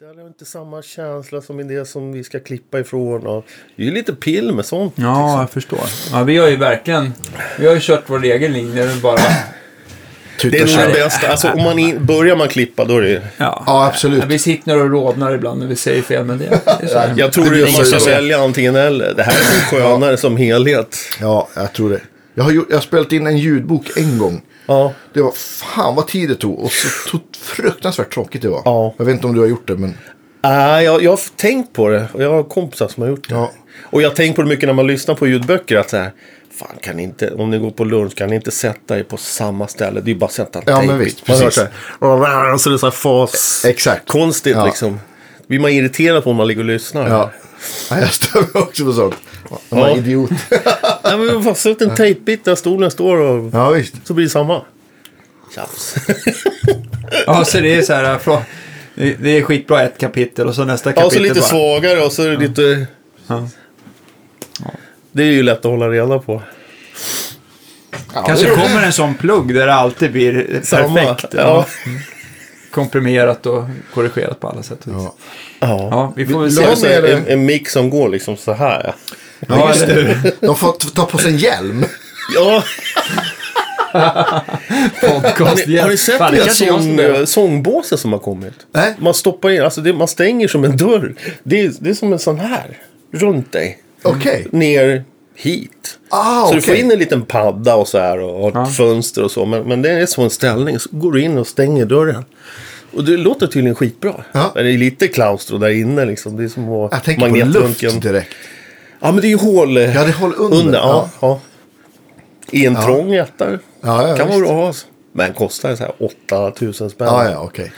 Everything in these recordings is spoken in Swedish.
Det är inte samma känsla som i det som vi ska klippa ifrån. Och det är ju lite pill med sånt. Ja, jag förstår. Ja, vi har ju verkligen... Vi har ju kört vår egen linje. Bara... Det är nog det bästa. Alltså, om man in, börjar man klippa då är det... Ja, Ja, absolut. Vi sitter och rodnar ibland när vi säger fel, men det, det är. Jag tror Det du måste välja antingen eller. Det här är skönare som helhet. Ja, jag tror det. Jag har, gjort, jag har spelat in en ljudbok en gång. Ja. Det var fan vad tid det tog och så tog, fruktansvärt tråkigt det var. Ja. Jag vet inte om du har gjort det men Nej, jag, jag har tänkt på det. Och jag har kompisar som har gjort det. Ja. Och jag har tänkt på det mycket när man lyssnar på ljudböcker. Att så här, fan kan inte, om ni går på lunch kan ni inte sätta er på samma ställe. Det är ju bara att sätta en Ja, tejp men i. visst, Man hör precis. så här, så det är så här fas. Exakt. Konstigt Ja. liksom. Blir man irriterad på om man ligger och lyssnar. ja. ja jag stör mig också på sånt. Man är Ja. idiot. Nej, men vad sätt en tejpbit där stolen står och ja visst. så blir det samma. Tjafs. Ja, så det är så här... Från, det är skitbra ett kapitel och så nästa Ja, kapitel så lite bara... svagare och så är det lite... Ja. Det är ju lätt att hålla reda på. Ja, Kanske kommer en sån plugg där det alltid blir Samma. perfekt. Ja. Komprimerat och korrigerat på alla sätt och vis. Ja. Ja. Ja, vi får väl se. en, en mix som går liksom så här. Ja, eller hur? De får ta på sig en hjälm. Ja, Podcast har ni, har ni sett Fan, de det här kanske jag sång, sångbåsen som har kommit? Nej. Man stoppar in, alltså det, man stänger som en dörr. Det är, det är som en sån här. Runt dig. Okej. Ner hit. Ah, så okej. du får in en liten padda och så här och har ett fönster och så. Men, men det är så en ställning. Så går du in och stänger dörren. Och det låter tydligen skitbra. Ja. Men det är lite klaustro där inne liksom. Det är som att Jag tänker på luft direkt. Ja men det är ju hål eh, Ja, det är hål under. ja, ja. I en trång etta. Ja, kan vara bra. Alltså. Men kostar så här 8000 spänn. Ja, ja, okej.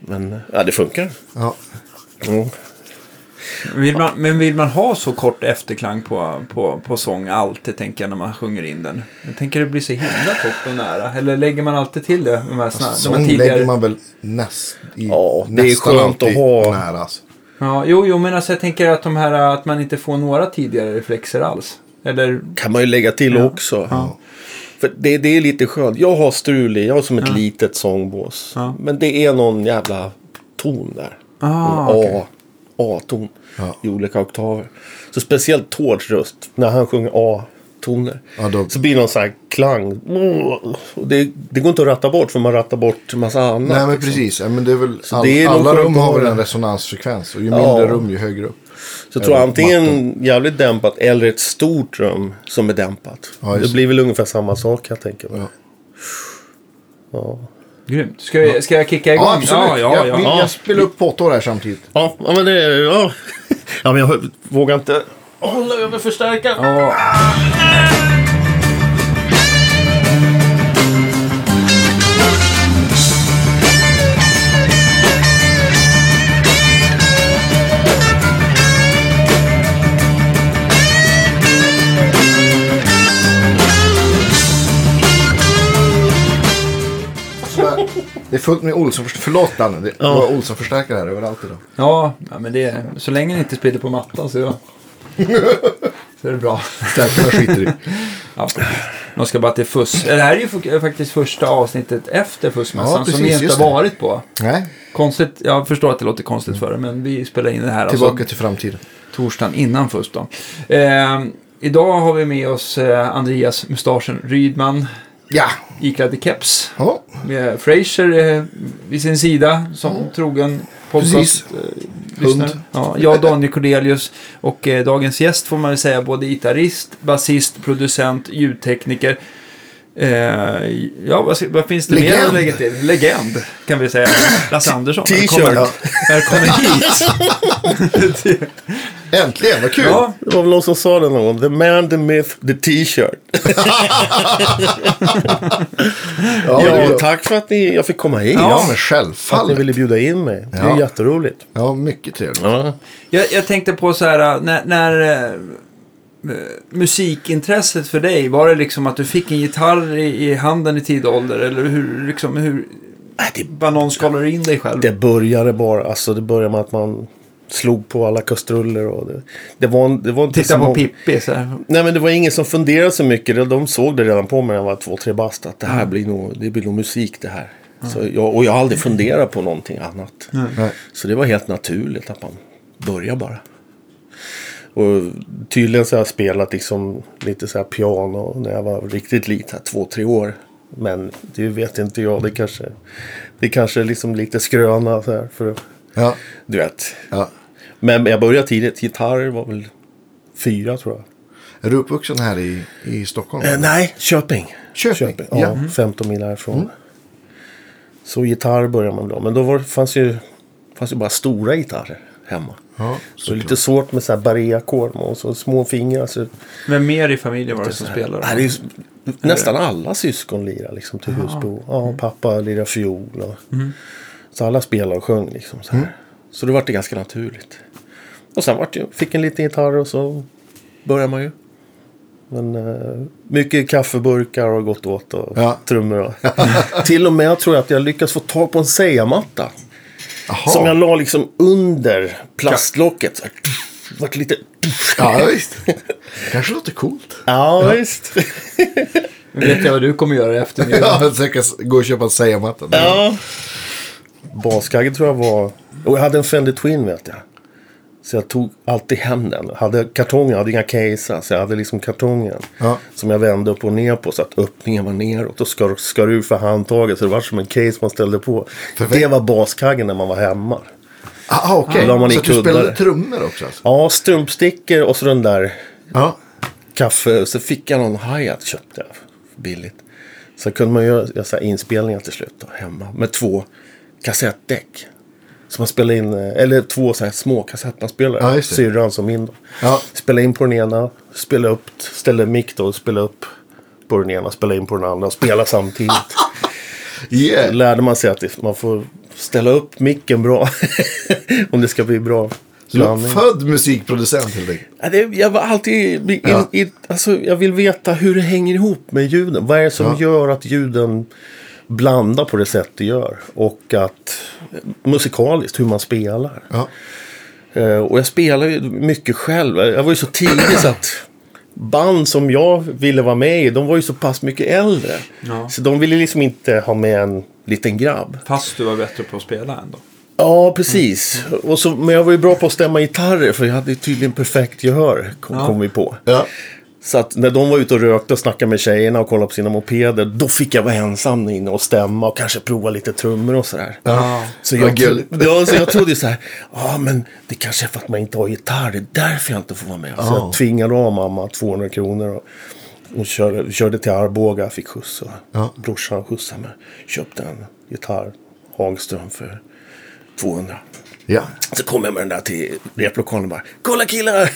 Men ja, det funkar. Ja. Mm. Vill man, men vill man ha så kort efterklang på, på, på sång alltid, tänker jag, när man sjunger in den? Jag tänker det blir så himla kort och nära. Eller lägger man alltid till det? De här, såna, de Sång här lägger tidigare... man väl näst, i, Ja, det är nästan skönt att ha. nära. Alltså. Ja, jo, jo, men alltså jag tänker att, de här, att man inte får några tidigare reflexer alls. Eller... kan man ju lägga till Ja. också. Ja. För det, det är lite skönt. Jag har strul jag har som ett Ja. litet sångbås. Ja. Men det är någon jävla ton där. Ah, en okej. A, A-ton Ja. i olika oktaver. Så speciellt Tårds röst, när han sjunger A-toner. Ja, då- Så blir det någon sån här klang. Det, det går inte att ratta bort för man rattar bort en massa annat. Nej, men liksom. precis. Ja, men det är väl, all, det är alla rum har ha väl en resonansfrekvens. Och ju mindre rum, ju högre upp. Så jag tror antingen jävligt dämpat eller ett stort rum som är dämpat. Det blir väl ungefär samma sak jag tänker mig. Ja. Grymt. Ska, vi, ska jag kicka igång? Ja, absolut. Ja, ja, jag, ja. vill- Ja. jag spelar upp påtår här samtidigt. Ja, ja, men det... Ja, ja men jag vågar inte hålla över förstärkaren. Ja. Det är fullt med Olsson. Förlåt Danne. Det Ja. var Olsson-förstärkare här överallt idag. Ja, ja, men det är, så länge ni inte spiller på mattan så, så är det bra. Förstärkarna skiter i. Ja, de ska bara till fuss. Det här är ju fak- faktiskt första avsnittet efter fussmässan Ja, som vi inte har varit på. Nej, Konstigt, jag förstår att det låter konstigt för er, men vi spelar in det här tillbaka alltså till framtiden. torsdagen innan fuss då. Eh, idag har vi med oss eh, Andreas Mustaschen Rydman Ja. iklädd i keps. ja. Med Fraser eh, vid sin sida som trogen Precis. podcast. Eh. Hund. ja, jag Daniel Cordelius och eh, dagens gäst får man väl säga både gitarrist, basist, producent, ljudtekniker. Eh, ja, vad, vad finns det mer Legend. att lägga till? Legend, kan vi säga. Lasse Andersson, T-shirt. välkommen, hit. Äntligen, vad kul. ja, Det var väl någon som sa det någon gång. The man, the myth, the t-shirt. Ja, Ja, det- tack för att ni, jag fick komma hit. ja men För att ni självfallet. ville bjuda in mig. Det är Ja. jätteroligt. Ja, mycket trevligt. Ja. jag, jag tänkte på så här, när, när eh, musikintresset för dig, var det liksom att du fick en gitarr i, i handen i tidig ålder? Eller hur, liksom, hur det, någon skalar in dig själv? det började bara, alltså det började med att man slog på alla kastruller och det, det var, det var inte Titta så på Pippi så här. Nej men det var ingen som funderade så mycket. De såg det redan på mig när jag var två, tre bast. Att det här blir nog, det blir nog musik det här. Så jag, och jag har aldrig funderat på någonting annat. Nej. Så det var helt naturligt att man börjar bara. Och tydligen så har jag spelat liksom lite så här piano när jag var riktigt liten, två, tre år. Men det vet inte jag, det kanske, det kanske är liksom lite skröna så här för Ja. du vet. ja. Men jag började tidigt, gitarr var väl fyra tror jag. Är du uppvuxen här i, i Stockholm? Eh, nej, Köping. Köping, Ja, ja. Mm. 15 mil härifrån. Så gitarr började man då. Men då var, fanns, ju, fanns ju bara stora gitarrer hemma. Ja, Så det är lite svårt med så här barré-ackord och så små fingrar. Så Men mer i familjen var det som så här- spelade? Nej, det är ju, nästan alla syskon lirar liksom till husbo. Ja, pappa lirar fiol. Och, Så alla spelade och sjöng liksom. Så, här. så det var det ganska naturligt. Och sen vart det, fick en liten gitarr och så började man ju. Men eh, mycket kaffeburkar har gått åt och Ja. trummor. Och, till och med tror jag att jag lyckats få tag på en Seja-matta. Jaha. Som jag la liksom under plastlocket. Så här, vart lite... Ja, visst. Kanske låter coolt. Ja, visst. Nu vet jag vad du kommer göra i eftermiddag. Ja, kan gå och köpa en Seja-matta. Ja. Baskagge tror jag var... Och jag hade en Fender Twin vet jag. Så jag tog alltid hem den. Hade kartongen, hade inga casear. Så jag hade liksom kartongen. Ja. Som jag vände upp och ner på så att öppningen var neråt. Och skar, skar ur för handtaget. Så det var som en case man ställde på. Perfekt. Det var baskaggen när man var hemma. Ah, okej. Man i så du spelade trummor också alltså? Ja, strumpstickor och så den där Ja. kaffe. Så fick jag någon hi-hat köpte jag billigt. Så kunde man göra inspelningar till slut då, hemma. Med två kassettdäck. Så man spelade in, eh, eller två så här små kassettbandspelare. Ja. Syrran som min då. Ja. Spelade in på den ena, spelade upp, ställde mick då och spelade upp på den ena, spelade in på den andra och spela samtidigt. Då Yeah. lärde man sig att man får ställa upp micken bra. Om det ska bli bra Så du är född musikproducent helt enkelt? Jag var alltid... In, Ja. i, alltså, jag vill veta hur det hänger ihop med ljuden. Vad är det som Ja. gör att ljuden blandar på det sätt det gör? Och att musikaliskt, hur man spelar. Ja. Eh, och jag spelar ju mycket själv. Jag var ju så tidig så att band som jag ville vara med i, de var ju så pass mycket äldre. Ja. Så de ville liksom inte ha med en liten grabb. Fast du var bättre på att spela ändå. Ja, precis. Och så, men jag var ju bra på att stämma gitarrer för jag hade tydligen perfekt gehör, kom, Ja. kom vi på. Ja. Så att när de var ute och rökte och snackade med tjejerna och kollade på sina mopeder, då fick jag vara ensam inne och stämma och kanske prova lite trummor och sådär. Ja. Så jag, gulligt. ja, så jag trodde så här, ja men det kanske är för att man inte har gitarr, det är därför jag inte får vara med. Så Ja. jag tvingade av mamma 200 kronor och, och körde, körde till Arboga, fick skjuts och Ja. brorsan skjutsade mig. Köpte en gitarr, Hagström för 200. Ja. Så kom jag med den där till replokalen och bara Kolla killar!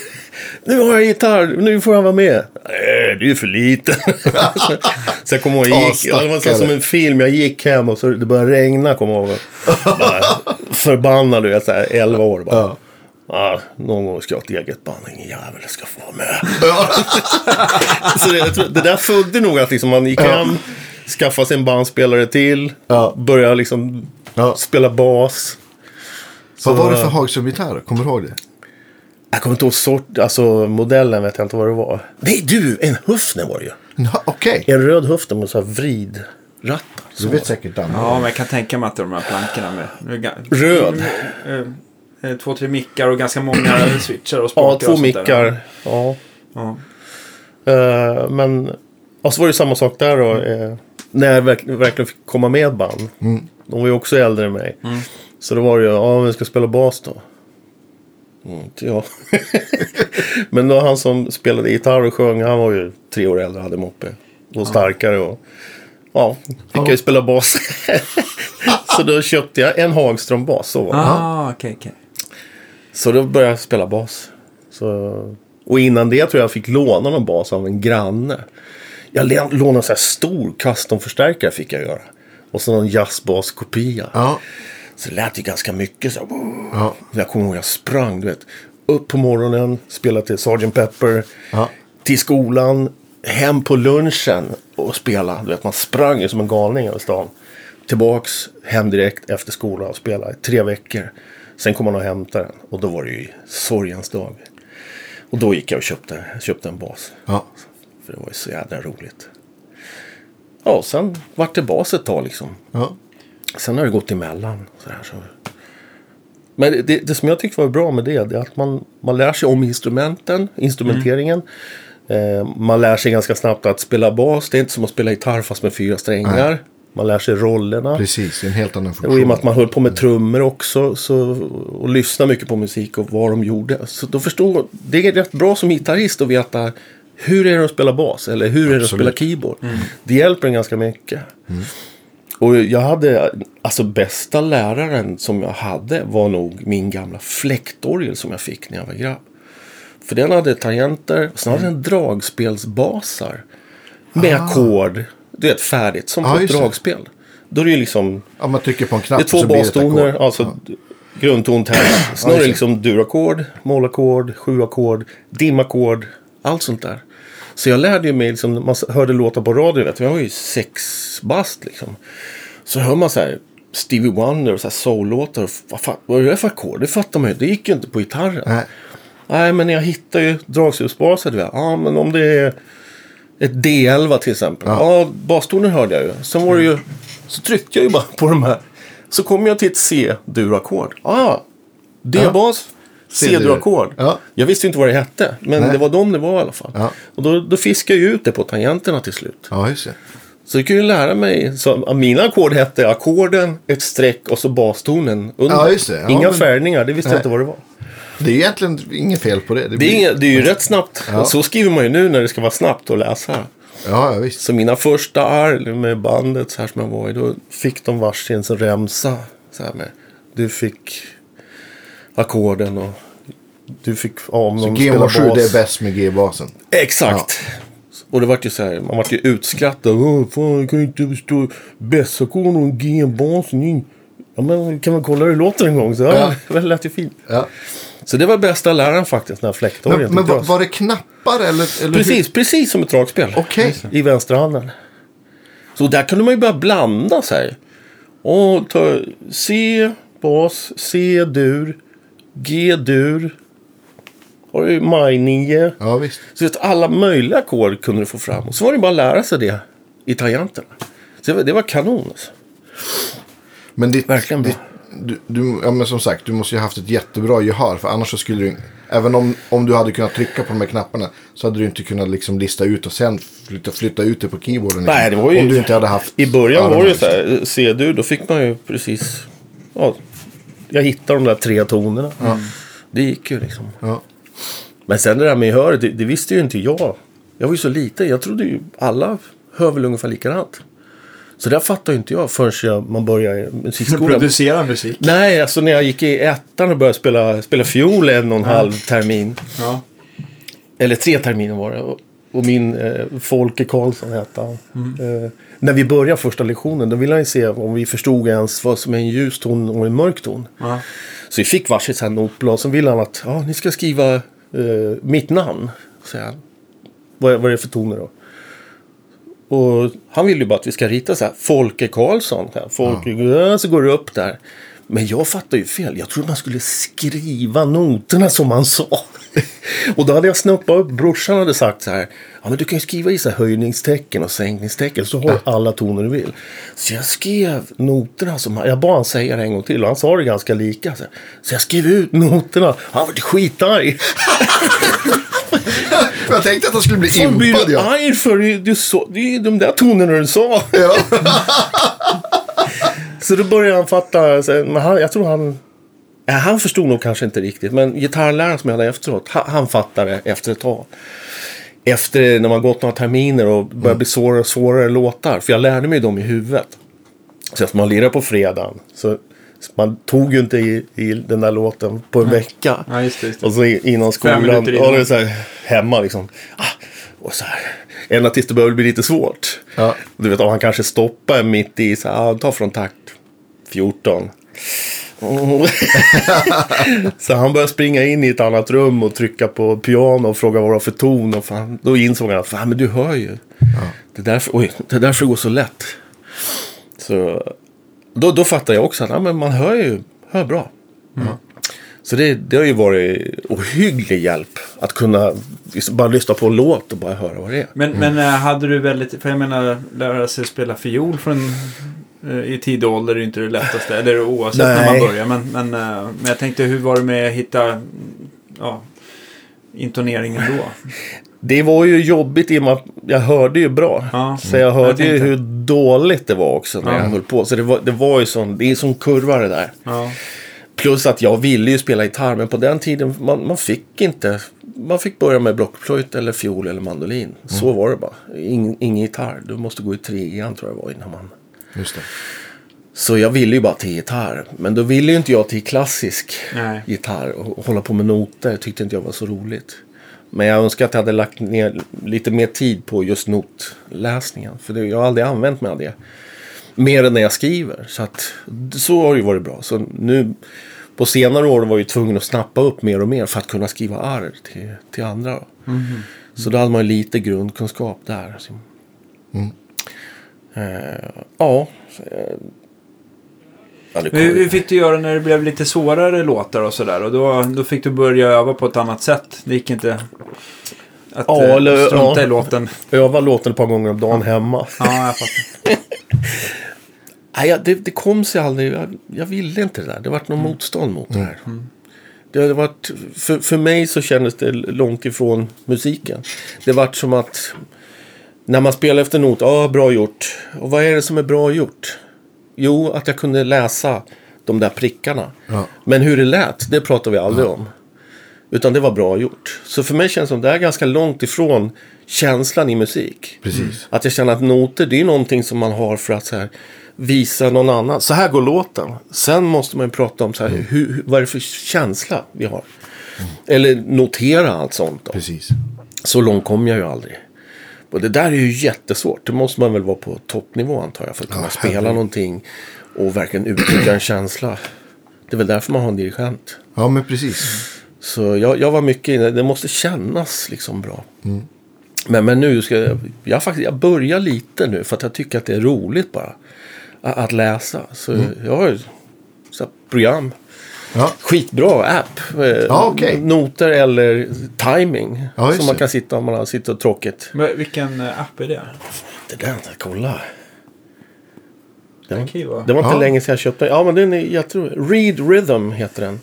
Nu har jag gitarr, nu får jag vara med. Nej, du är för liten. så, så jag kommer ihåg, jag gick, ja, det var som en film. Jag gick hem och så det började regna, kommer jag ihåg. Förbannad, du vet, så här, 11 år bara. Ja. Ja, någon gång ska jag ha ett eget band, ingen jävel ska få vara med. så det, det där födde nog att liksom man gick hem, skaffade sig en bandspelare till, Ja. började liksom Ja. spela bas. Vad Så- var det för Hagström-gitarr? Kommer du ihåg det? Jag kommer inte ihåg sort, alltså modellen vet jag inte vad det var. Nej du, en Hufner var det ju. Ja, Okej. En röd Hufner med så här vridrattar. Du Så. vet säkert den. Ja, men jag kan tänka mig att de här plankorna med... är Röd. Eh, eh, Två, tre mickar och ganska många switchar och Ja, spakar två och sånt där. mickar. Ja. Ja. Eh, men, och så var det samma sak där då. eh, när jag verk, verkligen fick komma med band. De var ju också äldre än mig. Så då var det ju, ja vi ska spela bas då. Mm, inte jag. men då han som spelade gitarr och sjöng, han var ju tre år äldre, hade moppe. Och starkare och ja, fick jag ju spela bas. så då köpte jag en Hagström-bas. Så, var det. Ah, okej, okej. så då började jag spela bas. Så, och innan det tror jag jag fick låna någon bas av en granne. Jag lånade en sån här stor custom-förstärkare fick jag göra. Och så någon jazzbas-kopia. Ja. Så det lät ju ganska mycket så. Ja. Jag kommer ihåg jag sprang, du vet. Upp på morgonen, spelade till Sgt. Pepper. Ja. Till skolan, hem på lunchen och spela. Du vet, man sprang ju som en galning över stan. Tillbaks, hem direkt efter skolan och spela i tre veckor. Sen kom man och hämtade den och då var det ju sorgens dag. Och då gick jag och köpte, köpte en bas. Ja. För det var ju så jävla roligt. Ja, sen vart det bas ett tag liksom. Ja. Sen har det gått emellan. Så här, så. Men det, det som jag tyckte var bra med det, det är att man, man lär sig om instrumenten, instrumenteringen. Eh, man lär sig ganska snabbt att spela bas. Det är inte som att spela gitarr fast med fyra strängar. Man lär sig rollerna. Precis, en helt annan Och i och med funktion. att man höll på med trummor också så, och lyssnade mycket på musik och vad de gjorde. Så då förstod det är rätt bra som gitarrist att veta hur är det att spela bas eller hur är det att Absolut. spela keyboard. Det hjälper en ganska mycket. Och jag hade, alltså bästa läraren som jag hade var nog min gamla fläktorgel som jag fick när jag var grabb. För den hade tangenter, och sen hade den dragspelsbasar. Med ackord, du vet färdigt, som Ah, på ett dragspel. Då är det ju liksom Ja, man trycker på en knapp det är två bastoner, alltså grundton, tenor. Sen har det det. liksom durackord, mollackord, sjuackord, dimackord, allt sånt där. Så jag lärde ju mig, liksom, man hörde låtar på radio, vet jag var ju sex bast liksom. Så hör man så här Stevie Wonder och så här soul-låtar. Vad, fan, vad är det för ackord? Det fattar man ju. Det gick ju inte på gitarren. Nej. Nej, men jag hittar ju vet. Ja, men om det är ett D11 till exempel. Ja, bastonen hörde jag ju. Sen var det ju... Så tryckte jag ju bara på de här. Så kom jag till ett C-dur-ackord. Ah, D-bas. C-dur-ackord. Ja. Jag visste inte vad det hette, men Nej. det var de det var i alla fall. Ja. Och då, då fiskade jag ut det på tangenterna till slut. Ja, just det. Så jag kunde lära mig. Så, mina ackord hette ackorden, ett streck och så bastonen under. Ja, just det. Ja, Inga men- färgningar, det visste jag Nej. inte vad det var. Det är egentligen inget fel på det. Det Det blir... är, inga, det är ju rätt snabbt. Ja. Så skriver man ju nu när det ska vara snabbt att läsa. Ja, ja, visst. Så mina första arr med bandet så här som jag var i, då fick de varsin så remsa. Så här med. Du fick ackorden och du fick, ja, om Så de G-moll 7 spelar bas. det är bäst med G-basen. Exakt. Och det vart ju så här, man vart ju utskrattad. Åh, fan, jag kan ju inte förstå bässackorden och G-basen. in." Ja, men kan man kolla hur det låter en gång? Så, ja, Ja. det lät ju fint. Ja. Så det var bästa läraren faktiskt, den här fläktorgen. Men, men var, det knappar eller? eller Precis, precis som ett dragspel. Okej. I vänsterhanden. Så där kunde man ju börja blanda sig. Och ta C, bas, C, dur, Har du maj 9. Hur? Ja, visst. Så att alla möjliga ackord kunde du få fram. Och så var det bara att lära sig det i tangenterna. Så det var, det var kanon. Alltså. Men ditt, Verkligen bra. du, du, ja, men som sagt, du måste ju ha haft ett jättebra gehör. För annars så skulle du, även om, om du hade kunnat trycka på de här knapparna, så hade du inte kunnat liksom lista ut och sen flytta, flytta ut det på keyboarden. liksom. Nej, det var ju- Om du inte hade haft I början var det ju så här, C-dur, då fick man ju precis... Ja, jag hittade de där tre tonerna. Det gick ju liksom. Ja. Men sen det där med gehöret, det, det visste ju inte jag. Jag var ju så liten. Jag trodde ju alla hör väl ungefär likadant. Så det fattade ju inte jag förrän jag, man började i musikskolan. Producera musik. Nej, alltså när jag gick i ettan och började spela, spela fiol en och en halv termin. Ja. Eller tre terminer var det. Och, och min eh, Folke Karlsson hette han. Eh, när vi började första lektionen då ville han ju se om vi förstod ens vad som är en ljus ton och en mörk ton. Ja. Så vi fick varsitt här notblad. Så ville han att ja, ni ska skriva eh, mitt namn. Så han. Vad, är- vad är det för toner då? Och han ville ju bara att vi ska rita så här. Folke Karlsson. Här, Folke, ja. så går det upp där. Men jag fattade ju fel. Jag trodde man skulle skriva noterna som han sa. och då hade jag snuppat upp. Brorsan hade sagt så här. Ja men du kan ju skriva i så här höjningstecken och sänkningstecken. Så har du alla toner du vill. Så jag skrev noterna som han. Jag bad han säga det en gång till. Och han sa det ganska lika. Så, här. så jag skrev ut noterna. Han var skitarg. Jag tänkte att han skulle bli Fan blir impad. du Ja. arg för? Du, du så, det är de där tonerna du sa. Ja. Så då började han fatta. Men han, jag tror han... Ja, han förstod nog kanske inte riktigt. Men gitarrläraren som jag hade efteråt. Han, han fattade efter ett tag. Efter när man gått några terminer och började bli svårare och svårare låtar. För jag lärde mig dem i huvudet. Så att man lirade på fredagen. Så man tog ju inte i, i den där låten på en vecka. Ja, just det, just det. Och så innan skolan. innan. det är så här, hemma liksom. Ah, och så här. Ända tills det började bli lite svårt. Ja. Du vet om han kanske stoppar mitt i. Så här, ah, ta från takt 14. Mm. så han började springa in i ett annat rum och trycka på piano och fråga vad det var för ton. Och fan, då insåg han fan, men du hör ju. Det, är därför, oj, det är därför det går så lätt. Så då, då fattar jag också att ja, men man hör ju hör bra. Så det, det har ju varit ohygglig hjälp att kunna liksom bara lyssna på en låt och bara höra vad det är. Men, men eh, hade du väldigt, för jag menar lära sig spela fiol från I tidig ålder är det inte det lättaste. Eller oavsett när Nej. man börjar. Men, men, eh, men jag tänkte hur var det med att hitta mm, ja, intoneringen då? Det var ju jobbigt i och med att jag hörde ju bra. Ja. Så jag Jag hörde ju tänkte- hur dåligt det var också när Ja. jag höll på. Så det var, det var ju sån, det är som kurva det där. Ja. Plus att jag ville ju spela gitarr, men på den tiden man, man fick inte. Man fick börja med blockflöjt eller fiol eller mandolin. Så var det bara. Ing, ingen gitarr. Du måste gå i trean tror jag var innan man. Just det. Så jag ville ju bara till gitarr. Men då ville ju inte jag till klassisk Nej. gitarr och, hålla på med noter. Jag tyckte inte jag var så roligt. Men jag önskar att jag hade lagt ner lite mer tid på just notläsningen. För det, jag har aldrig använt mig av det. Mer än när jag skriver. Så, att, så har det ju varit bra. Så nu på senare år var jag ju tvungen att snappa upp mer och mer för att kunna skriva arr till, till andra. Så då hade man ju lite grundkunskap där. Eh, ja. eh, ja, det Hur, fick du göra när det blev lite svårare låtar och sådär? Och då, då fick du börja öva på ett annat sätt. Det gick inte att Ja, eh, eller- strunta ja. i låten. öva låten ett par gånger om dagen hemma. Ja, jag fattar. Nej, det, det kom sig aldrig. Jag, jag ville inte det där. Det vart något motstånd mot det här. Det hade varit, för, för mig så kändes det långt ifrån musiken. Det vart som att när man spelar efter not, ja bra gjort. Och vad är det som är bra gjort? Jo, att jag kunde läsa de där prickarna. Ja. Men hur det lät, det pratar vi aldrig om. Utan det var bra gjort. Så för mig känns det som det är ganska långt ifrån känslan i musik. Precis. Att jag känner att noter, det är någonting som man har för att så här, visa någon annan. Så här går låten. Sen måste man ju prata om så här, hur, hur, vad är det för känsla vi har. Eller notera allt sånt. Då. Precis. Så långt kom jag ju aldrig. Och det där är ju jättesvårt. Det måste man väl vara på toppnivå antar jag. För att kunna Ja, spela herregud. någonting och verkligen uttrycka en känsla. Det är väl därför man har en dirigent. Ja, men precis. Så jag, jag var mycket inne, det måste kännas liksom bra. Men, men nu ska jag, jag, faktiskt, jag börjar lite nu för att jag tycker att det är roligt bara. Att, att läsa. Så jag har här program. Ja, Skitbra app. Eh, Ja, okej. Noter eller timing. Ja, som man kan sitta om man har sitter och tråkigt. Men vilken eh, app är det? Det där, kolla. Vara- det var inte Ja. länge sedan jag köpte den. Ja, men den är jätterolig. Read Rhythm heter den.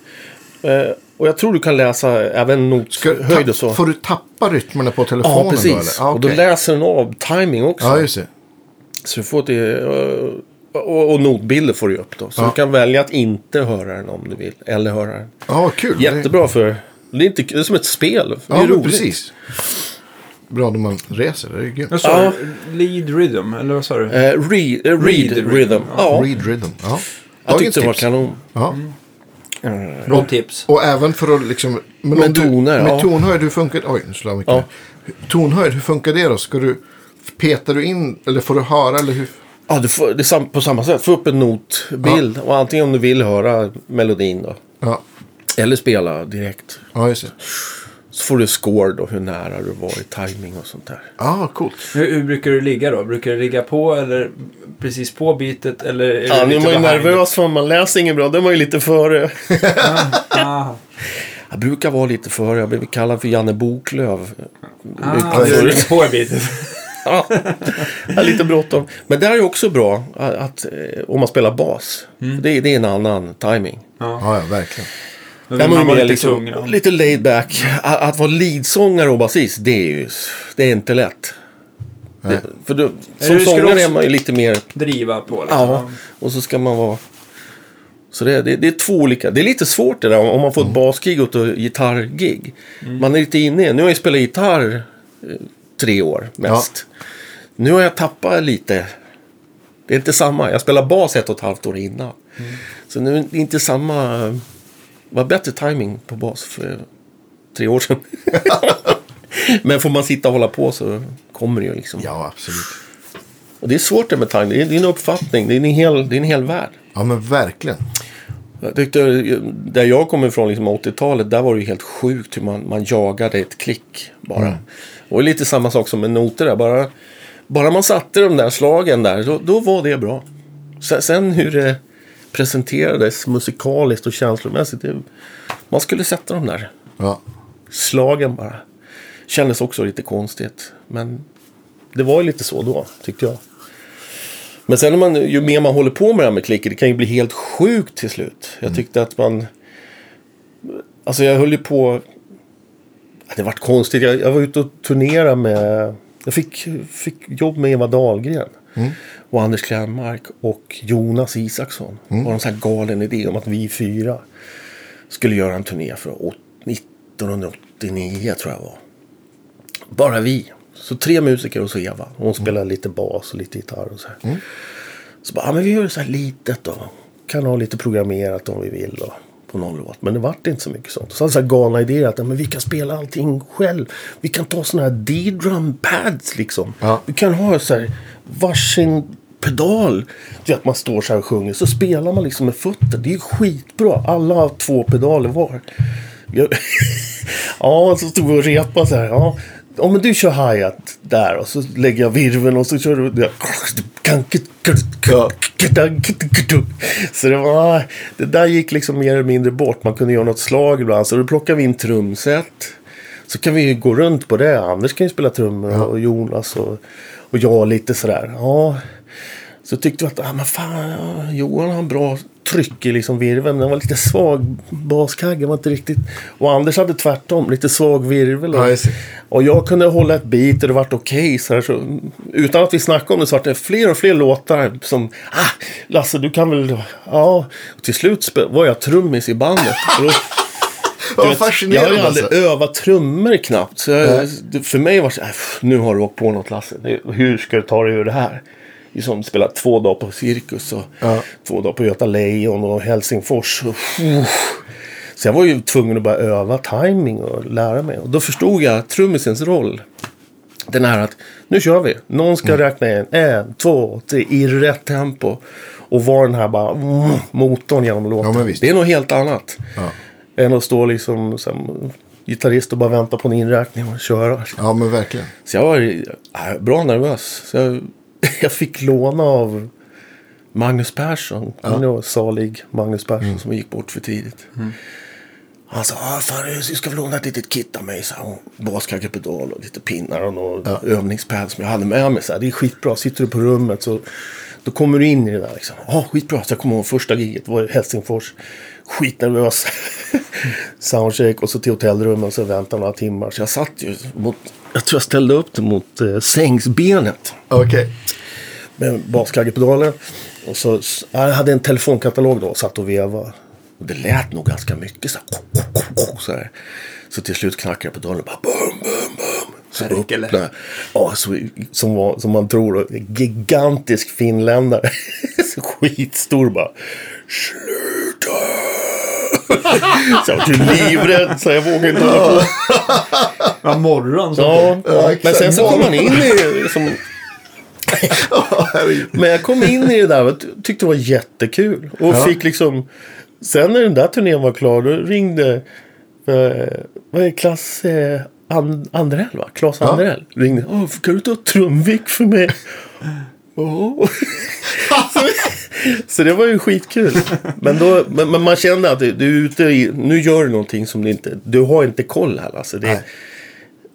Eh, och jag tror du kan läsa även nothöjd och så. får du tappa rytmerna på telefonen Ja, precis. då? Eller? Ja, Och då läser den av timing också. ja, just det. Så du får det, och, och notbilder får du upp då. Så Ja. du kan välja att inte höra den om du vill. Eller höra den. Ja, kul. Jättebra för... Det är, inte, det är som ett spel. Det är Ja, men roligt. precis. Bra när man reser. Det är. Vad sa Ja. Lead Rhythm? Eller vad sa du? Eh, read, eh, read, Read rhythm. rhythm. Ja, Read rhythm. Ja. jag tyckte det var kanon. Ja. Bra tips. Och även för att liksom... Men Med du, toner, Med ja. tonhöjd, hur funkar Oj, nu slår jag mycket. Ja. Tonhöjd, hur funkar det då? Ska du... Petar du in eller får du höra eller hur? Ja, du får, det sam, på samma sätt. Få upp en notbild. Och antingen om du vill höra melodin då. Ja, Eller spela direkt. ja just det. Så får du score då, hur nära du var i timing och sånt där. Ja, coolt. Hur, hur brukar du ligga då? Brukar du ligga på eller precis på bitet? Eller är Ja, nu är man ju nervös för man läser inget bra. Då är man ju lite före. Ah, Jag brukar vara lite före. Jag blev kallad för Janne Boklöv. ah, du ligger på i bitet. Ja, lite bråttom. Men det här är också bra att, att eh, om man spelar bas. Mm. Det, är- det är en annan timing. Ja, ja, verkligen. Vill man lite liksom, tung. lite laid back. Att, att vara leadsångare och basist, det är ju det är inte lätt. Det, för då, som sångare är man ju lite mer... Driva på liksom. Ja, och så ska man vara... Så det, det, det är två olika. Det är lite svårt det där om man får ett basgig och ett gitarrgig. Man är lite inne i Nu har jag spelat gitarr eh, tre år mest. Nu har jag tappat lite. Det är inte samma. Jag spelade bas ett och ett halvt år innan. Så nu är det inte samma... Det var bättre timing på bas för tre år sedan. Men får man sitta och hålla på så kommer det ju liksom. Ja, absolut. Och det är svårt det med timing. Det är en uppfattning. Det är en hel, det är en hel värld. Ja, men verkligen. Jag tyckte, där jag kommer ifrån, liksom 80-talet, där var det ju helt sjukt hur man, man jagade ett klick bara. Och lite samma sak som med noter där. Bara, bara man satte de där slagen där, då, då var det bra. Sen, sen hur det presenterades musikaliskt och känslomässigt, det, man skulle sätta de där Ja. slagen bara. Kändes också lite konstigt. Men det var ju lite så då, tyckte jag. Men sen när man, ju mer man håller på med det här med klicker, det kan ju bli helt sjukt till slut. Jag tyckte att man... Alltså jag höll ju på... Det vart konstigt. Jag, jag var ute och turnerade med... Jag fick, fick jobb med Eva Dahlgren. Och Anders Klenmark och Jonas Isaksson. Det var en sån här galen idé om att vi fyra skulle göra en turné för åt- 1989 tror jag var. Bara vi. Så tre musiker och så Eva. Hon spelar lite bas och lite gitarr och så här. Så bara, ja, men vi gör det så här litet då. Kan ha lite programmerat om vi vill då, på någon låt. Men det vart inte så mycket sånt. Så hade så här galna idéer att men vi kan spela allting själv. Vi kan ta såna här D-drum pads liksom. Ja. Vi kan ha så här varsin pedal. Du vet, att man står så här och sjunger. Så spelar man liksom med fötter. Det är skitbra. Alla har två pedaler var. Ja, så stod vi och repade så här. Ja, men du kör hi-hat där och så lägger jag virveln och så kör du... Så det var... Det där gick liksom mer eller mindre bort. Man kunde göra något slag ibland. Så då plockade vi in trumset. Så kan vi ju gå runt på det. Anders kan ju spela trummor och Jonas och, och jag lite sådär. Ja. Så tyckte vi att ah, men fan, ja, Johan har en bra tryck i liksom virveln. Den var lite svag. Baskaggen var inte riktigt... Och Anders hade tvärtom. Lite svag virvel. Och, och jag kunde hålla ett beat och det vart okej. så här, så, utan att vi snackade om det så vart det fler och fler låtar som... Ah, Lasse du kan väl... Ja. Och till slut var jag trummis i bandet. Vad vet, fascinerande Jag har ju aldrig alltså. övat trummor knappt. Så jag, det, för mig var det så här, "Pff, nu har du åkt på något Lasse. Hur ska du ta dig ur det här? Det är som spelat två dagar på Cirkus och Ja. två dagar på Göta Lejon och Helsingfors. Och, uff. så jag var ju tvungen att börja öva timing och lära mig. Och då förstod jag trummisens roll. Den här att nu kör vi. Någon ska räkna in en, två, tre i rätt tempo. Och vara den här bara mm, motorn genom låten. Ja, det är något helt annat. Ja. Än att stå liksom som gitarrist och bara vänta på en inräkning och köra. ja, men verkligen. Så jag var äh, bra nervös. Så jag, jag fick låna av Magnus Persson. Ja. Var salig Magnus Persson som gick bort för tidigt. Han sa, ah, fan, jag ska vi låna ett litet kit av mig. Så och lite pinnar och några övningspad som jag hade med mig. Så det är skitbra. Sitter du på rummet så då kommer du in i det där. Liksom. Ah, skitbra. Så jag kommer ihåg första giget var i Helsingfors. Skitnervös. Soundcheck och så till hotellrummet och så väntade några timmar. Så jag satt ju mot, jag tror jag ställde upp det mot eh, sängsbenet Okej. med baskaggepedalen. Och så, jag hade en telefonkatalog då och satt och vevade. Och det lät nog ganska mycket så här. Så, här. så till slut knackade jag pedalen och bara bum, bum, bum. Så Verk, eller? öppnade Ja, så, som, var, som man tror. Gigantisk finländare. skitstor bara. Sluta! så jag var livrädd så jag vågade inte hålla på. Ja, morgon. Så Ja, Ja, men sen så kom man in i som... Herregud. Men jag kom in i det där och tyckte det var jättekul. Och Ja. fick liksom... Sen när den där turnén var klar då ringde... Eh, vad är? Klass eh, And Andrell va? Claes Ja. Andrell. Ringde. Åh, kan du ta trumvik för mig? Åh. så, det var ju skitkul. Men, då, men, men man kände att du, du är ute i... Nu gör du någonting som du inte... Du har inte koll här alltså. Det, Nej.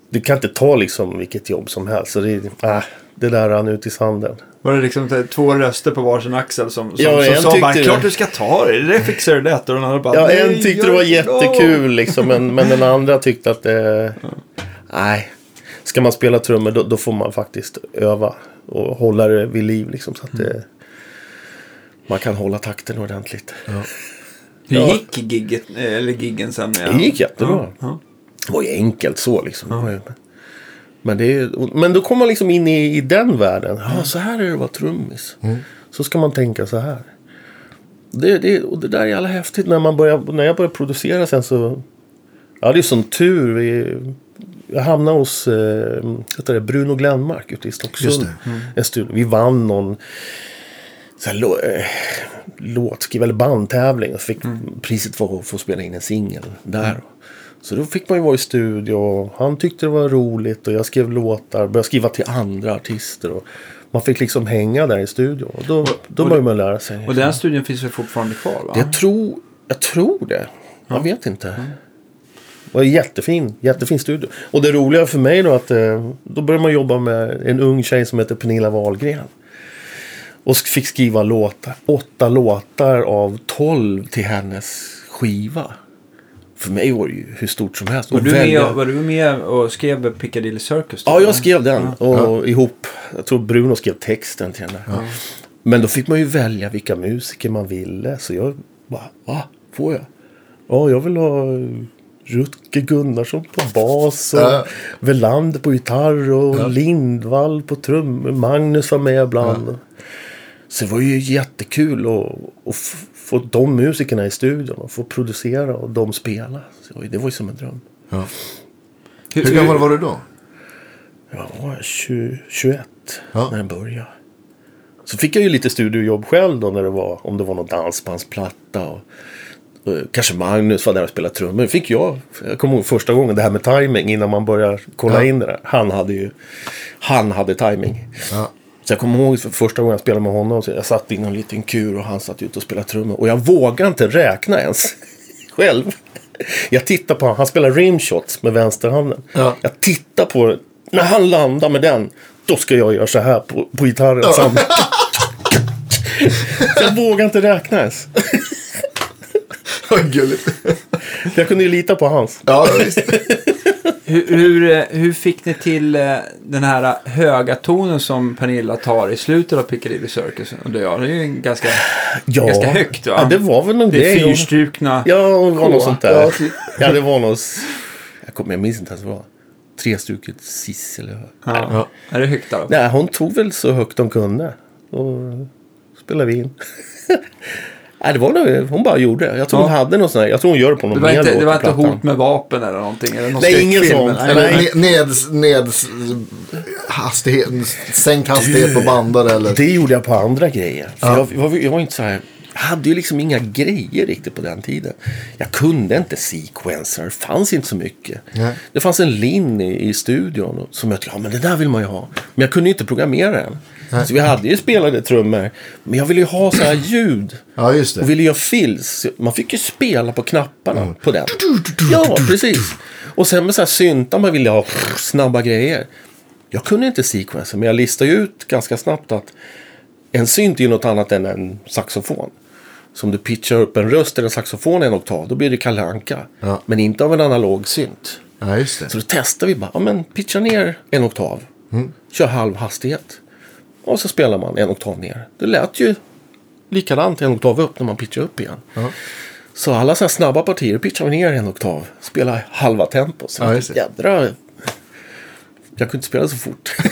du kan inte ta liksom vilket jobb som helst. Så det, äh, det där rann ut i sanden. Var det liksom två röster på varsin axel som, som, Ja, som sa bara klart du ska ta det, det fixar du lätt. Och den andra bara Ja, "Nej, en tyckte det var gör bra." jättekul liksom, men, men den andra tyckte att det... Nej. Ska man spela trummor då, då får man faktiskt öva och hålla det vid liv liksom, så att det... Man kan hålla takten ordentligt. Hur Ja. gick gigget, eller giggen sen? Med, Det gick jättebra. Ja, Det var ju enkelt så liksom. Men, det men då kommer man liksom in i, i den världen. Ja, så här är det att vara trummis. Så ska man tänka så här. Det, det, och det där är jävla häftigt. När, man börjar, när jag började producera sen så... Jag hade ju sån tur. Vi, jag hamnade hos eh, heter det, Bruno Glenmark ute i Stocksund. Det. En studio. Vi vann någon så här, lå, eh, låtskriv eller bandtävling. Och fick priset för att få spela in en singel där. Så då fick man ju vara i studio. Han tyckte det var roligt. Och jag skrev låtar. Började skriva till andra artister. Och man fick liksom hänga där i studion. Och då, då började man lära sig. Och den studien finns väl fortfarande kvar? Va? Jag tror, jag tror det. Jag vet inte. Det var jättefin, jättefin studio. Och det roliga för mig då att eh, då började man jobba med en ung tjej som heter Pernilla Wahlgren. Och fick skriva låtar, åtta låtar av tolv till hennes skiva. För mig var det ju hur stort som helst. Var du, välja- med, var du med och skrev Piccadilly Circus? då, Ja, jag skrev den. Och ihop. Jag tror Bruno skrev texten till den där. Men då fick man ju välja vilka musiker man ville. Så jag bara, va? Får jag? Ja, jag vill ha Rutger Gunnarsson på bas och Ja. Welander på gitarr och Lindvall på trummor. Magnus var med ibland. Så det var ju jättekul att, få de musikerna i studion och få producera och de spela. Så det var ju som en dröm. Ja. Hur gammal var du då? Jag var 20, 21 Ja. när den började. Så fick jag ju lite studiojobb själv då när det var, om det var någon dansbandsplatta. Och kanske Magnus var där och spelade trummor. Fick jag. Jag kommer ihåg första gången det här med timing innan man börjar kolla Ja. in det där. Han hade ju, han hade timing. Ja. Så jag kommer ihåg för första gången jag spelade med honom. Så jag satt i någon liten kur och han satt ute och spelade trummor. Och jag vågade inte räkna ens. Själv. Jag tittar på honom. Han spelar rimshots med vänsterhanden. Ja. Jag tittar på det. När han landar med den. Då ska jag göra så här på, på gitarren. Ja. jag vågar inte räkna ens. Gulligt. Jag kunde ju lita på hans. Ja, visst. Hur, hur, eh, hur fick ni till eh, den här höga tonen som Pernilla tar i slutet av Piccadilly Circus? Det är ju en ganska, Ja. ganska högt va? Ja, det var väl någon det är grej. fyrstrukna. Ja, det var något sånt där. typ. Ja, det var något... Jag, kommer, jag minns inte ens vad det var. Trestruket sis eller vad. Ja. Ja. Är det högt då? Nej, hon tog väl så högt de kunde. Och spelade vi in. Nej, det var nog, hon bara gjorde det. Jag tror Ja. hon hade någon sån här, jag tror hon gör det på någon Det var, mer inte, det var inte hot med vapen eller någonting? Eller någon Nej, skräckfilm, sånt. eller- Nej. Eller ned, ned, ned, hastighet, sänkt hastighet på bandare eller? Det gjorde jag på andra grejer. Ja. jag, jag, var- jag var inte så här, jag hade ju liksom inga grejer riktigt på den tiden. Jag kunde inte sequencer, det fanns inte så mycket. Nej. Det fanns en lin i, studion som jag tyckte, ja men det där vill man ju ha. Men jag kunde ju inte programmera den. Så vi hade ju spelade trummor, men jag ville ju ha så här ljud. Ja, just Och det. ville göra fills. Man fick ju spela på knapparna på den. Ja, precis. Och sen med så här syntar man ville ha snabba grejer. Jag kunde inte sequencer, men jag listade ju ut ganska snabbt att en synt är ju något annat än en saxofon. Så om du pitchar upp en röst eller en saxofon en oktav, då blir det Kalle. Ja. Men inte av en analog synt. Ja. Så då testar vi bara, ja men pitcha ner en oktav. Kör halv hastighet. Och så spelar man en oktav ner. Det lät ju likadant en oktav upp när man pitchar upp igen. Ja. Så alla så här snabba partier pitchar vi ner en oktav. Spelar halva tempo. Så Ja, ja, just det. jädra... Jag kunde inte spela så fort.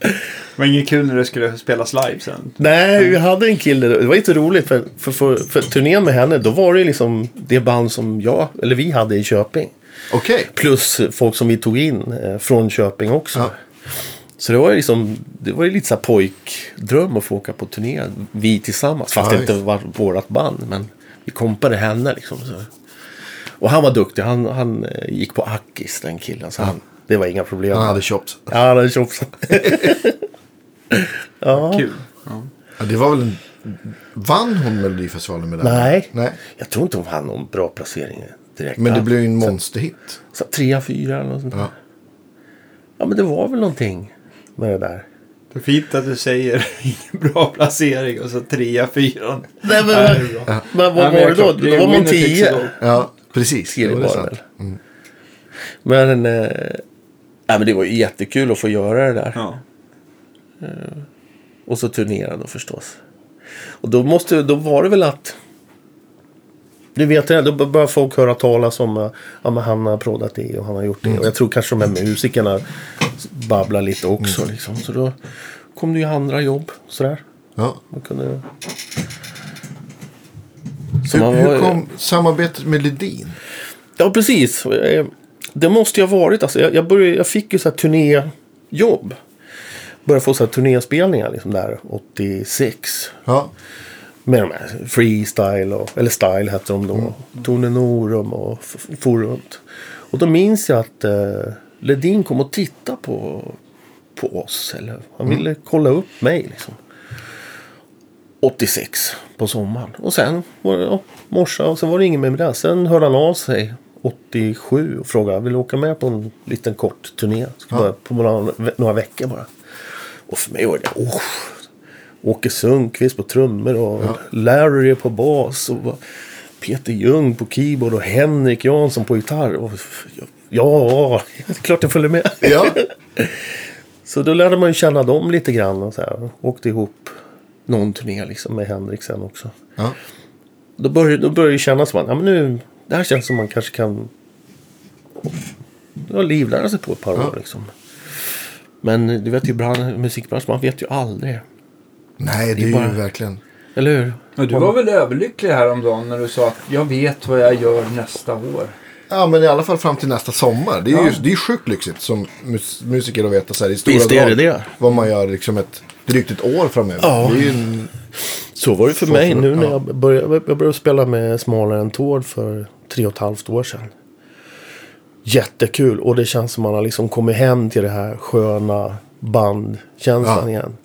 Det var inget kul när det skulle spelas live sen. Nej, vi hade en kille. Det var lite roligt. För, för, för, för turnén med henne, då var det liksom det band som jag, eller vi hade i Köping. Okej. Plus folk som vi tog in eh, från Köping också. Ja. Så det var ju liksom, det var ju lite så här pojkdröm att få åka på turné. Vi tillsammans. Fast det inte var vårat band. Men vi kompade henne liksom. Så. Och han var duktig. Han, han eh, gick på Akis den killen. Så han, det var inga problem. Han hade chops. Ja, han hade tjofsat. ja. Kul. Ja. Ja, det var väl en... Vann hon Melodifestivalen med den? Nej. Nej. Jag tror inte hon hade någon bra placering direkt. Men det blev ju en monsterhit. Så, trea, fyra eller något sånt. Ja. Ja, men det var väl någonting med det där. Det är fint att du säger bra placering och så trea, fyran. Nej, men, Nej, bra. men vad Ja, men var det då? Då är var man tio. Ja, precis. Det var det väl. Men, eh, nej, men det var ju jättekul att få göra det där. Ja. Och så turnera då förstås. Och då, måste, då var det väl att... Du vet det, då börjar folk höra talas om att ja, men han har proddat det och han har gjort det. Och jag tror kanske de här musikerna babblar lite också. Liksom. Så då kom det ju andra jobb. Sådär. Ja. Man kunde... Så Hur, man hur var- kom samarbetet med Ledin? Ja, precis. Eh, Det måste ju ha varit. Alltså, jag, jag, började, jag fick ju så här turnéjobb. Började få så här turnéspelningar liksom där 86. Ja. Med de här freestyle, och, eller style hette de då. Tone Norum och for runt. Och då minns jag att eh, Ledin kom och tittade på, på oss. Eller han ville kolla upp mig liksom. 86 på sommaren. Och sen var det ja, morsa och sen var det inget mer med det. Sen hörde han av sig 87 och frågade vill du åka med på en liten kort turné. Ja. På några, några veckor bara. Och för mig var det, oh, Åke Sundqvist på trummor och Larry på bas. Och Peter Ljung på keyboard och Henrik Jansson på gitarr. Och, ja, klart jag följer med. Ja. Så då lärde man ju känna dem lite grann. Och så här. Åkte ihop någon turné liksom med Henrik sen också. ja. Då började, då började det kännas som att ja, men nu, det här känns som man kanske kan ja, livlära sig på ett par Ja. år. Liksom. Men du vet ju bran- musikbranschen, man vet ju aldrig. Nej, det är, är ju bara- verkligen... Eller hur? Men du var väl överlycklig häromdagen när du sa att jag vet vad jag gör nästa år. Ja, men i alla fall fram till nästa sommar. Det är ju Ja. det är sjukt lyxigt som mus musiker att veta så här i stora Visst är det det. Vad man gör liksom ett drygt ett år framöver. Ja. Det är ju en, Så var det för Så mig för- nu när ja. jag började, jag började spela med Smalare än Tord för tre och ett halvt år sedan. Jättekul och det känns som man har liksom kommit hem till det här sköna bandkänslan Ja. igen.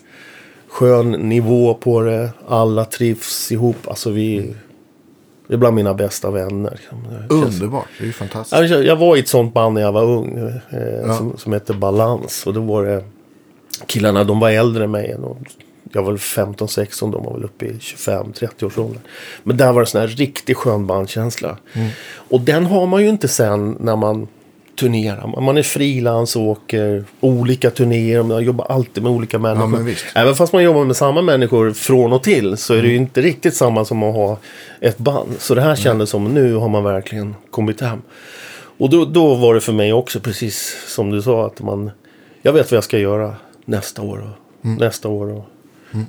Skön nivå på det, alla trivs ihop. Alltså vi, det är bland mina bästa vänner. underbart. Det är ju fantastiskt. Ja, Jag var i ett sånt band när jag var ung. Eh, Ja. som, som hette Balans. Och då var det killarna, de var äldre än mig. Jag var väl 15-16, de var väl uppe i 25-30 års ålder. Men där var det sån här riktigt skön bandkänsla. Mm. Och den har man ju inte sen när man turnerar. Man är frilans och åker olika turnéer. Man jobbar alltid med olika människor. visst. Även fast man jobbar med samma människor från och till så är det ju inte riktigt samma som att ha ett band. Så det här kändes som nu har man verkligen kommit hem. Och då, då var det för mig också precis som du sa att man jag vet vad jag ska göra nästa år och nästa år och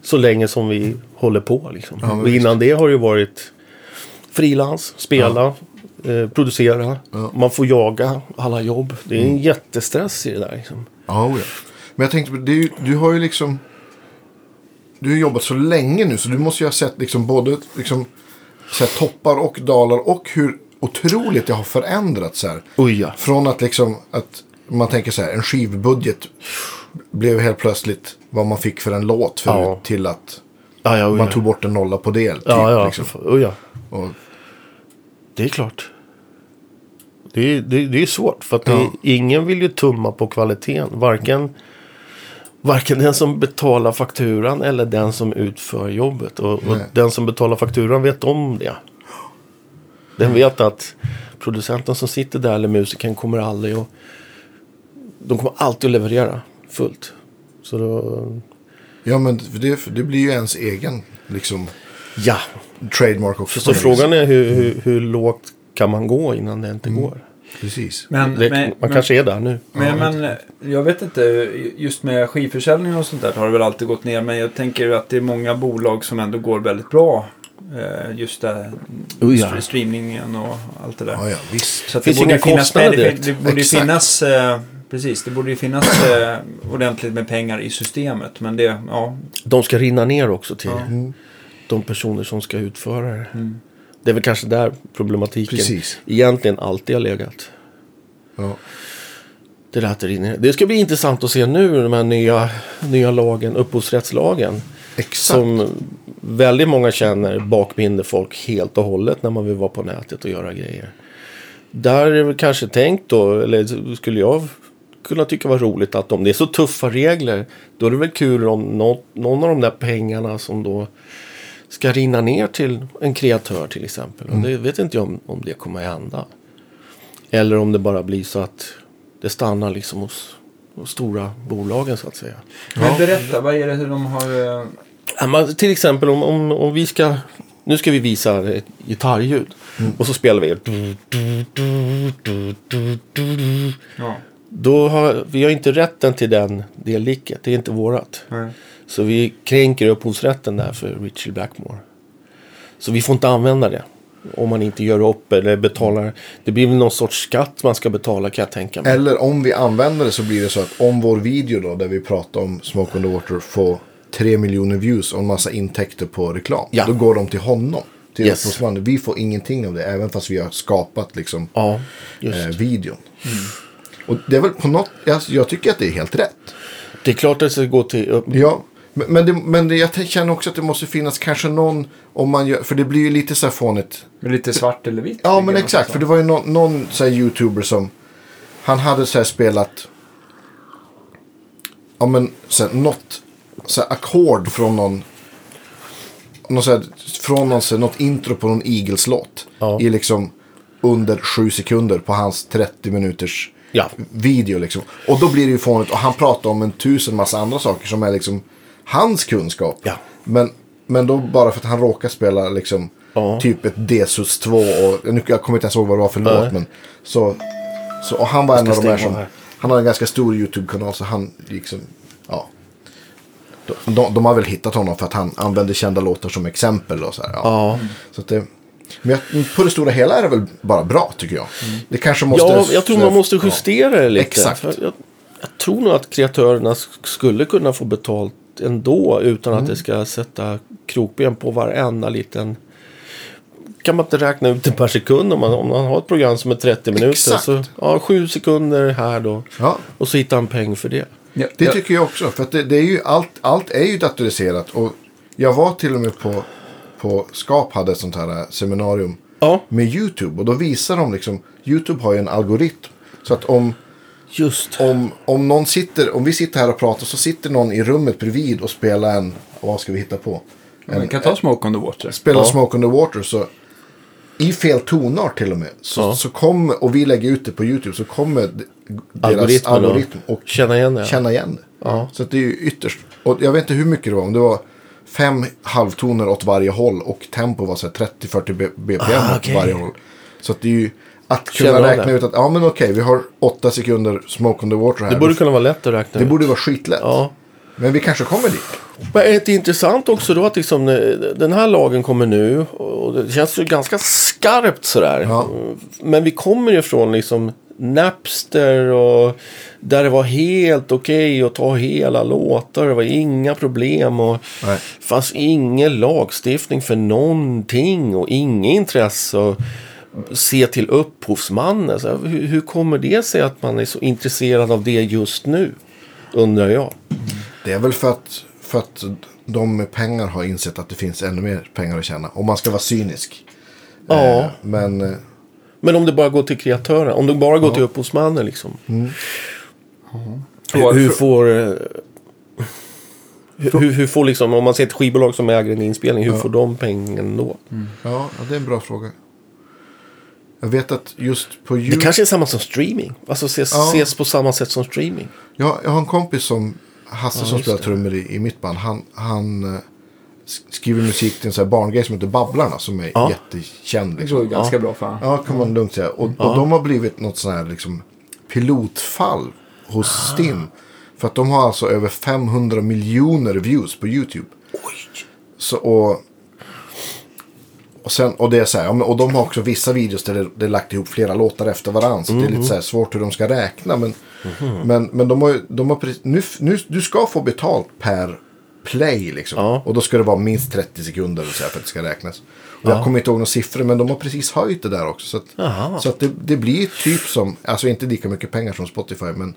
så länge som vi håller på liksom. Ja, och innan det har det ju varit frilans, spela, eh, producera. Ja. Man får jaga alla jobb. Det är en jättestress i det där liksom. Ja, oh ja. Men jag tänkte, på, det ju, du har ju liksom... Du har jobbat så länge nu så du måste ju ha sett liksom både liksom, så här, toppar och dalar och hur otroligt det har förändrats så här. Oj ja. Från att liksom att man tänker så här, en skivbudget blev helt plötsligt vad man fick för en låt förut Ja. till att Ja, ja, oj, man tog bort en nolla på del. Typ, Ja, ja. liksom. Oj, ja. och, Det är klart. Det är, det, det är svårt för att det, Ja. ingen vill ju tumma på kvaliteten. Varken, varken den som betalar fakturan eller den som utför jobbet. Och, och den som betalar fakturan vet om det. Den vet att producenten som sitter där eller musikern kommer aldrig att... De kommer alltid att leverera fullt. Så då... ja, men det, det blir ju ens egen liksom, Ja. trademark också. Så något frågan är hur, hur, hur lågt kan man gå innan det inte går? Precis. Men, Det, men, man men, kanske är där nu. men, men jag vet inte, just med skivförsäljning och sånt där har det väl alltid gått ner. Men jag tänker att det är många bolag som ändå går väldigt bra. Eh, Just det, Oh, ja. st- streamingen och allt det där. Ja, ja, visst. Så att Finns det borde finnas kostnader med, det, det borde ju Exakt. finnas, eh, precis, det borde ju finnas eh, ordentligt med pengar i systemet. Men det, ja, De ska rinna ner också till Ja. Mm. de personer som ska utföra det. Det är väl kanske där problematiken Precis. egentligen alltid har legat. Ja. Det, där att det, ska bli intressant att se nu den här nya, nya lagen, upphovsrättslagen. Exakt. Som väldigt många känner bakbinder folk helt och hållet när man vill vara på nätet och göra grejer. Där är det kanske tänkt då, eller skulle jag kunna tycka var roligt att om det är så tuffa regler, då är det väl kul om något, någon av de där pengarna som då ska rinna ner till en kreatör till exempel. Och det vet inte jag om, om det kommer att hända. Eller om det bara blir så att det stannar liksom hos de stora bolagen så att säga. men berätta, vad är det de har... eh, Ja, men till exempel om, om, om vi ska... Nu ska vi visa ett gitarrljud. Och så spelar vi. Ja, Då har vi har inte rätten till den delliket. Det är inte vårat. nej. Så vi kränker upphovsrätten där för Richie Blackmore. Så vi får inte använda det. Om man inte gör upp eller betalar. Det blir väl någon sorts skatt man ska betala kan jag tänka mig. Eller om vi använder det så blir det så att om vår video då där vi pratar om Smoke on the Water får 3 miljoner views och en massa intäkter på reklam. Ja. Då går de till honom. Till Yes. upphovsmannen. Vi får ingenting av det även fast vi har skapat liksom Ja, eh, videon. Och det är väl på något, jag, jag tycker att det är helt rätt. Det är klart att det ska gå till... Ja, men, men, det, men det, jag känner också att det måste finnas kanske någon, om man gör, för det blir ju lite så här fånigt. Med lite svart eller vitt. Ja, men exakt. För det var ju någon, någon så youtuber som, han hade så här spelat, ja men så här, något så här ackord från någon, någon så här, från någon, så här, något intro på någon Eagles-låt. Ja. I liksom under sju sekunder på hans 30 minuters Ja. video liksom. Och då blir det ju fånigt och han pratar om en tusen massa andra saker som är liksom hans kunskap. Ja. Men, men då bara för att han råkar spela liksom Ja. typ ett Desus 2 och nu, jag kommer inte ens ihåg vad det var för låt Nej. men så, så och han var en av de här som, här. han har en ganska stor YouTube-kanal så han liksom, ja. De, de, de har väl hittat honom för att han använder kända låtar som exempel och så här. Ja. Ja. Så det, men jag, på det stora hela är det väl bara bra tycker jag. Det kanske måste... Ja, jag tror man måste ja. justera det lite. Exakt. Jag, jag tror nog att kreatörerna sk- skulle kunna få betalt ändå utan Mm. att det ska sätta krokben på varenda liten... Kan man inte räkna ut det per sekund om man, om man har ett program som är 30 minuter? Exakt. Så, ja, sju sekunder här då. Ja, Och så hittar han peng för det. Ja, det ja, tycker jag också. För att det, det är ju allt, allt är ju datoriserat. Och jag var till och med på, på Skap hade ett sånt här äh, seminarium Ja, med YouTube. Och då visar de liksom, YouTube har ju en algoritm. Så att om, just. om, om någon sitter, om vi sitter här och pratar så sitter någon i rummet bredvid och spelar en, vad ska vi hitta på? Man kan ta Smoke on the Water. spelar Ja. Smoke on the Water så i fel tonart till och med. Så, Ja. så kommer, och vi lägger ut det på YouTube så kommer deras Algoritmen algoritm och Känna igen det. känna igen det. Ja. Så att det är ju ytterst. Och jag vet inte hur mycket det var. Om det var fem halvtoner åt varje håll och tempo var så här 30-40 B- BPM Ah, åt varje håll. Så att det är ju att kunna av räkna det. ut att ja men okej vi har åtta sekunder Smoke on the Water här. Det borde kunna vara lätt att räkna det ut. borde vara skitlätt. Ja. Men vi kanske kommer dit. Men är det inte intressant också då att liksom, eh, den här lagen kommer nu och det känns ju ganska skarpt sådär. Ja. Men vi kommer ju från liksom Napster och där det var helt okej att ta hela låtar. Det var inga problem och Nej. fanns ingen lagstiftning för någonting och inget intresse att se till upphovsmannen. Så hur, hur kommer det sig att man är så intresserad av det just nu? Undrar jag. Det är väl för att, för att de med pengar har insett att det finns ännu mer pengar att tjäna. Om man ska vara cynisk. Ja. Eh, men eh, Men om det bara går till kreatören, om det bara går till upphovsmannen liksom. Hur, hur får... eh, Hur, hur, får liksom, om man ser ett skivbolag som äger en inspelning, hur får de pengen då? ja, ja, det är en bra fråga. Jag vet att just på Det YouTube. kanske är samma som streaming. Alltså ses, Ja. ses på samma sätt som streaming. Jag, jag har en kompis som Hasse Ja, som spelar det. trummor i, i mitt band. Han, han eh, sk- skriver musik till en sån här barngrej som heter Babblarna. Som är Ja. jättekänd. Det går Liksom. ganska bra för han. Ja, kan man lugnt säga. Och, och de har blivit något sån här liksom, pilotfall hos Ah. Stim. För att de har alltså över 500 miljoner views på YouTube. Så, och, och, sen, och det är så här, ja, och de har också vissa videos där det, det är lagt ihop flera låtar efter varandra. Så det är lite så här svårt hur de ska räkna. Men, men, men de har, de har nu, nu, du ska få betalt per play liksom. Ja. Och då ska det vara minst 30 sekunder så här för att det ska räknas. Och Jag kommer inte ihåg några siffror men de har precis höjt det där också. Så att, så att det, det blir typ som, alltså inte lika mycket pengar som Spotify men,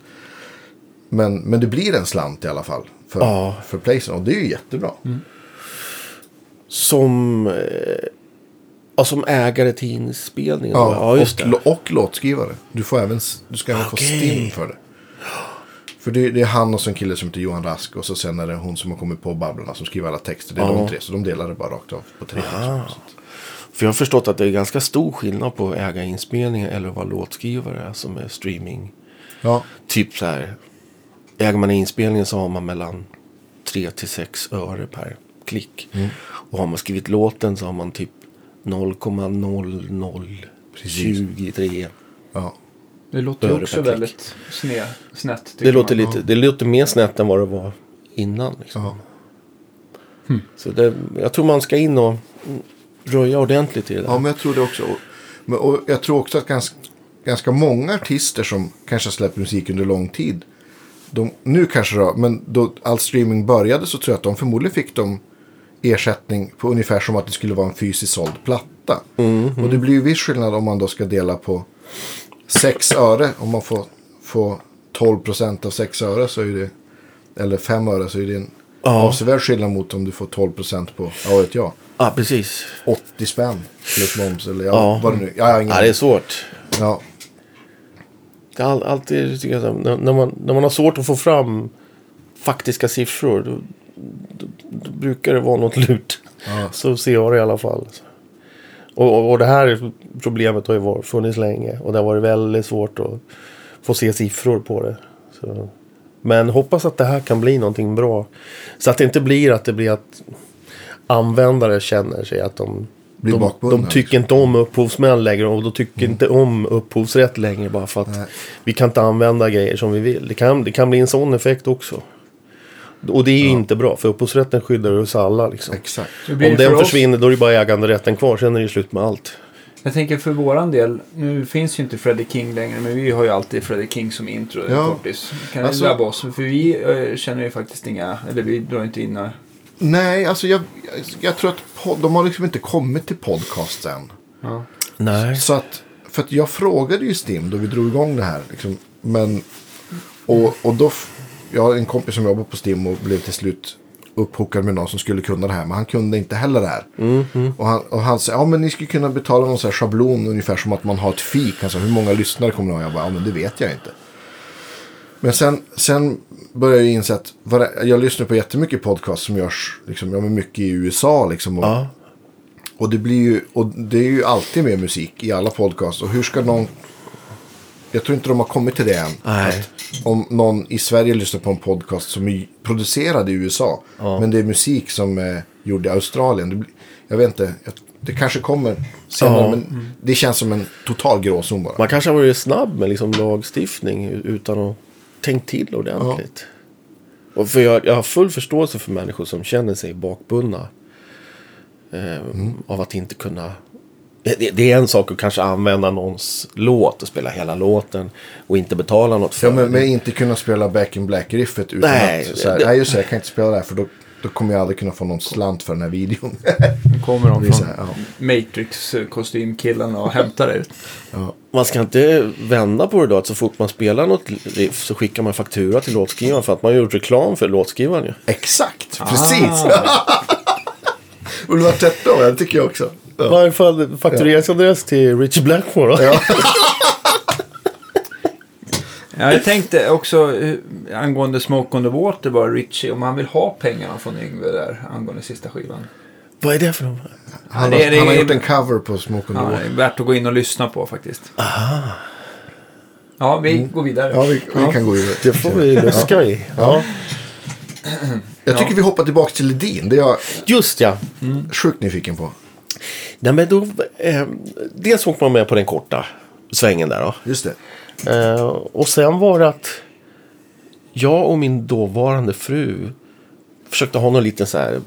men, men det blir en slant i alla fall för, Ja. för playsen. Och det är ju jättebra. Som, eh, ja, som ägare till inspelningen. Ja, Ja, just och, det. och låtskrivare. Du, får även, du ska även få Okej. STIM för det. För det, det är han och så en kille som heter Johan Rask. Och så sen är det hon som har kommit på Babblarna som skriver alla texter. Det är Ja. de tre. Så de delar det bara rakt av på tre. Liksom. För jag har förstått att det är ganska stor skillnad på att äga inspelningar eller att vara låtskrivare som är streaming. Ja, Typ så här. Äger man inspelningen så har man mellan 3 till 6 öre per klick. Mm. Och har man skrivit låten så har man typ 0,0023. ja. Det låter ju Öre också väldigt sne, snett. Det låter, man. lite, det låter mer snett än vad det var innan. Liksom. ja. Så det, jag tror man ska in och mm, röja ordentligt i det där. Ja, men jag tror det också. Men, och jag tror också att ganska, ganska många artister som kanske har släppt musik under lång tid. De, nu kanske då, men då all streaming började så tror jag att de förmodligen fick de ersättning på ungefär som att det skulle vara en fysiskt såld platta. Och det blir ju viss skillnad om man då ska dela på 6 öre. Om man får, får 12 procent av 6 öre så är det, eller 5 öre så är det en Ja. avsevärd skillnad mot om du får 12 procent på, ja vet jag. Ja, precis. 80 spänn plus moms eller ja, Ja. vad det nu ja, ingen Ja, det är svårt. ja, all, alltid, tycker jag, när, när, man, när man har svårt att få fram faktiska siffror. Då, då, då brukar det vara något lurt. Ja. Så ser jag det i alla fall. Och, och, och det här problemet har ju varit, funnits länge. Och det har varit väldigt svårt att få se siffror på det. Så. Men hoppas att det här kan bli någonting bra. Så att det inte blir att det blir att användare känner sig att de Blir de, bakbundna, de tycker inte om upphovsmän längre och de tycker inte om upphovsrätt längre bara för att Nej. vi kan inte använda grejer som vi vill. Det kan, det kan bli en sån effekt också. Och det är ju inte bra för upphovsrätten skyddar oss alla. Liksom. Exakt. Om för den oss? försvinner då är det bara äganderätten kvar. Sen är det slut med allt. Jag tänker för våran del, nu finns ju inte Freddie King längre, men vi har ju alltid Freddie King som intro. Ja. Kortis. Kan Alltså- du drabba oss? För vi eh, känner ju faktiskt inga, eller vi drar inte in några. Nej, alltså jag, jag, tror att pod, de har liksom inte kommit till podcast än. Ja. Nej. Så att, för att jag frågade ju Stim då vi drog igång det här. Liksom, men, och, och då, jag har en kompis som jobbar på Stim och blev till slut upphookad med någon som skulle kunna det här. Men han kunde inte heller det här. Och han, och han sa, ja men ni skulle kunna betala någon sån här schablon ungefär som att man har ett fik. Han sa, hur många lyssnare kommer ni ha? Jag bara, ja men det vet jag inte. Men sen, sen började jag inse att jag lyssnar på jättemycket podcast som görs liksom, ja, men mycket i USA. Liksom, och, Ja. och det blir ju, och det är ju alltid med musik i alla podcasts. Och hur ska någon... Jag tror inte de har kommit till det än. Nej. Om någon i Sverige lyssnar på en podcast som är producerad i USA. Men det är musik som är gjord i Australien. Det jag vet inte. Det kanske kommer senare. Ja. Men det känns som en total gråzon bara. Man kanske har varit snabb med liksom lagstiftning utan att tänkt till ordentligt. Och för jag, jag har full förståelse för människor som känner sig bakbundna. Eh, Av att inte kunna... Det, det är en sak att kanske använda någons låt och spela hela låten och inte betala något för Ja, men, det. men inte kunna spela Back in Black-riffet utan Nej, att... Så här, det- nej, just det. Jag kan inte spela det här för då, då kommer jag aldrig kunna få någon slant för den här videon. Nu kommer de från ja. Matrix-kostymkillarna och hämtar det. Man ska inte vända på det då att så fort man spelar något riff så skickar man faktura till låtskrivaren för att man har gjort reklam för låtskrivaren ju. Exakt, precis. Oliver 13, det tycker jag också. Ja. Varför faktureringsadress till Richie Blackmore då? Ja. Ja, jag tänkte också eh, angående Smoke on the Water bara Richie, om han vill ha pengarna från Yngve där angående sista skivan. Vad är det för något? Han, det- har, han har gjort en cover på Smoke on the Ja, det Water. är värt att gå in och lyssna på faktiskt. Ja, vi går vidare. Ja, vi, vi kan gå vidare. Det får vi luska i. Ja. Jag tycker vi hoppar tillbaka till Ledin. Det är jag Just ja. sjukt nyfiken på. Nej, men då, eh, dels åkte man med på den korta svängen där. Då. Just det. Eh, och sen var det att jag och min dåvarande fru försökte ha någon liten så här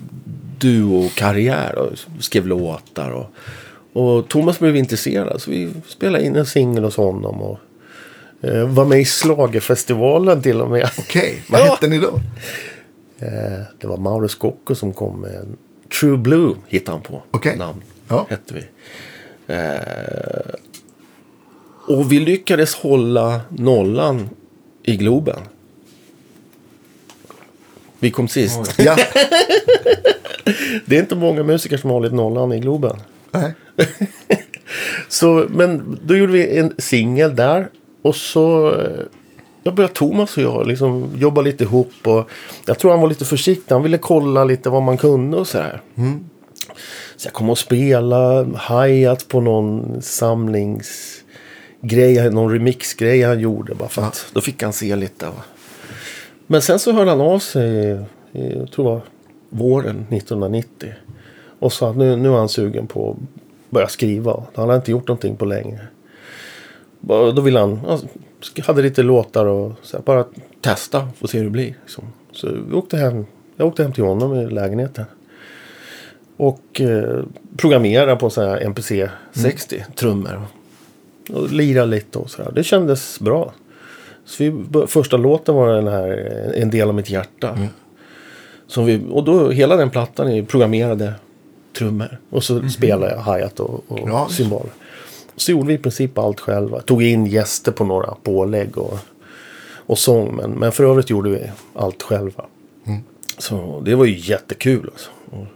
duo-karriär. Och skrev låtar. Och, och Thomas blev intresserad så vi spelade in en singel hos honom. Och eh, var med i Schlagerfestivalen till och med. Okej, vad Ja. hette ni då? Eh, det var Mauro Scocco som kom med True Blue hittade han på. Okej. Namn Ja. hette vi. Eh, och vi lyckades hålla nollan i Globen. Vi kom sist. Ja. Det är inte många musiker som har hållit nollan i Globen. Nej. Så, men då gjorde vi en singel där. Och så eh, jag började Thomas och jag liksom jobba lite ihop. Och jag tror han var lite försiktig. Han ville kolla lite vad man kunde och sådär. Så jag kom och spela hi på någon samlingsgrej. Någon remixgrej han gjorde. Bara för att då fick han se lite. Va? Men sen så hörde han av sig. i- Jag tror det var våren 1990. Och sa att nu, nu är han sugen på att börja skriva. Han hade inte gjort någonting på länge. Då ville han, han hade lite låtar och så här, bara testa, få se hur det blir. Liksom. Så vi åkte hem, jag åkte hem till honom i lägenheten. Och eh, programmerade på så här MPC 60 trummor. Och lirade lite och så här. Det kändes bra. Så vi, första låten var den här En del av mitt hjärta. Som vi, och då hela den plattan är programmerade trummor. Och så spelade jag hi-hat och, och Ja. cymbaler. Så gjorde vi i princip allt själva. Tog in gäster på några pålägg och, och sång. Men, men för övrigt gjorde vi allt själva. Så det var ju jättekul. Alltså. Och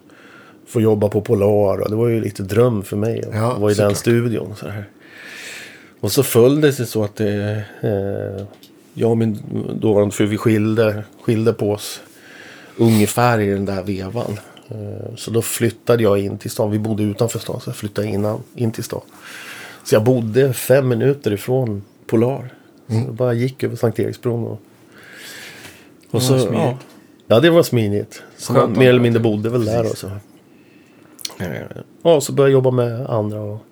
få jobba på Polar. Och det var ju lite dröm för mig. att Ja, vara i den såklart. studion. Och, så här. och så föll det sig så att det, eh, jag och min dåvarande fru vi skilde, skilde på oss. ungefär i den där vevan. Eh, Så då flyttade jag in till stan. Vi bodde utanför stan så jag flyttade in, in till stan. Så jag bodde fem minuter ifrån Polar. Så jag bara gick över Sankt Eriksbron. Och, och så, smidigt. ja, ja, det var smidigt. Så man mer eller mindre bodde väl där. Och så. Ja, så började jag jobba med andra. Och...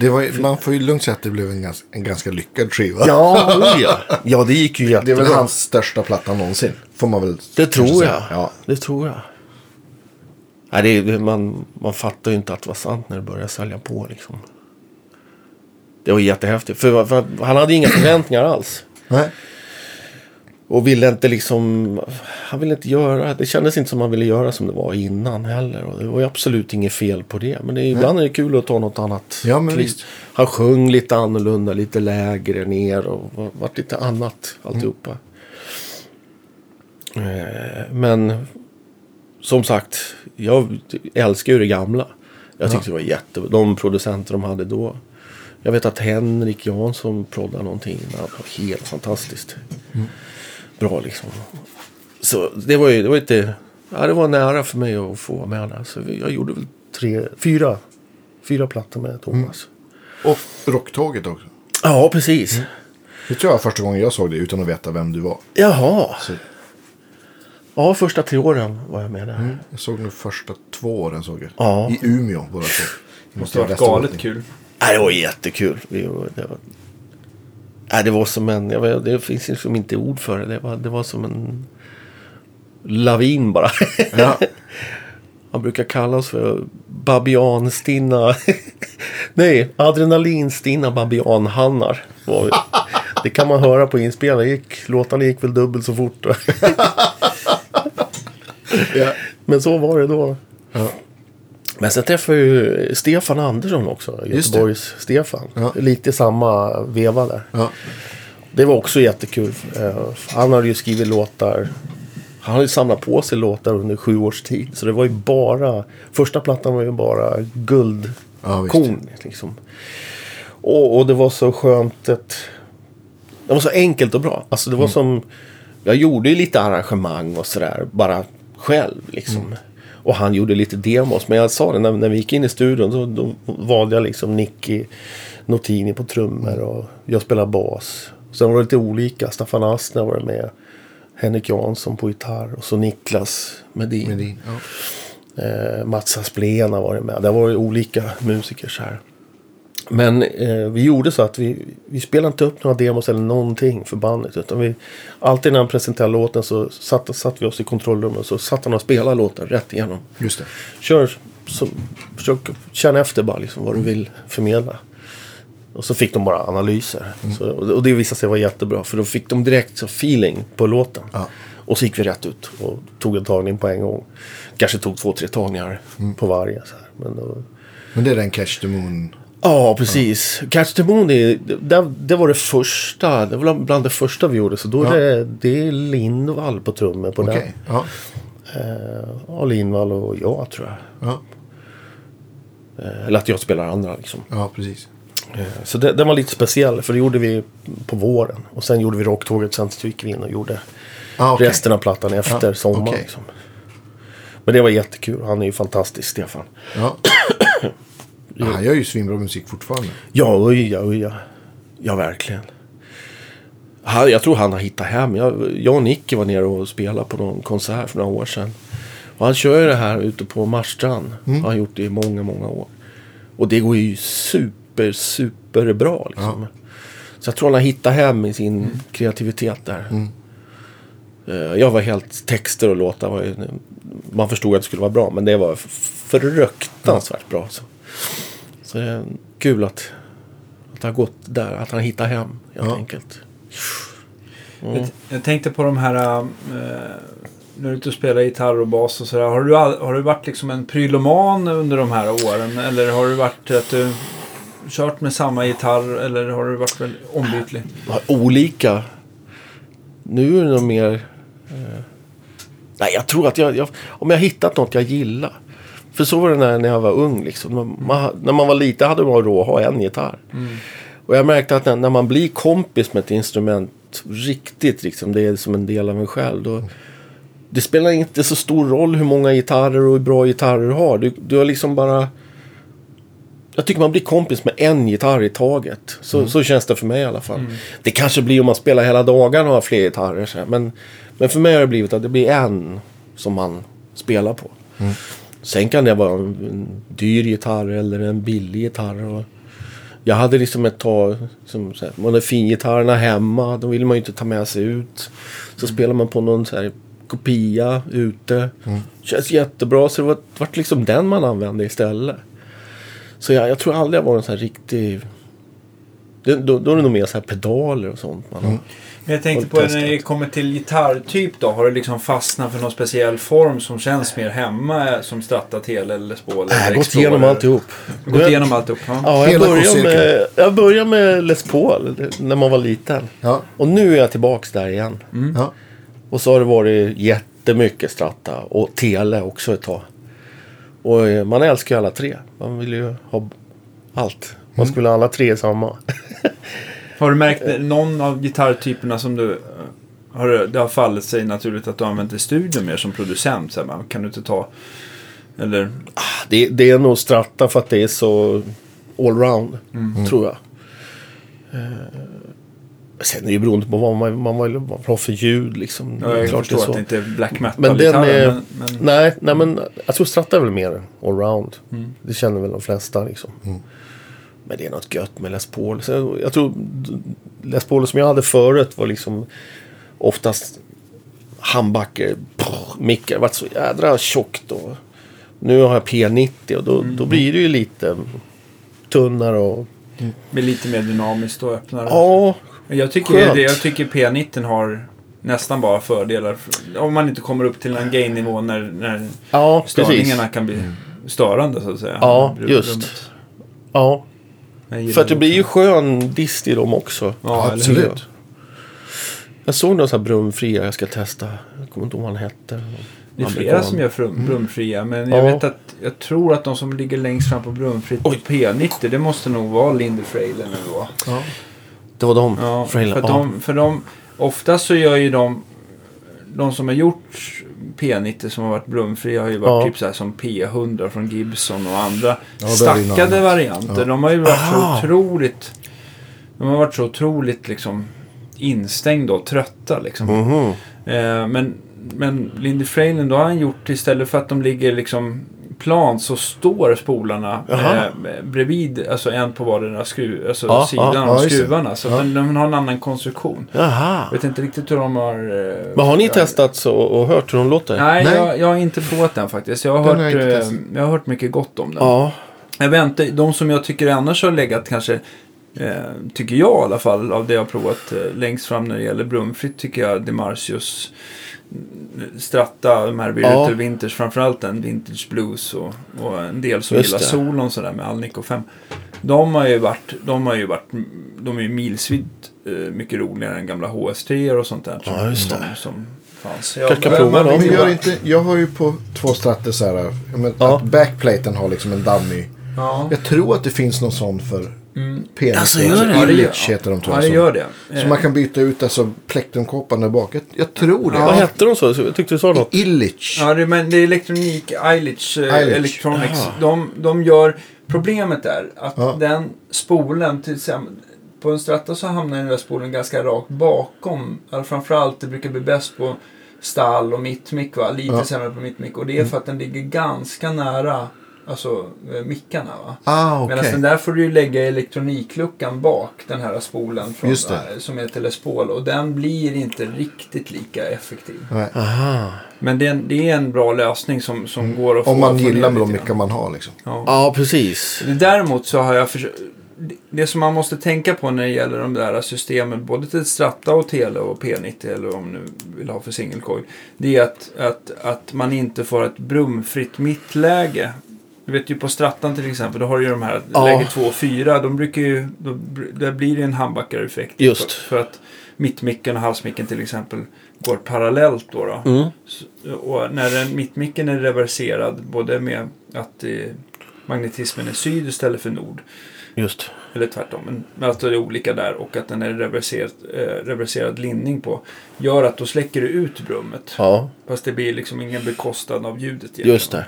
Det var, ju- man får ju lugnt säga att det blev en ganska, en ganska lyckad skiva. Ja, ja. ja, det gick ju Det är jättebra. väl hans största platta någonsin. Får man väl Det tror säga. jag. Ja. Det tror jag. Nej, det, man, man fattar ju inte att det var sant när det började sälja på. Liksom. Det var jättehäftigt. För, för han hade inga förväntningar alls. Nej. Och ville inte liksom... Han ville inte göra... Det kändes inte som han ville göra som det var innan heller. Och det var ju absolut inget fel på det. Men det, är- ibland är det kul att ta något annat. Ja, men visst. Han sjöng lite annorlunda, lite lägre ner och var- vart lite annat alltihopa. Eh, Men som sagt, jag älskar ju det gamla. Jag tyckte det var jättebra. De producenter de hade då. Jag vet att Henrik Jansson proddade någonting. Det var helt fantastiskt. Bra liksom. Så det var ju det var inte... Ja, det var nära för mig att få vara med där. Så jag gjorde väl tre, fyra, fyra plattor med Thomas. Och Rocktåget också. Ja, precis. Det tror jag var första gången jag såg det utan att veta vem du var. Jaha. Så, Ja, första tre åren var jag med där. jag såg nog första två åren såg jag. Ja. I Umeå båda två. Det Måste ha varit galet kul. Det var jättekul. Vi, det, var, nej, det var som en... Jag vet, det finns liksom inte ord för det. Det var, det var som en lavin bara. Ja. Han brukar kalla oss för babianstinna... Nej, adrenalinstinna babianhannar. var. Det kan man höra på inspelningen. Låtarna gick väl dubbelt så fort. ja. Men så var det då. Ja. Men sen träffade jag ju Stefan Andersson också. Göteborgs Stefan. Ja. Lite samma veva där. Ja. Det var också jättekul. Eh, Han hade ju skrivit låtar. Han hade ju samlat på sig låtar under sju års tid. Så det var ju bara. Första plattan var ju bara Ja, guldkorn. liksom. och, och det var så skönt. Ett, det var så enkelt och bra. Alltså det var som. Jag gjorde ju lite arrangemang och sådär. Bara själv liksom. Och han gjorde lite demos. Men jag sa det när, när vi gick in i studion. Då, då valde jag liksom Nicky Notini på trummor. Och jag spelade bas. Sen var det lite olika. Staffan Astner var med. Henrik Jansson på gitarr. Och så Niklas Medin. Med din. Ja. Eh, Mats Asplén har varit med. Det var olika musiker så här. Men eh, vi gjorde så att vi, vi spelade inte upp några demos eller någonting för bandet. Utan vi, alltid när han presenterade låten så satt, satt vi oss i kontrollrummet och så satt han och spelade låten rätt igenom. Just det. Kör, så, försök känna efter bara liksom vad du vill förmedla. Och så fick de bara analyser. Så, och det visade sig vara jättebra. För då fick de direkt så feeling på låten. Ja. Och så gick vi rätt ut och tog en tagning på en gång. Kanske tog två, tre tagningar på varje. Så här. Men då, Men det är den Catch the Moon. Ja, precis. Catch the Moon, det, det, det var det första. Det var bland det första vi gjorde. Så då är det, det är Lindvall på trummor på. Ja. den. Eh, ja, Lindvall och jag tror jag. Ja. Eh, eller att jag spelar andra liksom. ja, precis. Eh, så det, den var lite speciell. För det gjorde vi på våren. Och sen gjorde vi Rocktåget. Sen så gick vi in och gjorde Ja, okej. resten av plattan efter Ja, sommaren. okej. Liksom. Men det var jättekul. Han är ju fantastisk, Stefan. Ja. Han gör ju svinbra musik fortfarande. Ja, oj, ja, oj, ja. Ja, verkligen. Han, jag tror han har hittat hem. Jag, jag och Nicky var nere och spelade på någon konsert för några år sedan. Och han kör ju det här ute på Marstrand. Mm. Har han gjort det i många, många år. Och det går ju super, super bra liksom. Så jag tror han har hittat hem i sin Mm. kreativitet där. Eh, Jag var helt texter och låtar. Var ju, man förstod att det skulle vara bra. Men det var fruktansvärt bra. Så. Så det är kul att, att det har gått där. Att han hittar hem helt Ja. enkelt. Jag, jag tänkte på de här... eh, när du är ute och spelar gitarr och bas och sådär. Har du, har du varit liksom en pryloman under de här åren? Eller har du varit att du kört med samma gitarr? Eller har du varit väldigt ombytlig? Olika. Nu är det nog mer... Eh, nej, jag tror att jag, jag... Om jag har hittat något jag gillar. För så var det när, när jag var ung. Liksom. Man, man, när man var liten hade man råd att ha en gitarr. Och jag märkte att när, när man blir kompis med ett instrument riktigt, liksom, det är som en del av en själv. Då, det spelar inte så stor roll hur många gitarrer och hur bra gitarrer du har. Du, du har liksom bara... Jag tycker man blir kompis med en gitarr i taget. Så, så känns det för mig i alla fall. Det kanske blir om man spelar hela dagarna och har fler gitarrer. Men, men för mig har det blivit att det blir en som man spelar på. Sen kan det vara en, dyr gitarr eller en billig gitarr. Och jag hade liksom ett tag, som, så här, man hade fingitarrerna hemma. Då vill man ju inte ta med sig ut. Så spelar man på någon så här kopia ute. Känns jättebra. Så det var, det var liksom den man använde istället. Så jag, jag tror aldrig jag var en sån här riktig... Det, då, då är det nog mer så här pedaler och sånt. Man har. Men jag tänkte på när det kommer till gitarrtyp då. Har du liksom fastnat för någon speciell form som känns mer hemma som Stratta, Tele eller Spål? Jag har gått igenom alltihop. Gått igenom alltihop? Ja. Ja, jag började, med, jag började med Les Paul när man var liten. Ja. Och nu är jag tillbaks där igen. Ja. Och så har det varit jättemycket Stratta och Tele också ett tag. Och eh, man älskar ju alla tre. Man vill ju ha allt. Man skulle ha alla tre samma. Har du märkt någon av gitarrtyperna som du... eh, Har det, det har fallit sig naturligt att du använt i studion mer som producent? Så här, man, kan du inte ta... Eller... Det, det är nog Stratta för att det är så allround, tror jag. Eh, sen är det ju beroende på vad man, man, man har för ljud liksom. Ja, Det jag klart det är förstår så. att det inte är black Men den är... Men, men, Nej, nej, men jag tror Stratta är väl mer allround. Det känner väl de flesta liksom. Men det är något gött med Les Paul. Så jag tror Les Paul som jag hade förut var liksom oftast handbacker, mickar. Det varit så jädra tjockt. Och nu har jag P90 och då, då blir det ju lite tunnare och... blir lite mer dynamiskt och öppnare. Ja, Jag tycker, Skönt. det, jag tycker P19 har nästan bara fördelar. Om man inte kommer upp till en gain-nivå när, när ja precis. störningarna kan bli störande så att säga. Ja, just. Ja, för att det blir ju skön dist i dem också. Ja, absolut. Jag såg någon sån här brunfria jag ska testa. Jag kommer inte ihåg vad han hette. Det är flera Amerikan. som gör frum, brumfria. Men jag Ja. vet att jag tror att de som ligger längst fram på brumfritt Oj. P90 det måste nog vara Lindy Frailer nu då. Ja. Det var de. Ja, för, att de, för de, oftast så gör ju de, de som har gjort P90 som har varit brumfria har ju varit Ja. typ så här som P100 från Gibson och andra Ja, stackade varianter. Ja. De har ju varit Aha. så otroligt, de har varit så otroligt liksom instängda och trötta liksom. Mhm. Eh, men, men Lindy Frailen, då har han gjort istället för att de ligger liksom plan så står spolarna eh, bredvid, alltså en på vardera skruv, alltså Ja, sidan ja, av det. skruvarna. Så den, den har en annan konstruktion. Jaha. Jag vet inte riktigt hur de har... eh, Men har ni jag- testat så och hört hur de låter? Nej, Nej. Jag, jag har inte provat den faktiskt. Jag har, Den hört, har jag eh, jag har hört mycket gott om den. Ja. Jag väntar, de som jag tycker annars har legat kanske, eh, tycker jag i alla fall, av det jag har provat eh, längst fram när det gäller brumfritt tycker jag Demarcius Stratta, de här Virtual Ja. Winters, framförallt den Vintage Blues och, och en del som Just gillar det. solon sådär med Alnico 5. De har ju varit, de har ju varit, de är ju milsvitt eh, mycket roligare än gamla HS3 och sånt där. Som, Ja, just det. Som, som fanns. Kanske ska men- prova dem. Men gör inte, jag har ju på två stratter så här, Ja. att backplaten har liksom en dummy. Ja. Jag tror att det finns någon sån för Mm. penis. Alltså, gör det? Ja, Illich heter de tror Ja, jag. det som- gör det. Så man kan byta ut alltså plektrumkåpan där bak. Jag, jag tror det. Vad hette de så? Jag tyckte du sa något. Illich. Ja, det, men det är elektronik, Eilich, eh, Eilich, Electronics. De, de gör... Problemet är att Ja. den spolen, till exempel, på en Stratta så hamnar den där spolen ganska rakt bakom. Eller framförallt, det brukar bli bäst på stall och mittmick va? Lite Ja. sämre på mittmick. Och det är för att den ligger ganska nära alltså, eh, mickarna va. Ah, okej. Medan den där får du ju lägga i elektronikluckan bak, den här spolen från, Just det. eh, som är till Les Paul. Och den blir inte riktigt lika effektiv. Men det är en, det är en bra lösning som, som går att få Om man gillar med de mickar man har liksom. Ja. Ja, precis. Däremot så har jag försökt... det- Det som man måste tänka på när det gäller de där systemen, både till Stratta och Tele och P90 eller om nu vill ha för single coil. Det är att, att, att man inte får ett brumfritt mittläge. Du vet ju på Strattan till exempel, då har du ju de här Ja. läge 2 och 4. De brukar ju, då, där blir det en handbackareffekt. Just. För, för att mittmicken och halsmicken till exempel går parallellt då. då. Mm. Så- Och när den, mittmicken är reverserad, både med att eh, magnetismen är syd istället för nord. Just. eller tvärtom, men, men att det är olika där och att den är reverserad, eh, reverserad linning på. Gör att då släcker du ut brummet. Ja, Fast det blir liksom ingen bekostnad av ljudet. egentligen. just det.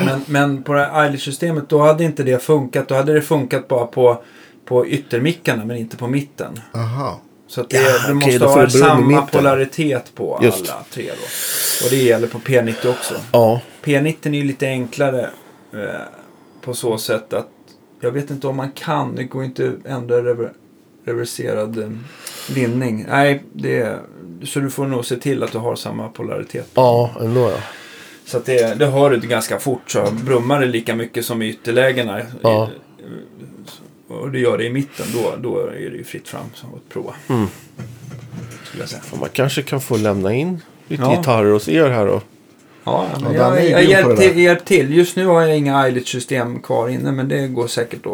Men, men på det här Eilish-systemet då hade inte det funkat. Då hade det funkat bara på, på yttermickarna men inte på mitten. Aha. Så att det, Ja, du måste ha samma mitten. polaritet på Just. alla tre då. Och det gäller på P90 också. Ja, P90 är ju lite enklare eh, på så sätt att jag vet inte om man kan. Det går inte att ändra rever, reverserad eh, linning. Nej, det är, så du får nog se till att du har samma polaritet. ja ändå ja. Så att det, det hör du ganska fort. Så brummar det lika mycket som i ytterlägena. Ja. Och det gör det i mitten. Då, då är det ju fritt fram så att prova. Mm. Man kanske kan få lämna in lite Ja. gitarrer hos er här då. Ja, men Ja, jag, jag, hjälp till, hjälp till. Just nu har jag inga Eilert-system kvar inne. Men det går säkert att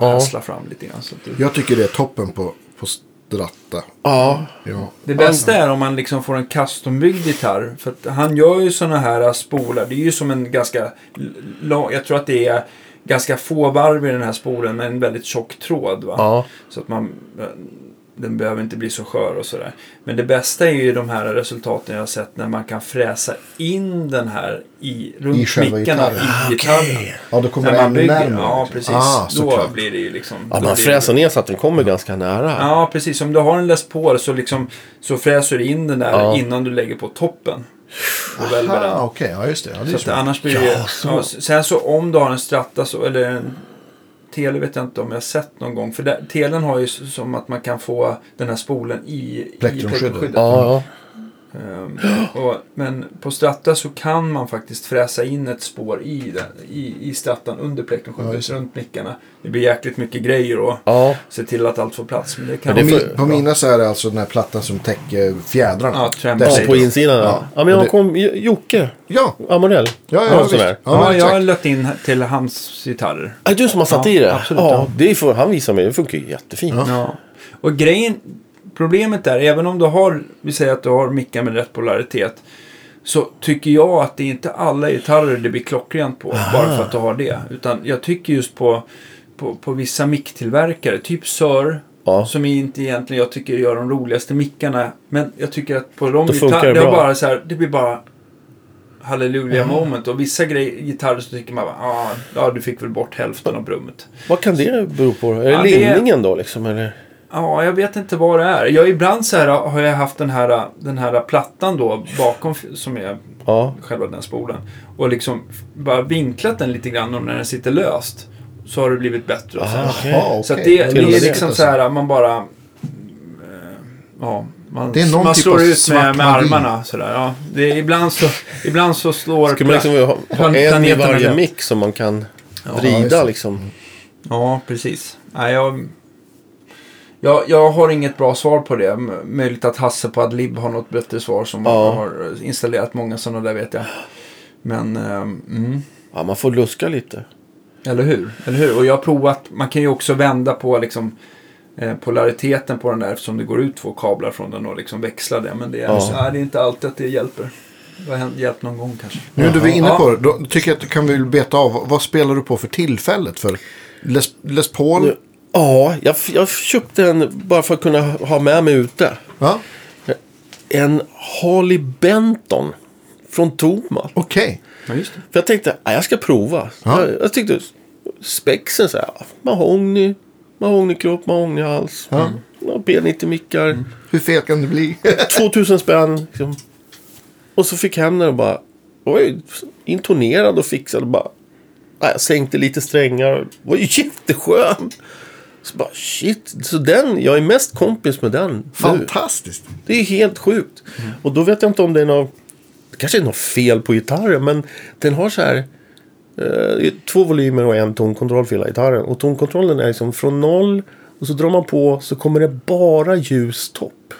Ja. hassla fram lite grann. Så att det, Jag tycker det är toppen på, på Stratta. Ja, Ja. det bästa är om man liksom får en custombyggd gitarr. För att han gör ju sådana här spolar. Det är ju som en ganska lång... Jag tror att det är ganska få varv i den här spolen med en väldigt tjock tråd. Va? ja, Så att man, den behöver inte bli så skör och sådär. Men det bästa är ju de här resultaten jag har sett när man kan fräsa in den här i, runt I själva mickarna gitarren. i gitarren. Ja, då kommer man ännu bygger, närmare. ja liksom. precis. Ah, då såklart. blir det ju liksom... ja man fräser ner så att den kommer ganska nära. Ja, precis. Om du har en Les Paul så, liksom, så fräser du in den där Ja. innan du lägger på toppen. Och välver den. Aha, okej. Ja, just det. Ja, det Så att annars blir det Ja, ja, så. ja, Sen så om du har en Strata så, eller en Tele vet jag inte om jag har sett någon gång. För där, Telen har ju som att man kan få den här spolen i, plektrumskyddet. Ja, ja. Ehm, och, men på Stratta så kan man faktiskt fräsa in ett spår i, den, i, i Strattan under Ja, plektrumskyddet det. runt mickarna. Det blir jäkligt mycket grejer och ja. se till att allt får plats. Men det kan Men det min, på mina så är det alltså den här plattan som täcker fjädrarna. Ja, ja på insidan ja. Ja. Ja, men jag kom, Jocke Ja, Amorell. ja, Ja, ja, visst. Ja, Ja, jag har lagt in till hans gitarrer. Är det du som har satt Ja, i det? absolut, ja, ja. det får han visa mig. Det funkar ju jättefint. Ja. Ja. Och grejen, problemet är, även om du har, vi säger att du har mickar med rätt polaritet. Så tycker jag att det är inte alla gitarrer det blir klockrent på. Bara för att du har det. Utan jag tycker just på, på, på vissa micktillverkare, typ Sör. Ja. Som inte egentligen jag tycker gör de roligaste mickarna. Men jag tycker att på de Då funkar gitarrer, det det, har bra. bara så här, det blir bara halleluja moment. Och vissa grej, gitarrer så tycker man bara, ah, ja du fick väl bort hälften av brummet. Vad kan det bero på? Är det Ja, det är- linningen då liksom? Eller? Ja, jag vet inte vad det är. Jag, ibland så här har jag haft den här, den här plattan då bakom som är Ja. själva den spolen. Och liksom bara vinklat den lite grann och när den sitter löst. Så har det blivit bättre. Och så, här. Aha, okej. Jaha, så det, Ja, det är liksom det, så här man bara... eh, Ja, man, Det är någon man typ slår ut med, med armarna. Så där, ja. det är, ibland, så, ibland så slår... Ska man liksom ha, ha en i varje mix som man kan Ja, vrida det. liksom? Ja, precis. Nej, jag, jag, jag har inget bra svar på det. Möjligt att Hasse på Adlib har något bättre svar som Ja. har installerat många sådana där vet jag. Men, ehm, mm, Ja, man får luska lite. eller hur? Eller hur? Och jag har provat, man kan ju också vända på liksom eh, polariteten på den där eftersom det går ut två kablar från den och liksom växla det. Men det är, Ja. så, nej, det är inte alltid att det hjälper. Det har hänt- hjälpt någon gång kanske. Nu när vi är inne Ja. på det, då tycker jag att du kan väl beta av. Vad spelar du på för tillfället? För Les, Les Paul? Nu- Ja, jag, jag köpte en bara för att kunna ha med mig ute. Ja, En Harley Benton från Toma. okej. Ja, just det. För jag tänkte, ja, jag ska prova. Ja. Jag, jag tyckte spexen så här, mahogny, mahognykropp, mahognihals. Ja. Ja. P90-mickar. Hur fel kan det bli? 2000 spänn. Liksom. Och så fick hem den och bara, oj, intonerad och fixad. Och bara, ja, jag sänkte lite strängar. Det var ju jätteskön. Så bara, shit. Så den, jag är mest kompis med den nu. Fantastiskt. Det är helt sjukt. Och då vet jag inte om det är något... Det kanske är något fel på gitarren. Men den har så här... Eh, två volymer och en tonkontroll för hela gitarren. Och tonkontrollen är liksom från noll. Och så drar man på så kommer det bara ljus topp.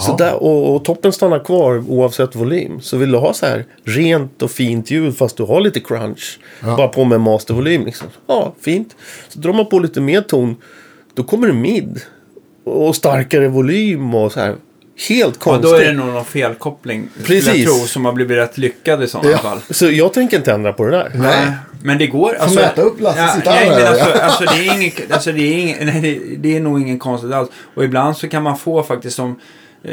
Så där, och, och toppen stannar kvar oavsett volym. Så vill du ha så här rent och fint ljud fast du har lite crunch. Ja. Bara på med mastervolym liksom. Ja, fint. Så drar man på lite mer ton. Då kommer det mid. Och starkare volym och så här. Helt Ja, konstigt. då är det nog någon felkoppling. Precis. tror, som har blivit rätt lyckad i sådana Ja. fall. Så jag tänker inte ändra på det där. Nej. Men det går. Alltså, mäta upp Lasses gitarr nej, men här, alltså, ja. alltså, det är ingen, alltså det är ingen, nej, det, det är nog ingen konstigt alls. Och ibland så kan man få faktiskt de eh,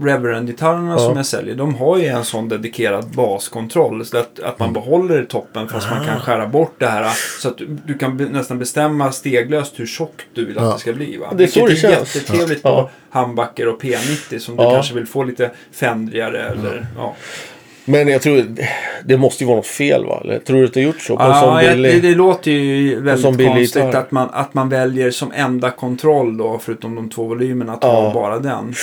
Reverend-gitarrerna Ja. som jag säljer. De har ju en sån dedikerad baskontroll. Så att, att man behåller toppen fast man Ah. kan skära bort det här. Så att du, du kan be, nästan bestämma steglöst hur tjockt du vill att Ja. det ska bli. Va? Det är så det känns. jättetrevligt Ja. på handbacker och P90 som du kanske vill få lite fändrigare. Eller, ja. Men jag tror det måste ju vara något fel va? Eller tror du att det gjort så? På en Ja, sån jag- det, det låter ju väldigt konstigt att man, att man väljer som enda kontroll då, förutom de två volymerna, att Ja. ha bara den.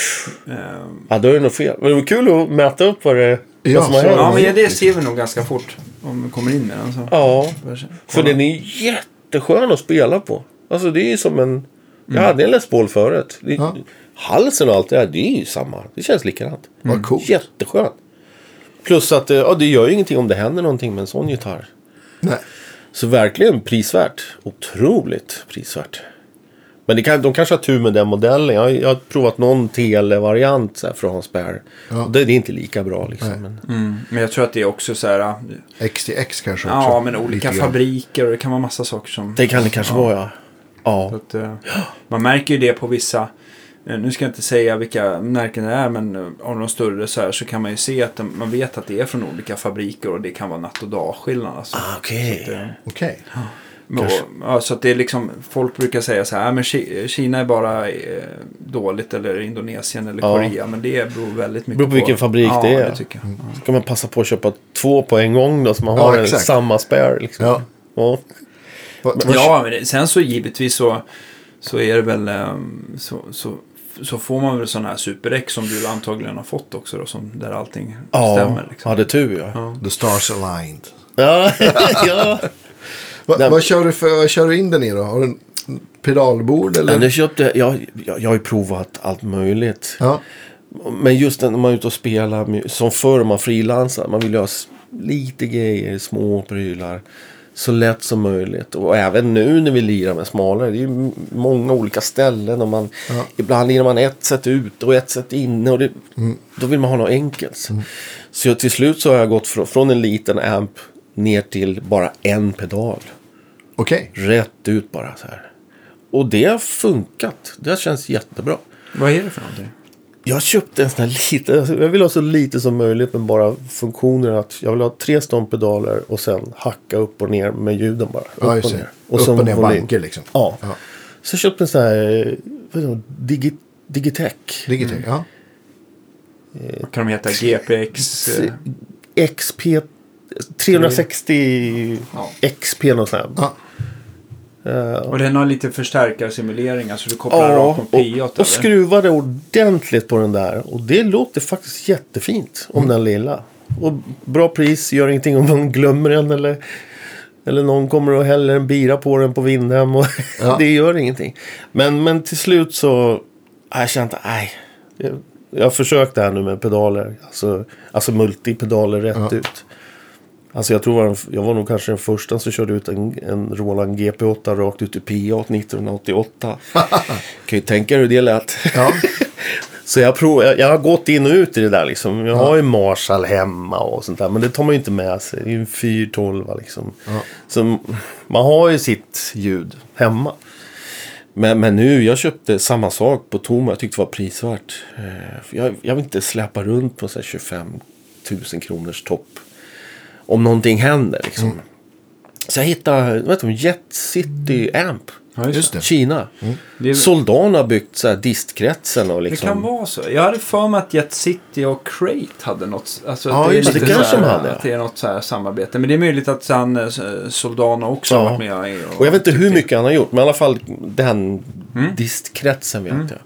Ja, då är det nog fel. Men det var kul att mäta upp vad det Ja, vad som har ja, men det ser vi nog ganska fort om vi kommer in med den. Så. Ja, för den är jätteskön att spela på. Alltså det är ju som en... Jag Mm. hade en Les Paul förut. Det, Ja. Halsen och allt det där, det är ju samma. Det känns likadant. Vad coolt. Jätteskön. Plus att eh, ja, det gör ju ingenting om det händer någonting med en sån gitarr. Nej. Så verkligen prisvärt. Otroligt prisvärt. Men det kan, de kanske har tur med den modellen. Jag, jag har provat någon tele-variant här från Spare. Ja. Och Det, det är inte lika bra liksom. Men, Mm, men jag tror att det är också så här... XTX kanske också. Ja, men olika lite fabriker och det kan vara massa saker som... det kan det kanske vara ja. Ja. att, eh, man märker ju det på vissa... eh, Nu ska jag inte säga vilka märken det är, men eh, av de större så här så kan man ju se att de, man vet att det är från olika fabriker och det kan vara natt och dagskillnad. Alltså. Ah, Okej. Så att, eh, ja, så att det är liksom, folk brukar säga så här, "Ah, men Ki- Kina är bara eh, dåligt eller Indonesien eller Ja. Korea. Men det beror väldigt mycket Beror på vilken fabrik ja, det är. Det tycker jag. Ja. Ska man passa på att köpa två på en gång då så man Ja, har en, samma spare liksom. Ja. Ja. Vad- Ja, men sen så givetvis så, så är det väl så, så, så får man väl sån här Super-X som du antagligen har fått också då, som, där allting Ja, stämmer. Liksom. hade tur ja. Ja. The stars aligned. Ja, ja. Va, vad, kör du för, vad kör du in den i då? Har du en pedalbord eller? Nu köpte, jag, jag, jag har ju provat allt möjligt. Ja. Men just när man är ute och spelar, som förr man frilansar, man vill ha s- lite grejer, små prylar. Så lätt som möjligt. Och även nu när vi lirar med smalare, det är ju många olika ställen. Och man, Ja. Ibland lirar man ett sätt ute och ett sätt inne. Och det, Då vill man ha något enkelt. Så jag, till slut så har jag gått från, från en liten amp ner till bara en pedal. Okej. Rätt ut bara så här. Och det har funkat. Det har känts jättebra. Vad är det för någonting? Jag köpte en sån här liten, alltså, jag vill ha så lite som möjligt men bara funktionen att jag vill ha tre ståndpedaler och sen hacka upp och ner med ljuden bara. Upp Ja, och ner. Upp sen och ner banker liksom. Ja. Ja. Så jag köpte en sån här, eh, det, Digi, Digitech. Digitech, ja. Vad kan de heta? GPX? eh, XP 360 Ja. XP något sånt ja. Och den har lite förstärkarsimuleringar så du kopplar Ja, rakt mot och, P8 och skruvade ordentligt på den där. Och det låter faktiskt jättefint om den lilla. Och bra pris, gör ingenting om någon glömmer den eller, eller någon kommer och häller en bira på den på Vindhem. Och Ja. det gör ingenting. Men, men till slut så, ah, jag kände, nej. Jag, jag försökte här nu med pedaler. Alltså, alltså multipedaler rätt Ja. ut. Alltså jag tror jag var, nog kanske den första som körde ut en, en Roland GP8 rakt ut i P8 1988. kan ju tänka hur det lät. ja. Så jag, prov, jag, jag har gått in och ut i det där liksom. Jag har ju Marshall hemma och sånt där. Men det tar man ju inte med sig. Det är ju en 412 liksom. Ja. Så man har ju sitt ljud hemma. Men, men nu, jag köpte samma sak på Toma. Jag tyckte det var prisvärt. Eh, Jag, jag vill inte släppa runt på så här 25 000 kronors topp. Om någonting händer liksom. Mm. Så jag hittade, vad heter de, Jet City Amp. Ja, just Just det. det. Kina. Det, är- Soldan har byggt så här distkretsen och det liksom. kan vara så. Jag hade för mig att Jet City och Crate hade något. Alltså, Ja, det, är just det. Det kanske så här, de hade. Att det är något så här samarbete. Men det är möjligt att han, eh, Soldano också har Ja. varit med. i- Och jag vet inte hur mycket han har gjort, men i alla fall den Mm. distkretsen vet jag.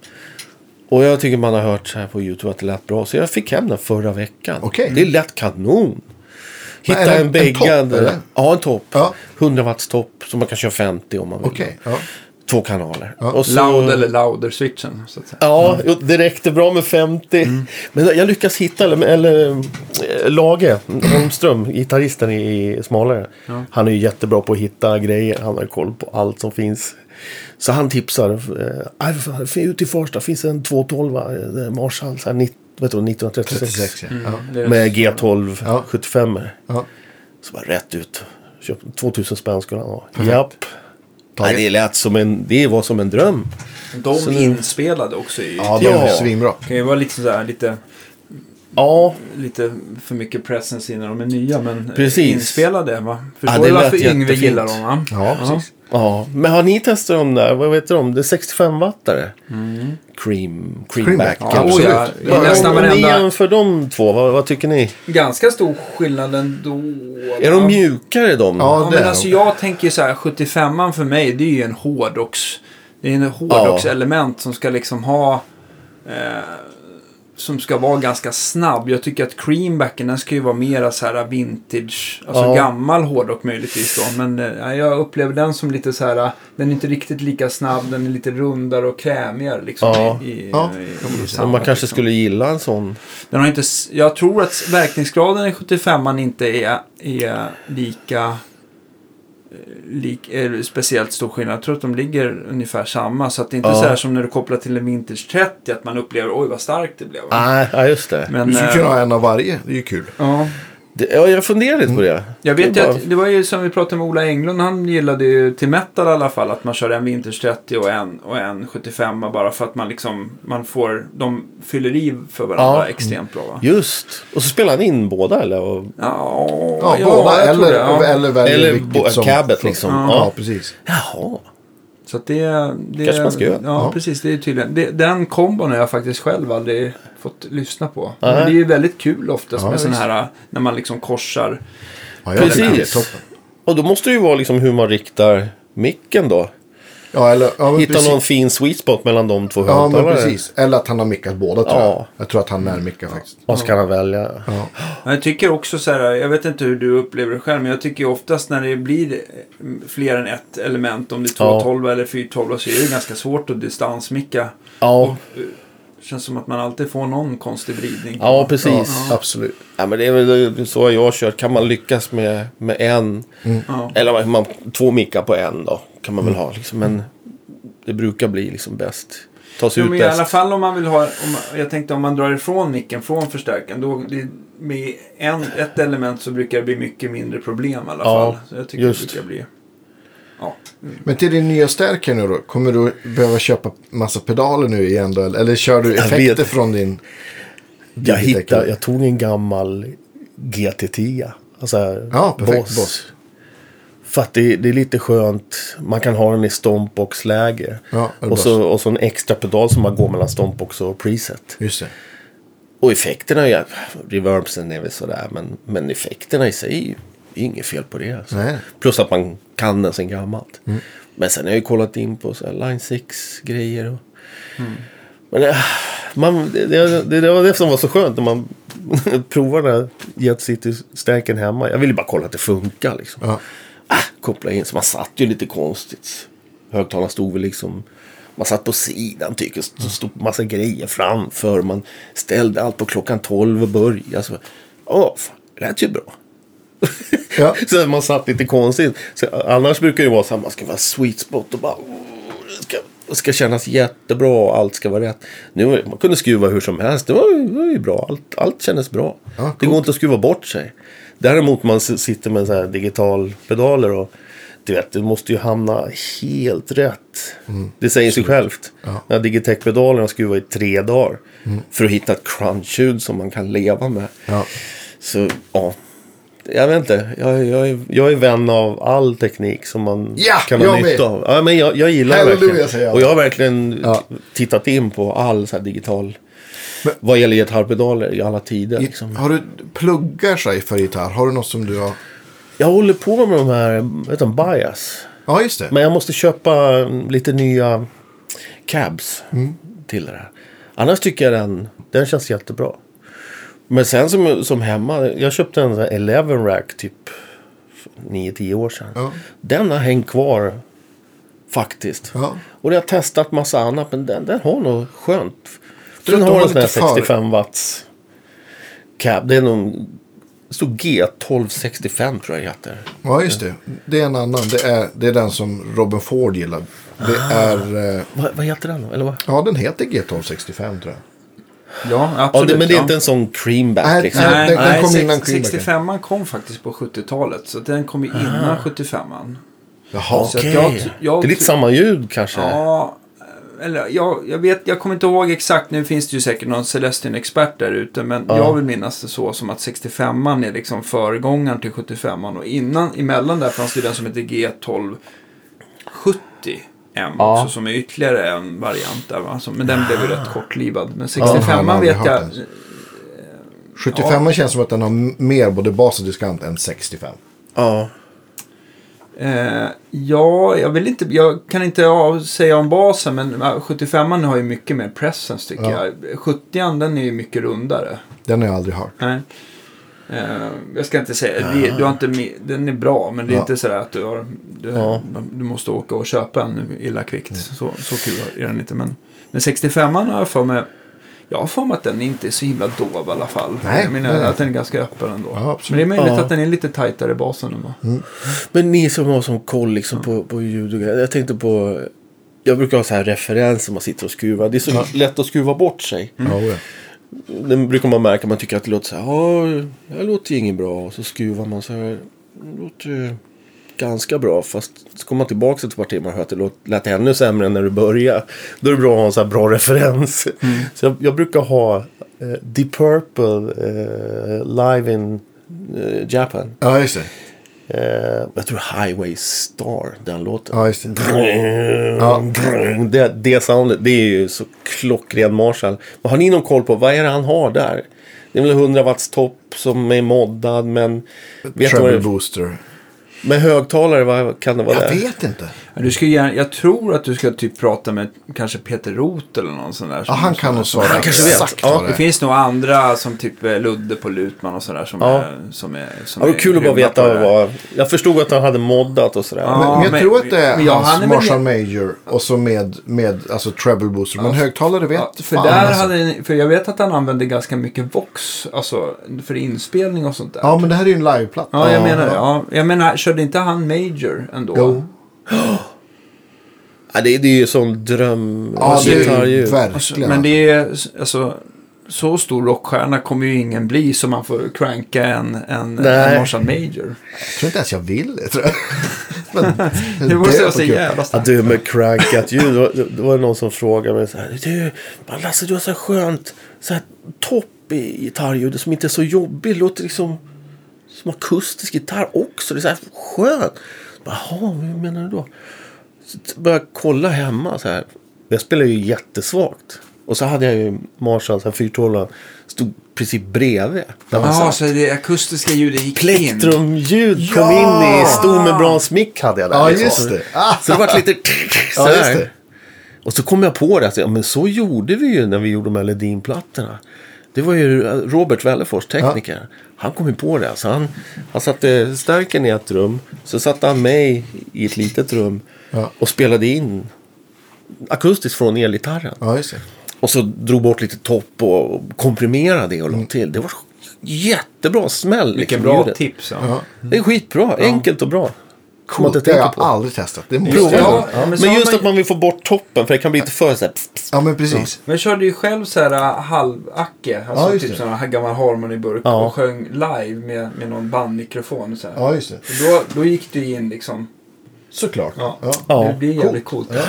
Och jag tycker man har hört så här på YouTube att det lät bra. Så jag fick hem den förra veckan. Okej. Det lät kanon. Hitta det en en beggad... topp, eller? Ja, en topp. Ja. 100 watts topp. Så man kan köra 50 om man vill. Okej. Ja. Två kanaler. Ja. Och så- Loud eller louder-switchen. Ja, jo, det räckte bra med 50. Mm. Men jag lyckas hitta, eller, eller eh, Lage Holmström, gitarristen i, Smalare. Ja. Han är ju jättebra på att hitta grejer. Han har koll på allt som finns. Så han tipsar. Eh, "Aj, för fan, för ute i Farsta finns en 212 eh, Marshall. Så här, nitt- vet du, 1936. 36 ja. är- Med G12 Ja. 75 ja. Så bara rätt ut. Köpte 2000 spänn skulle han ha. Japp. Nej, det lät som en, det var som en dröm. De Så inspelade också i... Ja, de Ja. är svinbra. Det kan ju vara lite sådär, lite, Ja, lite för mycket presence i när de är nya. Men Precis. inspelade, va? Ja, Förstår det du varför Yngve gillar dem, va? Ja, precis. ja. Men har ni testat dem där? Vad vet du om? Det är 65-wattare. Cream, creamback. Creamback, Ja, Absolut. ja. Ja, nästan om, om ni jämför de två, vad, vad tycker ni? Ganska stor skillnad ändå. Är de mjukare de? Ja, Ja, det men alltså de. jag tänker så här, 75an för mig, det är ju en hårdrocks... Det är en hårdrockselement som ska liksom ha... Eh, som ska vara ganska snabb. Jag tycker att creambacken, den ska ju vara mera så här vintage, alltså Ja. gammal hårdrock möjligtvis då. Men eh, jag upplever den som lite så här, den är inte riktigt lika snabb, den är lite rundare och krämigare liksom. Ja. I, i, Ja. i, soundet, man kanske liksom. skulle gilla en sån. Den har inte, jag tror att verkningsgraden i 75an inte är, är lika lik, är speciellt stor skillnad. Jag tror att de ligger ungefär samma. Så att det är inte Ja. så här som när du kopplar till en Vintage 30 att man upplever oj vad starkt det blev. Nej, ja, just det. Men, Du skulle eh, kunna ha en av varje. Det är ju kul. ja. Ja, jag funderar lite på det. Jag vet Det bara- att det var ju som vi pratade med Ola Englund. Han gillade ju till metal i alla fall att man kör en Vintage 30 och en, och en 75 bara för att man liksom man får, de fyller i för varandra Ja. extremt bra. Va? Just. Och så spelar han in båda eller? Och, Ja, Ja, ja, båda eller, det, ja. eller väljer Eller bo- som... cabet liksom. Ja, Ja. precis. Jaha. Så att det, det Kanske man ska göra. Ja, Ja. precis. Det är tydligen. Det, den kombon har jag faktiskt själv aldrig fått lyssna på. Men det är ju väldigt kul oftast Ja, med sådana här när man liksom korsar. Ja, jag Precis. Och då måste det ju vara liksom hur man riktar micken då. Ja, eller, ja, Hitta precis. någon fin sweet spot mellan de två Ja, men precis. Eller att han har mickat båda tror jag. Ja. Jag tror att han närmickar faktiskt. Och så kan han välja. Ja. Jag tycker också så här, jag vet inte hur du upplever det själv, men jag tycker oftast när det blir eh, fler än ett element, om det är Ja. 212 eller 412 så är det ganska svårt att distansmicka. Ja, Känns som att man alltid får någon konstig vridning. ja precis. Ja, absolut. Ja, men det är väl så jag kört. Kan man lyckas med, med en, Ja. eller man, två mickar på en då, kan man väl ha. Liksom. Men det brukar bli liksom bäst. Ta sig Jo, ut men i alla bäst. fall om man vill ha, om, man- jag tänkte om man drar ifrån micken från förstärkaren, då det, med en, ett element så brukar det bli mycket mindre problem i alla Ja, fall. Så jag tycker just. det brukar bli... Ja. Men till din nya stärkare nu då. Kommer du behöva köpa massa pedaler nu igen då? Eller, kör du effekter från din... Jag, hittade, jag tog en gammal GT10. Alltså Ja, perfekt. Boss. Boss. För att det, det är lite skönt. Man kan ha den i stompbox-läge. Ja, och, så, och så en extra pedal som man går mellan stompbox och preset. Just det. Och effekterna, ja, reverbsen är väl sådär. Men, men effekterna i sig det är inget fel på det. Alltså. Nej. Plus att man kan den sen gammalt. Mm. Men sen har jag ju kollat in på så här Line 6-grejer. Och... Mm. Men äh, man, det, det, det, det var det som var så skönt när man provar den här Jet City-stärken hemma. Jag ville bara kolla att det funkar liksom. Ja. Ah, koppla in, så man satt ju lite konstigt. Högtalarna stod väl liksom... Man satt på sidan tycker jag. Så stod massa grejer framför. Man ställde allt på klockan 12 och började. Så, Åh, fan, det lät ju bra. Ja. så man satt lite konstigt. Så, annars brukar det vara så här, man ska vara sweet spot och bara... "Åh, Det ska, det ska kännas jättebra och allt ska vara rätt. Nu, det- man kunde skruva hur som helst. Det var, det var ju bra. Allt, allt kändes bra. Ja, det coolt. går inte att skruva bort sig. Däremot man sitter med så här digital pedaler och du vet, det måste ju hamna helt rätt. Det säger sig självt. Mm. Ja. Mm. Här Digitech-pedalerna skruvar i tre dagar. För att hitta ett crunch-ljud som man kan leva med. Ja. Så ja, jag vet inte. Jag, jag, är, jag är vän av all teknik som man Ja, kan ha nytta av. Ja, men jag, jag gillar Halleluja, verkligen. säger jag. Och jag har verkligen Ja. tittat in på all så digital. Men- vad gäller gitarrpedaler i alla tider. Liksom. Har du pluggar sig för gitarr? Har du något som du har... Jag håller på med de här, vet du, bias. Ja, just det. Men jag måste köpa lite nya cabs Mm. till det här. Annars tycker jag den, den känns jättebra. Men sen som, som hemma, jag köpte en sån här 11 rack typ 9-10 år sedan. Ja. Den har hängt kvar faktiskt. Ja. Och jag har testat massa annat men den, den har nog skönt. Den har en sån här lite för- 65 watts cab. Det är Det stod G1265 tror jag heter. Ja, just det. Det är en annan. Det är, det är den som Robin Ford gillar. Det Ah. är... eh, Vad, vad heter den då? Eller vad? Ja, den heter G1265 tror jag. Ja, Ja, absolut. det, men det är ja. inte en sån creamback Nej, liksom. nej. Nej, den- den nej, kom sex- innan Creambacken. 65an kom faktiskt på 70-talet. Så den kom ju innan 75an. Jaha. Så att Okej. jag- jag- det är lite samma ljud kanske. Ja, eller jag, jag vet, jag kommer inte ihåg exakt. Nu finns det ju säkert någon Celestion-expert där ute. Men Ja. jag vill minnas det så som att 65an är liksom föregångaren till 75an. Och innan, emellan där fanns det den som heter G1270. M Ja. också som är ytterligare en variant där va. Så, men den blev ju rätt kortlivad. Men Ja, har 65an aldrig vet jag. ens. 75 känns som att den har mer både bas och diskant än 65. Ja. Eh, ja, jag vill inte, jag kan inte ja, säga om basen, men eh, 75an har ju mycket mer presence tycker Ja. jag. 70an den är ju mycket rundare. Den har jag aldrig hört. Nej. Eh, jag ska inte säga, det, du har inte, den är bra, men det är Ja. inte sådär att du, har, du, Ja. du måste åka och köpa en illa kvickt. Så, så kul är den inte. Men, men 65an har jag för mig, jag har för mig att den inte är så himla dov i alla fall. Nej, jag menar nej, att den är ganska öppen ändå. Ja, men det är möjligt att den är lite tajtare i basen vad. Men ni som har som koll liksom på, på ljud och grejer. Jag tänkte på... Jag brukar ha så här referenser man sitter och skruvar. Det är så lätt att skruva bort sig. Ja, ja. Den brukar man märka. Man tycker att det låter så här. Ja, det låter ju inget bra. Och så skruvar man så här. Det låter ju ganska bra. Fast så kommer man tillbaka ett par timmar och hör att det lät ännu sämre än när du började. Då är det bra att ha en så här bra referens. Så jag, jag brukar ha eh, Deep Purple eh, live in eh, Japan. ja, just det. Eh, jag tror Highway Star, den låten. Ja, just det. Ja. Det, det soundet, det är ju så klockren Marshall. Men har ni någon koll på vad är det han har där? Det är väl 100 watts topp som är moddad men... Vad Treble booster. Med högtalare, vad kan det vara Jag vet inte. Ja, Du ska gärna, jag tror att du ska typ prata med kanske Peter Roth eller någon sån där. Ja, han kan nog svara Han kanske vet. exakt Ja. vad det finns nog andra som typ eh, Ludde på Lutman och sådär som, Ja. är, som är som Ja, det var kul att bara veta vad... Jag förstod att han hade moddat och sådär. Ja. Men, men jag men- tror att det är men ja, hans han är Marshall Major och så med, med alltså treble booster. Men högtalare vet Ja, för, fan där alltså. hade, för jag vet att han använde ganska mycket Vox, alltså för inspelning och sånt där. Ja, men det här är ju en liveplatta. Ja, jag menar det. Ja, jag menar, körde inte han Major ändå? Jo. Ja, det, det är ju sån dröm... Ja, det är ju gitarrljud. Alltså, verkligen. men det är, alltså, så stor rockstjärna kommer ju ingen bli som man får cranka en, en, en Marshall Major. Jag tror inte ens jag vill det, tror jag. men, Det måste är vara så jävla starkt. du med crankat ljud. Det var, det någon som frågade mig så här. Du, Lasse du har så här skönt så här topp i gitarrljudet som inte är så jobbig. Det låter liksom som akustisk gitarr också. Det är så här skönt. Jaha, hur menar du då? Så började jag kolla hemma så här. Jag spelar ju jättesvagt. Och så hade jag ju Marshall, här 412 stod precis bredvid. Där man Ja, satt. så det akustiska ljudet gick in. Plektrumljud kom Ja! in i stor med bra mick hade jag där. Ja, liksom. just det. Ah, Så det vart lite så Ja, här. det. Och så kom jag på det. Att, ja, men så gjorde vi ju när vi gjorde de här Ledin-plattorna. Det var ju Robert Wellefors, tekniker. Han kom ju på det. Så han, han satte stärken i ett rum. Så satte han mig i ett litet rum. Ja. Och spelade in akustiskt från elgitarren. Ja. Och så drog bort lite topp och komprimerade det och Mm. la till. Det var jättebra smäll. Vilken liksom, bra ljudet. tips. Ja. Ja. Det är skitbra. Enkelt och bra. Man Coolt, inte det har tänker jag på. aldrig testat. Det måste Prova Ja, ja, men Men, just man- att man vill få bort toppen. För det kan bli lite för så här, pss, pss. Ja, men precis. Men jag körde ju själv så här uh, halvacke. Alltså Ja, typ sån här gammal harmoniburk. Ja. Och sjöng live med, med någon bandmikrofon. Så här. Ja, just det. Och Då, då gick det in liksom. Såklart. Ja. Ja. Ja. Det blir jävligt coolt. Ja.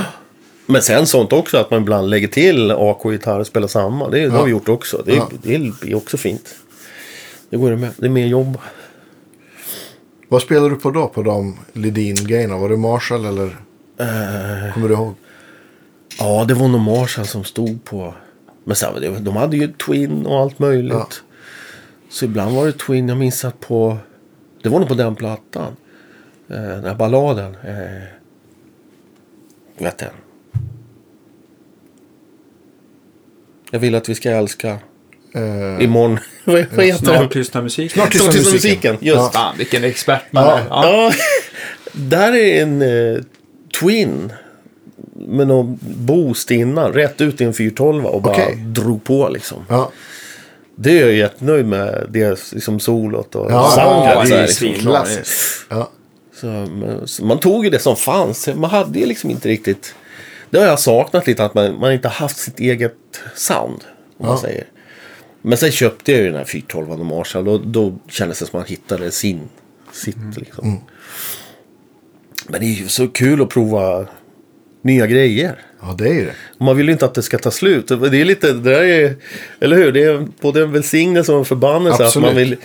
Men sen sånt också att man ibland lägger till AK-gitarr och spelar samma. Det, det har vi gjort också. Det, Ja. det är också fint. Det går det med. Det är mer jobb. Vad spelar du på då på de Ledin-grejerna? Var det Marshall eller? Eh, Kommer du ihåg? ja, det var nog Marshall som stod på. Men sen, de hade ju Twin och allt möjligt. Ja. Så ibland var det Twin. Jag minns att på... Det var nog på den plattan. Eh, den här balladen. Eh, vet jag. Jag vill att vi ska älska. Eh, Imorgon. vad heter den? Snart tystnar musiken. Snart tystnar musiken. musiken. Just. Fan, vilken expert man Ja. är. Ja. Ja, där är en eh, Twin med någon boost innan. Rätt ut i en 412 och bara Okej. drog på liksom. ja. Det är jag jättenöjd med. Det liksom solot och Ja, soundet. ja, så det är liksom. svinbra. Klassiskt. Ja. Så, men, så man tog ju det som fanns. Man hade ju liksom inte riktigt... Det har jag saknat lite, att man, man inte haft sitt eget sound. Om man Ja. säger. Men sen köpte jag ju den här 412 Marshall. Och då kändes det som att man hittade sin, sitt liksom. Men det är ju så kul att prova nya grejer. ja, det är det. Och Man vill ju inte att det ska ta slut. Det är lite, det där är, eller hur? Det är både en välsignelse och en förbannelse. Att man Absolut. vill,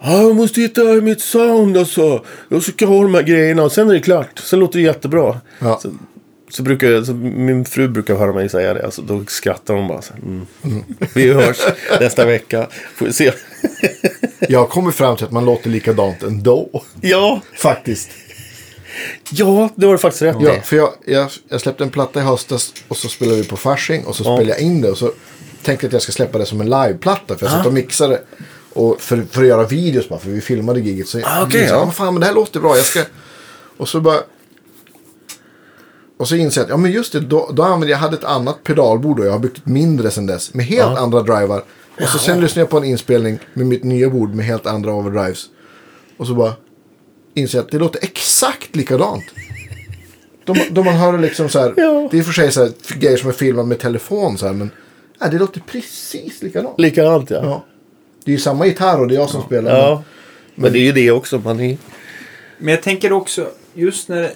ja, jag måste hitta mitt sound alltså. Jag ska ha de här grejerna och sen är det klart. Sen låter det jättebra. Ja. Så, så brukar jag- så min fru brukar höra mig säga det. Alltså, då skrattar hon bara så här, mm. Vi hörs nästa vecka. Får vi se. Jag kommer fram till att man låter likadant ändå. ja, Faktiskt. ja, det var det faktiskt rätt Ja, för jag, jag, jag släppte en platta i höstas och så spelade vi på Fasching och så spelade jag in det och så tänkte jag att jag ska släppa det som en liveplatta för jag satt och mixade och för, för att göra videos bara för vi filmade giget. Så Ah, okej, jag ja. "Men fan men det här låter bra, jag ska... Och så bara... Och så inser jag att, ja men just det, då, då använde jag hade ett annat pedalbord och jag har byggt ett mindre sen dess med helt andra drivar. Och så sen lyssnade jag på en inspelning med mitt nya bord med helt andra overdrives. Och så bara inser jag att det låter exakt likadant. Då, då man hör det liksom så här. Ja. Det är i och för sig så här, grejer som är filmade med telefon så här. Men nej, det låter precis likadant. Likadant ja. Ja. Det är ju samma gitarr och det är jag som spelar. Ja. Men det är ju det också. Man är... Men jag tänker också, just när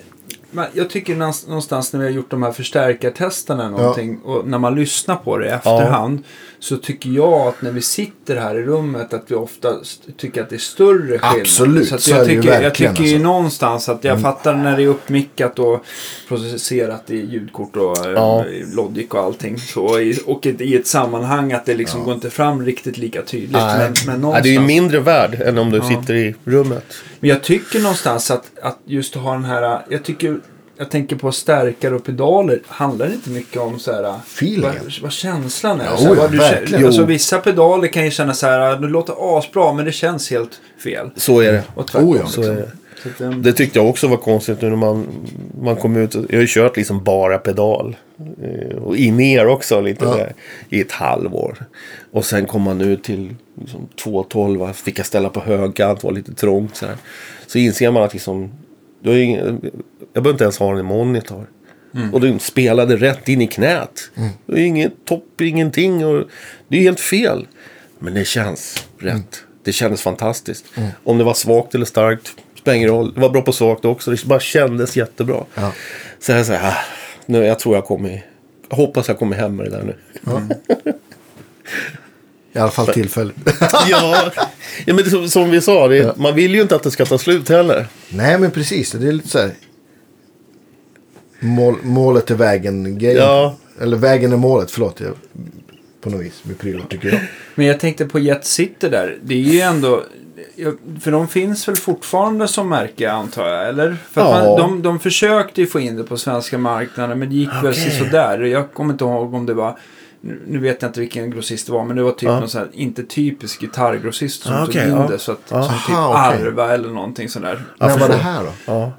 man, jag tycker någonstans- när vi har gjort de här förstärkartesterna någonting och när man lyssnar på det i efterhand så tycker jag att när vi sitter här i rummet att vi ofta tycker att det är större skillnad. Absolut, att så jag, är det ju tycker, jag verkligen, tycker ju alltså. någonstans att jag fattar när det är uppmickat och processerat i ljudkort och eh, Ja. Logic och allting. Så, och i ett sammanhang att det liksom går inte fram riktigt lika tydligt. Men, men Ja, någonstans... det är ju mindre värd än om du sitter i rummet. Men jag tycker någonstans att, att just ha den här, jag tycker, jag tänker på stärkare och pedaler, handlar det inte mycket om så här, vad, vad känslan är? Jo, så här, vad du verkligen. känner, alltså, vissa pedaler kan ju känna så här, det låter asbra men det känns helt fel. Så är det. Och tvärtom, Oh ja, Så liksom. är det. Så att, ehm, Det tyckte jag också var konstigt nu när man, man kom ut. Jag har ju kört liksom bara pedal. Eh, Och in ner också lite Ja. där, i ett halvår. Och sen kom man ut till liksom 212. Fick jag ställa på högkant, var lite trångt så här. Så inser man att liksom, du har ingen, jag behöver inte ens ha en monitor. Och du spelade rätt in i knät. Det är inget topp, ingenting. Och det är helt fel. Men det känns rätt. Det kändes fantastiskt. Om det var svagt eller starkt, spelar ingen roll. Det var bra på svagt också. Det bara kändes jättebra. Ja. Så jag säger, ah, nu, jag tror jag kommer... Jag hoppas jag kommer hem med det där nu. I alla fall tillfälligt. ja, ja, men som, som vi sa, det, man vill ju inte att det ska ta slut heller. Nej, men precis. Det är lite så här. Mål, målet är vägen. Grejen. Ja. Eller vägen är målet. Förlåt. Jag, på något vis. Med prylar tycker jag. Men jag tänkte på Jet City där, det är ju ändå, för de finns väl fortfarande som märke antar jag, eller? För att Ja. man, de, de försökte ju få in det på svenska marknaden men det gick väl Okej. sådär. Jag kommer inte ihåg om det var nu vet jag inte vilken grossist det var, men det var typ Ja. någon sån här, inte typisk gitarrgrossist som Ah, tog okej, in ja. det. Så att, Ja. som typ. Arva eller någonting sådär. Jag När var det här då?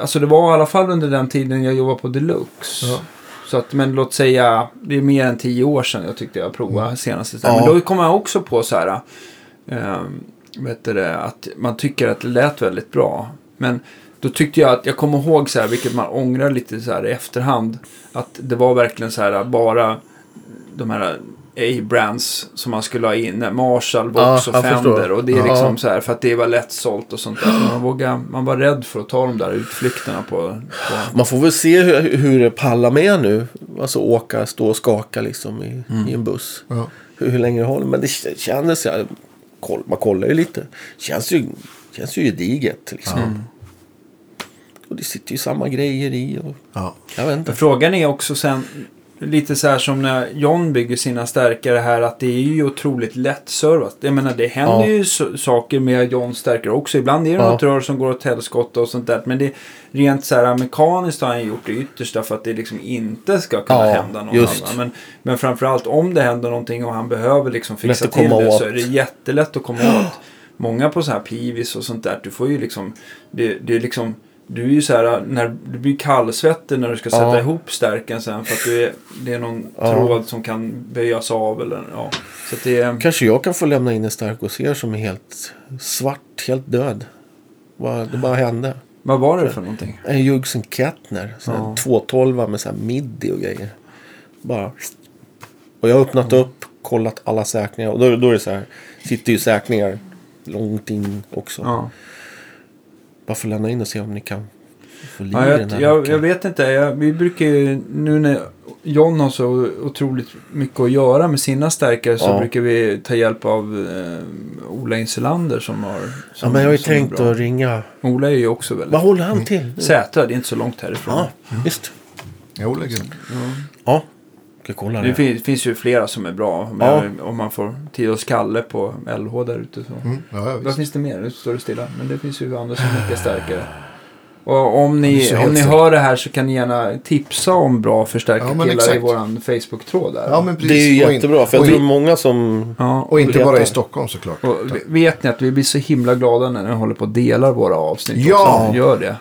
Alltså det var i alla fall under den tiden jag jobbade på Deluxe. Ja. Så att, men låt säga, det är mer än tio år sedan jag tyckte jag provade senast. Ja. Men då kom jag också på så här, du det, att man tycker att det lät väldigt bra. Men då tyckte jag att, jag kommer ihåg så här, vilket man ångrar lite så här i efterhand, att det var verkligen så här bara de här A-brands som man skulle ha in. Marshall, Vox Ja, och jag förstår. Fender. Och det är Ja. liksom så här för att det var lättsålt och sånt där. Man, vågar, man var rädd för att ta de där utflykterna på... på Man får väl se hur, hur det pallar med nu. Alltså åka, stå och skaka liksom i, i en buss. Ja. Hur, hur länge det håller. Men det kändes, ja, koll, man kollar ju lite. Känns ju, känns ju gediget liksom. Och det sitter ju samma grejer i. Och, Ja. jag vet inte. Frågan är också sen, lite så här som när John bygger sina stärkare här, att det är ju otroligt lättservat. Jag menar, det händer Ja. ju så, saker med Johns stärkare också. Ibland är det Ja. något rör som går åt helskotta och sånt där. Men det rent så här mekaniskt har han gjort det yttersta för att det liksom inte ska kunna Ja, hända någon just. annan. Men, men framförallt om det händer någonting och han behöver liksom fixa Lätt till det åt. så är det jättelätt att komma åt. Många på så här Pivis och sånt där, du får ju liksom, det, det är liksom Du är ju så här, när du blir kallsvettig när du ska sätta Ja. ihop stärken sen för att du är, det är någon Ja. tråd som kan böjas av eller ja. Så det är, Kanske jag kan få lämna in en stark hos er som är helt svart, helt död. Bara- Det bara hände. vad var det för någonting? En Jugsen Kettner. Ja. ja. 212 med så här midi och grejer. Bara. Och jag har öppnat upp, kollat alla säkringar. Och då, då är det så här. Sitter ju säkringar långt in också. Ja. Bara att lämna in och se om ni kan få liv Ja, i jag, den här jag, jag vet inte. Jag, vi brukar ju, nu när John har så otroligt mycket att göra med sina stärkare så Ja. brukar vi ta hjälp av eh, Ola Inselander som har... Som, Ja, men jag har ju tänkt att ringa. Ola är ju också väldigt... Vad håller han till? Sätra, det är inte så långt härifrån. Ja, visst. Jo, lägger Ja, ska kolla Det det. finns, finns ju flera som är bra. Men Ja. Om man får tid och skalle på LH där ute. Så. Mm, ja, ja, Vad finns det mer? Nu står det stilla. Men det finns ju andra som är mycket starkare. Och om ni, ser om ni hör det här så kan ni gärna tipsa om bra Ja, förstärkarkillar i exakt. våran Facebook-tråd där. Ja, men precis. Det är ju Och jättebra. För jag tror många som... Ja, Och inte bara i Stockholm såklart. och vet ni att vi blir så himla glada när ni håller på och delar våra avsnitt Ja! också. Gör det.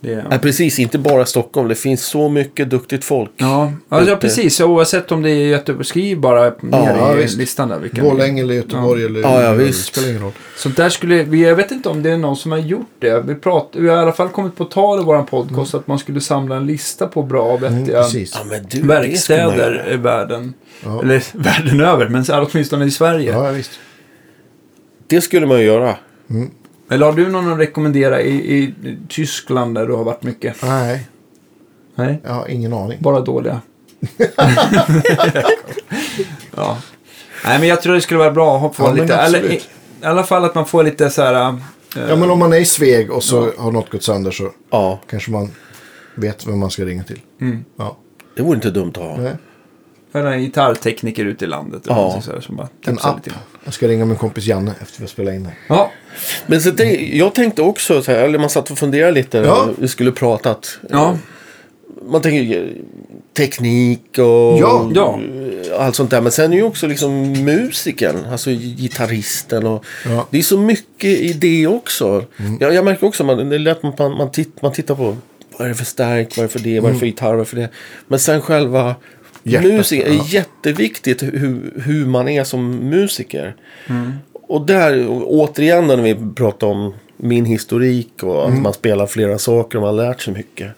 Det Nej, precis. Inte bara Stockholm. Det finns så mycket duktigt folk. Ja, alltså, ja, precis. Så oavsett om det är Göteborg, skriv bara ner Ja, i visst. listan där. Vilka Borlänge eller Göteborg eller... Ja, ja, det visst. spelar ingen roll. Sånt där skulle, vi- jag vet inte om det är någon som har gjort det. Vi, prat, vi har i alla fall kommit på tal i vår podcast att man skulle samla en lista på bra och Mm, vettiga precis. Ja, du, verkstäder i världen. Ja. Eller världen över, men så åtminstone i Sverige. Ja, ja, visst. Det skulle man ju göra. Eller har du någon att rekommendera i, i Tyskland där du har varit mycket? Nej, Nej, jag har ingen aning. bara dåliga. ja. Nej, men jag tror det skulle vara bra att få Ja, lite, eller i, i alla fall att man får lite så här. äh, Ja, men om man är i Sveg och så har något gått sönder så Ja, kanske man vet vem man ska ringa till. Mm. Ja. det vore inte dumt att ha. Nej. Höra en gitarrtekniker ute i landet. eller Ja. så här, som bara En app. lite. Jag ska ringa min kompis Janne efter vi har spelat in det. Ja, Men så det, jag tänkte också, så här, eller man satt och funderade lite. Ja. Vi skulle pratat. ja. Man tänker ju teknik och Ja, ja. allt sånt där. Men sen är ju också liksom musiken, alltså gitarristen. Och Ja. Det är så mycket i det också. Jag, jag märker också, man, det är lätt att man, man, titt, man tittar på vad är det för stärk, vad är det för det, vad är det för gitarr, vad är det för det. Men sen själva Hjärtat, musiken är jätteviktigt hur, hur man är som musiker. Och där, återigen när vi pratar om min historik och att man spelar flera saker och man har lärt sig mycket.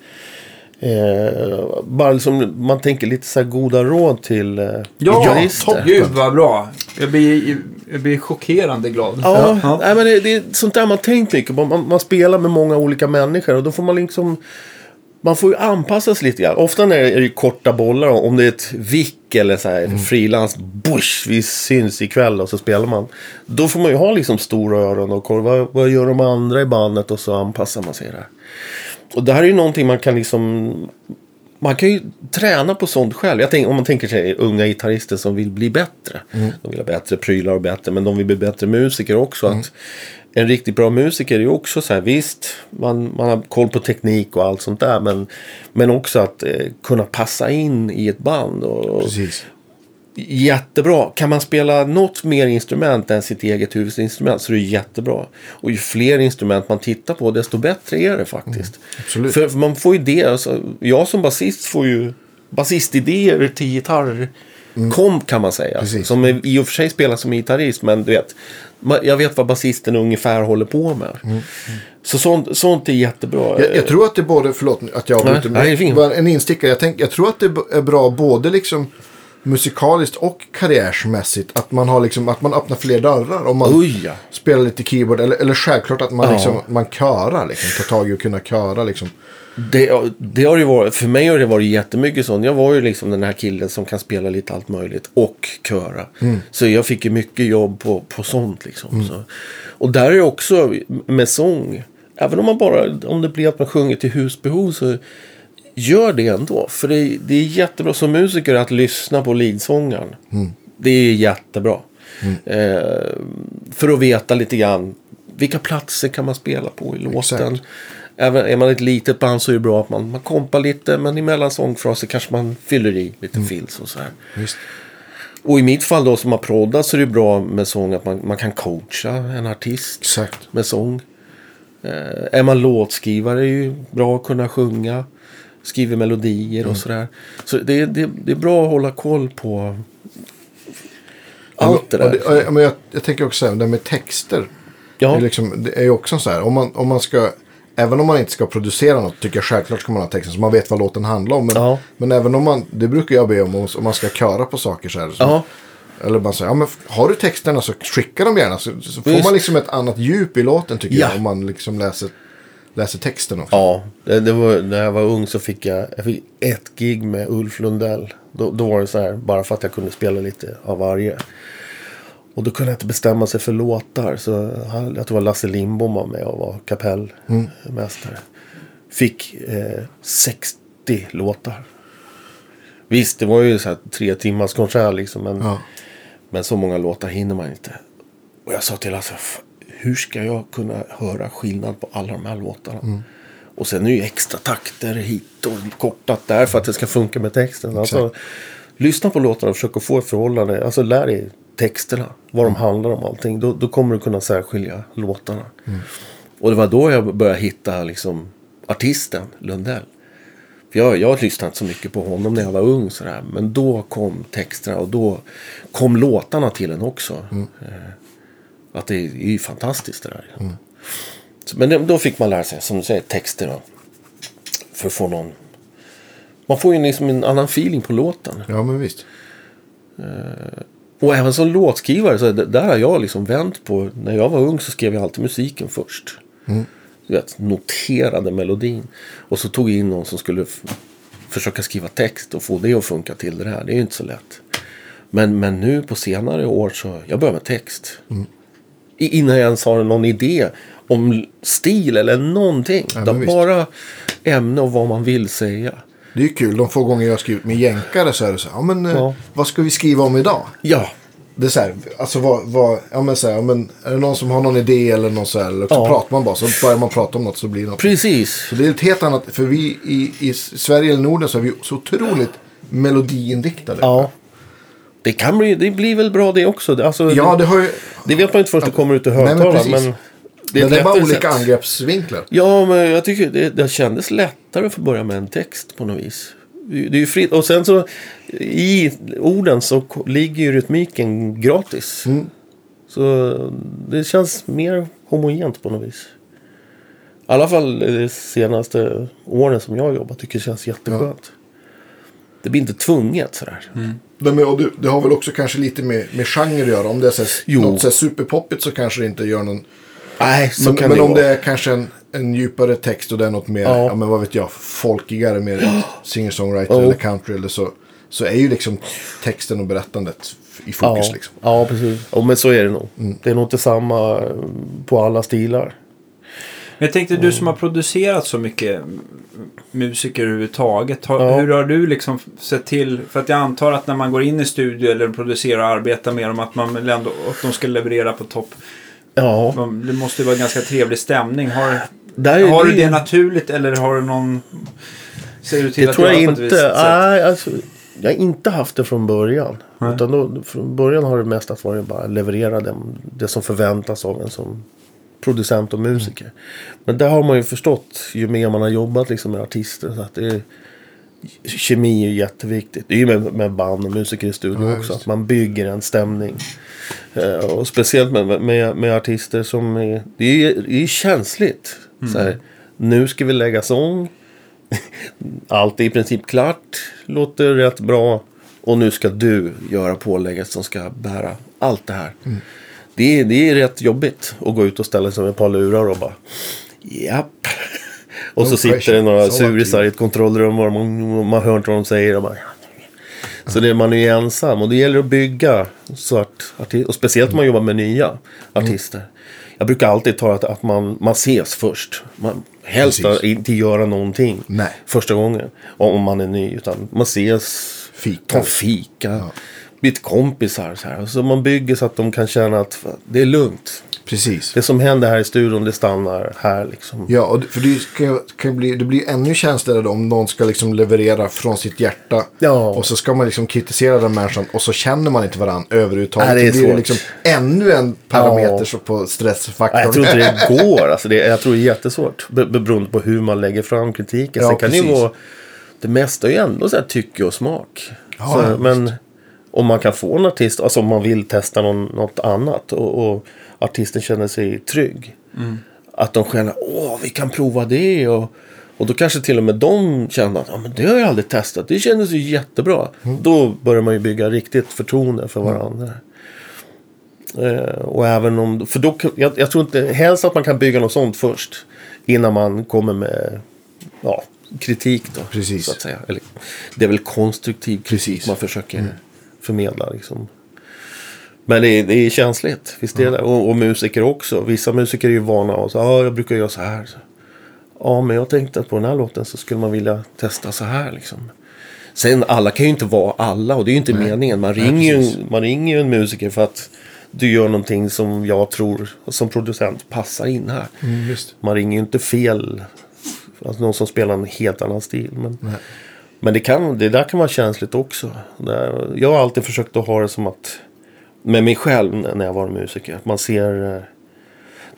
Eh, bara liksom, man tänker lite så här goda råd till eh, Ja, gitarrister. toppen. Gud vad bra. Jag blir, jag blir chockerande glad. Ja, ja. Nej, men det, det är sånt där man tänkt mycket på. Man, man spelar med många olika människor och då får man liksom... Man får ju anpassa sig lite grann. Ofta när det är korta bollar, om det är ett vick eller så här frilans, bush, vi syns ikväll och så spelar man. Då får man ju ha liksom stora öron och kolla vad, vad gör de andra i bandet och så anpassar man sig där. Och det här är ju någonting man kan liksom... Man kan ju träna på sånt själv. Jag tänker, om man tänker sig unga gitarrister som vill bli bättre. De vill ha bättre prylar och bättre, men de vill bli bättre musiker också. Att en riktigt bra musiker är ju också så här, visst, man, man har koll på teknik och allt sånt där. Men, men också att eh, kunna passa in i ett band. Och, Precis. Jättebra. Kan man spela något mer instrument än sitt eget huvudinstrument så är det jättebra. Och ju fler instrument man tittar på desto bättre är det faktiskt. absolut. För, för man får ju det. Alltså, jag som basist får ju basistidéer till gitarr. Komp kan man säga. Precis. Som i och för sig spelar som gitarrist. Men du vet. Jag vet vad basisten ungefär håller på med. Så sånt, sånt är jättebra. Jag, jag tror att det är både, förlåt att jag avbryter, nej, bara en instickare. Jag, tänk, jag tror att det är bra både liksom musikaliskt och karriärsmässigt. Att man, har liksom, att man öppnar fler dörrar. Om man Oj ja. spelar lite keyboard. Eller, eller självklart att man, Ja. liksom, man körar. Liksom, tar tag i att kunna köra. Liksom. Det, det har ju varit, för mig har det varit jättemycket sånt. Jag var ju liksom den här killen som kan spela lite allt möjligt och köra. Så jag fick ju mycket jobb på, på sånt liksom. Så. Och där är det också med sång. Även om man bara, om det blir att man sjunger till husbehov så gör det ändå. För det, det är jättebra som musiker att lyssna på leadsångaren. Det är jättebra. Eh, för att veta lite grann vilka platser kan man spela på i låten. Exakt. Även är man ett litet band så är det bra att man, man kompar lite men emellan sångfraser kanske man fyller i lite fills och så här. Visst. Och i mitt fall då som har proddat så är det bra med sång att man, man kan coacha en artist Exakt. med sång. Eh, är man låtskrivare är det ju bra att kunna sjunga. Skriver melodier Mm. och sådär. Så det, det, det är bra att hålla koll på allt det där. ja, men jag, jag tänker också säga, det här med texter. Ja. Det, är liksom, det är också så här, om man, om man ska, även om man inte ska producera något, tycker jag självklart ska man ha texten så man vet vad låten handlar om. Men, Ja. men även om man, det brukar jag be om, om man ska köra på saker så här. Så, Ja. Eller bara säga, ja men har du texterna så skicka dem gärna. Så, så får Visst. man liksom ett annat djup i låten tycker Ja. jag. Om man liksom läser, läser texten också. Ja, det, det var, när jag var ung så fick jag, jag fick ett gig med Ulf Lundell. Då, då var det så här, bara för att jag kunde spela lite av varje. Och då kunde jag inte bestämma sig för låtar. Så han, jag tror det var Lasse Lindbom var med och var kapellmästare. Fick eh, 60 låtar. Visst, det var ju så här tre timmars konsert liksom. Men, Ja. men så många låtar hinner man inte. Och jag sa till Lasse, "F- hur ska jag kunna höra skillnad på alla de här låtarna? Och sen är det ju extra takter hit och kortat där för att det ska funka med texten. Alltså, lyssna på låtarna och försök att få ett förhållande. Alltså lär dig texterna, vad de handlar om allting. Då, då kommer du kunna särskilja låtarna. Och det var då jag började hitta liksom, artisten Lundell. För jag, jag lyssnade inte så mycket på honom när jag var ung. Sådär. Men då kom texterna och då kom låtarna till en också. Eh, att det är, är ju fantastiskt det där. Så, men det, då fick man lära sig, som du säger, texter. Då, för att få någon... Man får ju liksom en annan feeling på låten. Ja men visst. Och även som låtskrivare, så där har jag liksom vänt på. När jag var ung så skrev jag alltid musiken först. Du vet, noterade melodin. Och så tog jag in någon som skulle försöka skriva text och få det att funka till det här. Det är ju inte så lätt. Men, men nu på senare år så, jag börjar med text. I, innan jag ens har någon idé om stil eller någonting. Ja, bara ämne och vad man vill säga. Det är ju kul. De få gånger jag har skrivit med jänkare så är det så här. Ja men eh, Ja. vad ska vi skriva om idag? Ja, Det är så här, alltså vad, vad, ja men så här, ja, men är det någon som har någon idé eller något så här, så Ja. pratar man bara, så börjar man prata om något så blir det något. precis. Så det är ett helt annat, för vi i, i Sverige eller Norden så är vi så otroligt melodiinriktade. Ja. Det kan bli, det blir väl bra det också. Alltså, Ja, det har ju, Det vet man inte först det kommer ut i högtalaren. Men, det är, ett bara olika sätt. angreppsvinklar. Ja, men jag tycker det, det kändes lättare att få börja med en text på något vis. Det det är ju fritt. Och sen så i orden så ligger ju rytmiken gratis. Mm. Så det känns mer homogent på något vis. I alla fall de senaste åren som jag har jobbat tycker det känns jätteskönt. Det blir inte tvunget sådär. Det, med, och det, det har väl också kanske lite med, med genre att göra. Om det är så här, något så här superpoppigt så kanske det inte gör någon... Nej, så Men, kan men det om vara. det är kanske en, en djupare text och det är något mer, ja. Ja. men vad vet jag, folkigare, mer singer-songwriter Oh. eller country eller så. Så är ju liksom texten och berättandet i fokus ja, liksom. Ja, precis. Ja, men så är det nog. Det är nog inte samma eh, på alla stilar. Men jag tänkte du som har producerat så mycket musiker överhuvudtaget. Har, Ja. Hur har du liksom sett till? För att jag antar att när man går in i studio eller producerar och arbetar med dem att man ändå att de ska leverera på topp. Ja, Det måste ju vara ganska trevlig stämning. Har, där är har du det naturligt eller har du någon... Ser du till Det att tror jag inte. sätt? Nej, alltså, jag har inte haft det från början. Nej. Utan då, från början har det mest att vara bara leverera det, det som förväntas av en som producent och musiker. Men där har man ju förstått ju mer man har jobbat liksom med artister. Så att det är, kemi är jätteviktigt. Det är ju med, med band och musiker i studion Ja, också. Att man bygger en stämning. Eh, och speciellt med, med, med artister som är... Det är ju det är känsligt. Så här, nu ska vi lägga sång. Allt är i princip klart. Låter rätt bra. Och nu ska du göra pålägget som ska bära allt det här. Det, är, det är rätt jobbigt att gå ut och ställa sig med ett par lurar och bara... Japp. Och No så sitter pressure. det några So surisar i ett kontrollrum och man, man hör inte vad de säger. Och bara, så det, man är ju ensam och det gäller att bygga så att, och speciellt om man jobbar med nya artister. Jag brukar alltid ta att, att man, man ses först. Man, helst Precis. inte göra någonting Nej. första gången. Om man är ny. Utan man ses, Fika. tar fika, blir kompisar. Så, här. så man bygger så att de kan känna att det är lugnt. Precis. Det som händer här i studion, det stannar här liksom. Ja, och det- för det, ska, kan bli, det blir ännu känsligare om någon ska liksom leverera från sitt hjärta. Ja. Och så ska man liksom kritisera den människan och så känner man inte varandra överhuvudtaget. Nej, det är så blir det svårt. liksom ännu en parameter Ja. på stressfaktorn. Nej, jag tror inte det går. Alltså det, jag tror det är jättesvårt. Be- Beroende på hur man lägger fram kritiken. Ja, Sen kan det ju precis. vara... Det mesta är ju ändå så här tycke och smak. Ja, så, men om man kan få en artist, alltså om man vill testa någon, något annat och, och artisten känner sig trygg. Att de känner, åh vi kan prova det och, och då kanske till och med de känner att, ja men det har jag aldrig testat, det kändes ju jättebra. Då börjar man ju bygga riktigt förtroende för varandra. Eh, och även om, för då, jag, jag tror inte, helst att man kan bygga något sånt först. Innan man kommer med ja, kritik då. Precis. Så att säga. Eller, det är väl konstruktiv kritik Precis. man försöker förmedla. Liksom. Men det är, det är känsligt. Visst är det. Och, och musiker också. Vissa musiker är ju vana och så ja, jag brukar göra så här. Så. Ja, men jag tänkte att på den här låten så skulle man vilja testa så här liksom. Sen alla kan ju inte vara alla och det är ju inte meningen. Man Nej, ringer, ju, man ringer ju en musiker för att du gör någonting som jag tror som producent passar in här. Mm. Man ringer ju inte fel. Alltså någon som spelar en helt annan stil. Men, Nej. men det, kan, det där kan vara känsligt också. Jag har alltid försökt att ha det som att med mig själv när jag var musiker. Att man ser eh,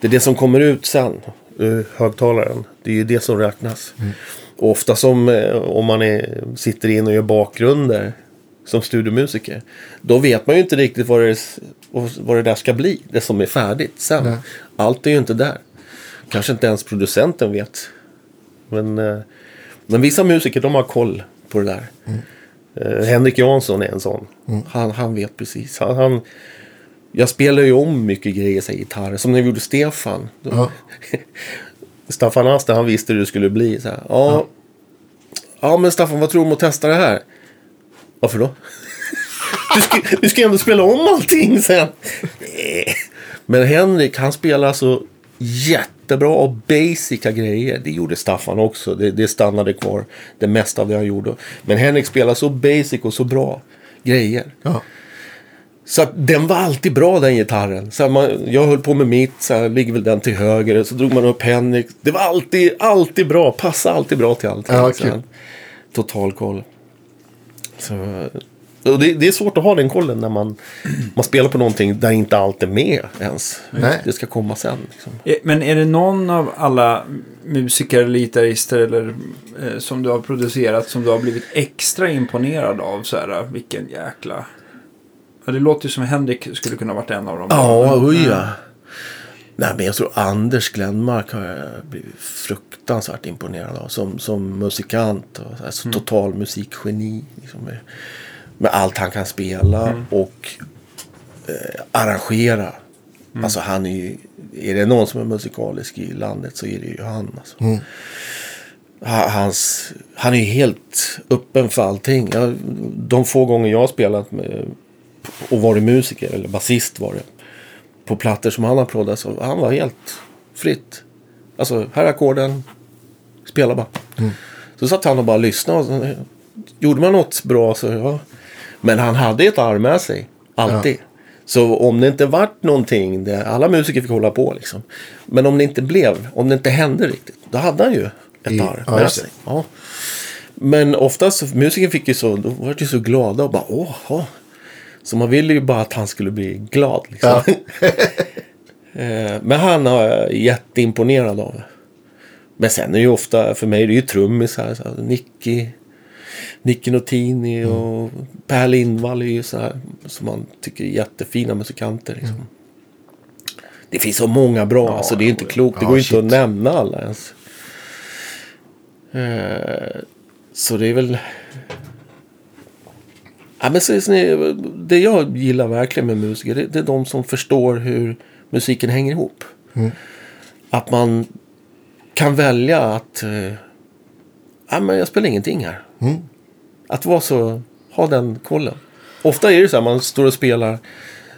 det är det som kommer ut sen ur högtalaren. Det är ju det som räknas. Och ofta som eh, om man är, sitter in och gör bakgrunder som studiomusiker. Då vet man ju inte riktigt vad det, vad det där ska bli. Det som är färdigt sen. Nej. Allt är ju inte där. Kanske inte ens producenten vet. Men, eh, men vissa musiker de har koll på det där. Eh, Henrik Jansson är en sån. Han, han vet precis. Han, han, jag spelar ju om mycket grejer, så här, gitarrer. Som när vi gjorde Stefan. Ja. Staffan Aster, han visste hur det skulle bli. Så här. Ja, ja. men Staffan, vad tror du om att testa det här? Varför då? Du ska, du ska ändå spela om allting sen. Nej. Men Henrik, han spelar så jättebra och basica grejer. Det gjorde Staffan också. Det, det stannade kvar. Det mesta av det han gjorde. Men Henrik spelar så basic och så bra grejer. Ja. Så den var alltid bra den gitarren. Så man, jag höll på med mitt, så här, ligger väl den till höger. Så drog man upp Henrik. Det var alltid, alltid bra. Passade alltid bra till allting. Ja, kul. här, Total koll. Så, det, det är svårt att ha den kollen när man, man spelar på någonting där inte allt är med ens. Nej. Det ska komma sen. Liksom. Eh, Men är det någon av alla musiker eller gitarrister eller, eh, som du har producerat som du har blivit extra imponerad av? Så här, vilken jäkla... Ja, det låter ju som Henrik skulle kunna varit en av dem. Ja, Men- oj ja. Nej, men jag tror Anders Glenmark har jag blivit fruktansvärt imponerad av. Som, som musikant och så här, så total musikgeni. Liksom, med, allt han kan spela och eh, arrangera. Alltså han är ju, är det någon som är musikalisk i landet så är det ju han. Alltså. Ha- Hans, han är ju helt öppen för allting. Jag, de få gånger jag har spelat med, och varit musiker, eller basist var det. På plattor som han har proddat så han var helt fritt. Alltså, här är ackorden. Spela bara. Så satt han och bara lyssnade. Och så, gjorde man något bra så ja. Men han hade ett arm med sig. Alltid. Så om det inte vart någonting. Det, alla musiker fick hålla på liksom. Men om det inte blev. Om det inte hände riktigt. Då hade han ju ett I- arm ja, med sig. Ja. Men oftast, musiker fick ju så, då var de så glada och bara åh. åh. Så man ville ju bara att han skulle bli glad. Liksom. Eh, Men han har jag jätteimponerad av. Men sen är det ju ofta, för mig är det ju trummisar. Nicky, Nicky Notini och Per Lindvall är ju så här, som man tycker är jättefina musikanter. Liksom. Det finns så många bra, alltså det är inte klokt. Det ja, går ju inte shit. att nämna alla ens. Eh, Så det är väl... Ja, men så, det jag gillar verkligen med musiker, det, det är de som förstår hur musiken hänger ihop. Att man kan välja att... Eh, ja, men jag spelar ingenting här. Att vara så... Ha den kollen. Ofta är det så här, man står och spelar...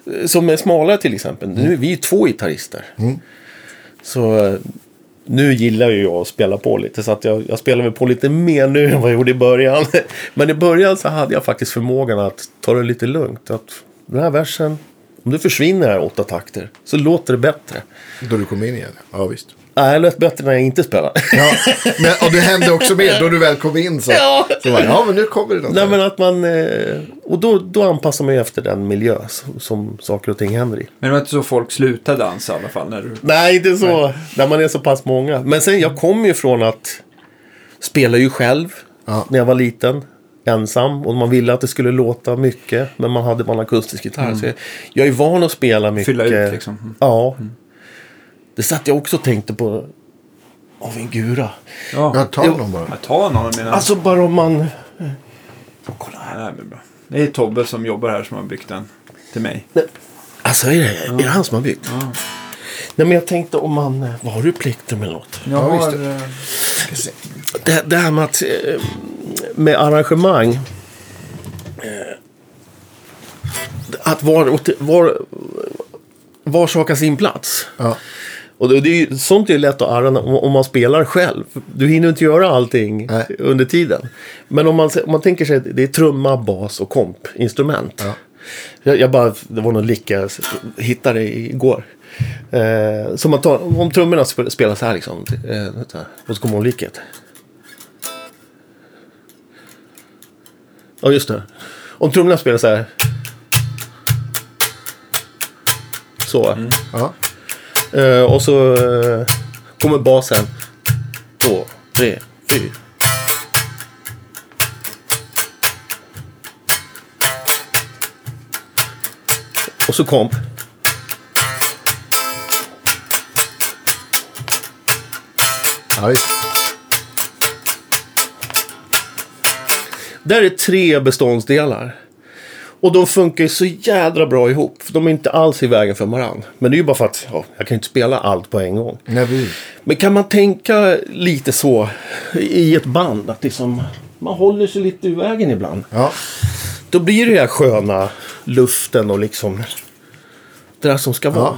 eh, Som med Smalare till exempel. Nu är vi två gitarrister. Så eh, nu gillar ju jag att spela på lite. Så att jag, jag spelar väl på lite mer nu än vad jag gjorde i början. Men i början så hade jag faktiskt förmågan att ta det lite lugnt. Att den här versen, Om det försvinner här åtta takter så låter det bättre. Då du kom in igen. Ja, visst. Nej, det lät bättre när jag inte spelar. Ja, men, och det hände också mer då du väl kom in. Så, Ja. så bara, ja men nu kommer det något. Nej, men att man... eh, Och då, då anpassar man ju efter den miljö som, som saker och ting händer i. Men det var inte så folk slutade dansa i alla fall. När du... Nej, inte så. När man är så pass många. Men sen, jag kommer ju från att spela ju själv Ja. när jag var liten. Ensam. Och man ville att det skulle låta mycket. Men man hade bara en akustisk gitarr. Så jag, jag är van att spela mycket. Fylla ut liksom. Mm. Ja. Det satt jag också och tänkte på. Av en gura. Ja. Ja, ta Jo. någon bara. Jag tar någon av mina... Alltså bara om man... Kolla här. Nej, men bra. Det är Tobbe som jobbar här som har byggt den till mig. Alltså är det, är det han som har byggt? Nej men jag tänkte om man... Vad har du plektrum eller något? Jag Ja, har... visst. eh. Det, det här med att... eh, Med arrangemang. eh, Att var, var, var sak har sin plats. Ja. Och det, det är sånt är ju lätt att arrangera om, man spelar själv. Du hinner inte göra allting Nej. under tiden. Men om man, om man tänker sig att det är trumma, bas och komp-instrument. Ja. Jag, jag bara, det var någon lick jag hittade igår. Eh, så man tar, om trummorna sp- spelar så här liksom. Eh, och så kommer liket. Ja, just det. Om trummorna spelar så här. Så. Ja. Eh, och så eh, kommer basen. Två, tre, fyra. Och så komp. ja, visst. Där är tre beståndsdelar. Och de funkar ju så jädra bra ihop. För de är inte alls i vägen för varann. Men det är ju bara för att ja, jag kan inte spela allt på en gång. Nej. Men kan man tänka lite så i ett band? Att liksom, man håller sig lite ur vägen ibland. Ja. Då blir det den här sköna luften och liksom det där som ska vara. Ja.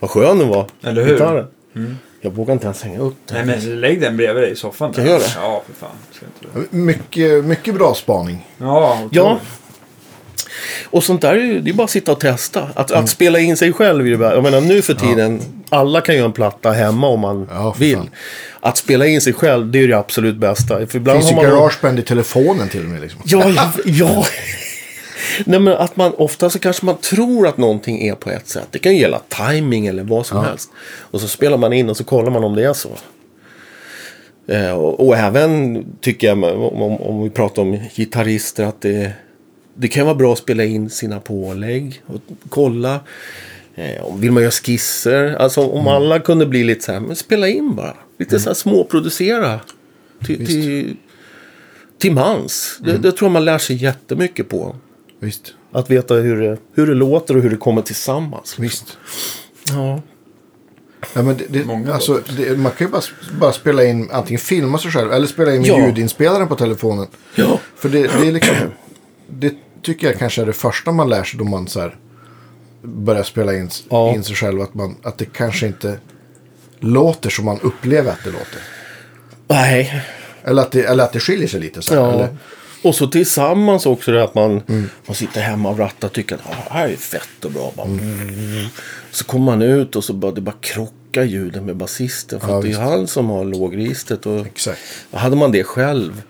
Vad skön den var. Eller hur? Gitarren. Jag vågar inte ens hänga upp Nej, den. men lägg den bredvid dig i soffan. Kan jag göra det? Ja, för fan. Ska inte du? Mycket, mycket bra spaning. Ja, otroligt. Ja. Och sånt där är ju, det är bara att sitta och testa. Att, att spela in sig själv är ju bara, Jag menar nu för tiden, alla kan göra en platta hemma om man Ja, vill. fan. Att spela in sig själv, det är det absolut bästa. För ibland Finns ju har man... Garageband i telefonen till och med. Liksom. Ja, ja, ja. Nej, men att man ofta så kanske man tror att någonting är på ett sätt. Det kan ju gälla timing eller vad som Ja. helst. Och så spelar man in och så kollar man om det är så. Eh, och, och även tycker jag, om, om, om vi pratar om gitarrister, att det, det kan vara bra att spela in sina pålägg och kolla. Eh, om- vill man göra skisser? Alltså om Mm. alla kunde bli lite så här, men spela in bara. Lite så här småproducera. Till, till, till mans. Det, Mm. det tror jag man lär sig jättemycket på. Visst. Att veta hur det, hur det låter och hur det kommer tillsammans. Visst. Ja. Ja, men det, det, Många alltså, det, man kan ju bara, bara spela in, antingen filma sig själv eller spela in med Ja. ljudinspelaren på telefonen. Ja. För det, det är liksom, det tycker jag kanske är det första man lär sig då man så här börjar spela in, Ja. in sig själv. Att, man, att det kanske inte låter som man upplever att det låter. Nej. Eller att det, eller att det skiljer sig lite. Så här, Ja. eller, Och så tillsammans också det att man, Mm. man sitter hemma och rattar och tycker att ah, det här är fett och bra. Bara, mm. Så kommer man ut och så bara, det bara krockar ljuden med basisten. För Ja, det är han som har lågregistret. Och Exakt. hade man det själv.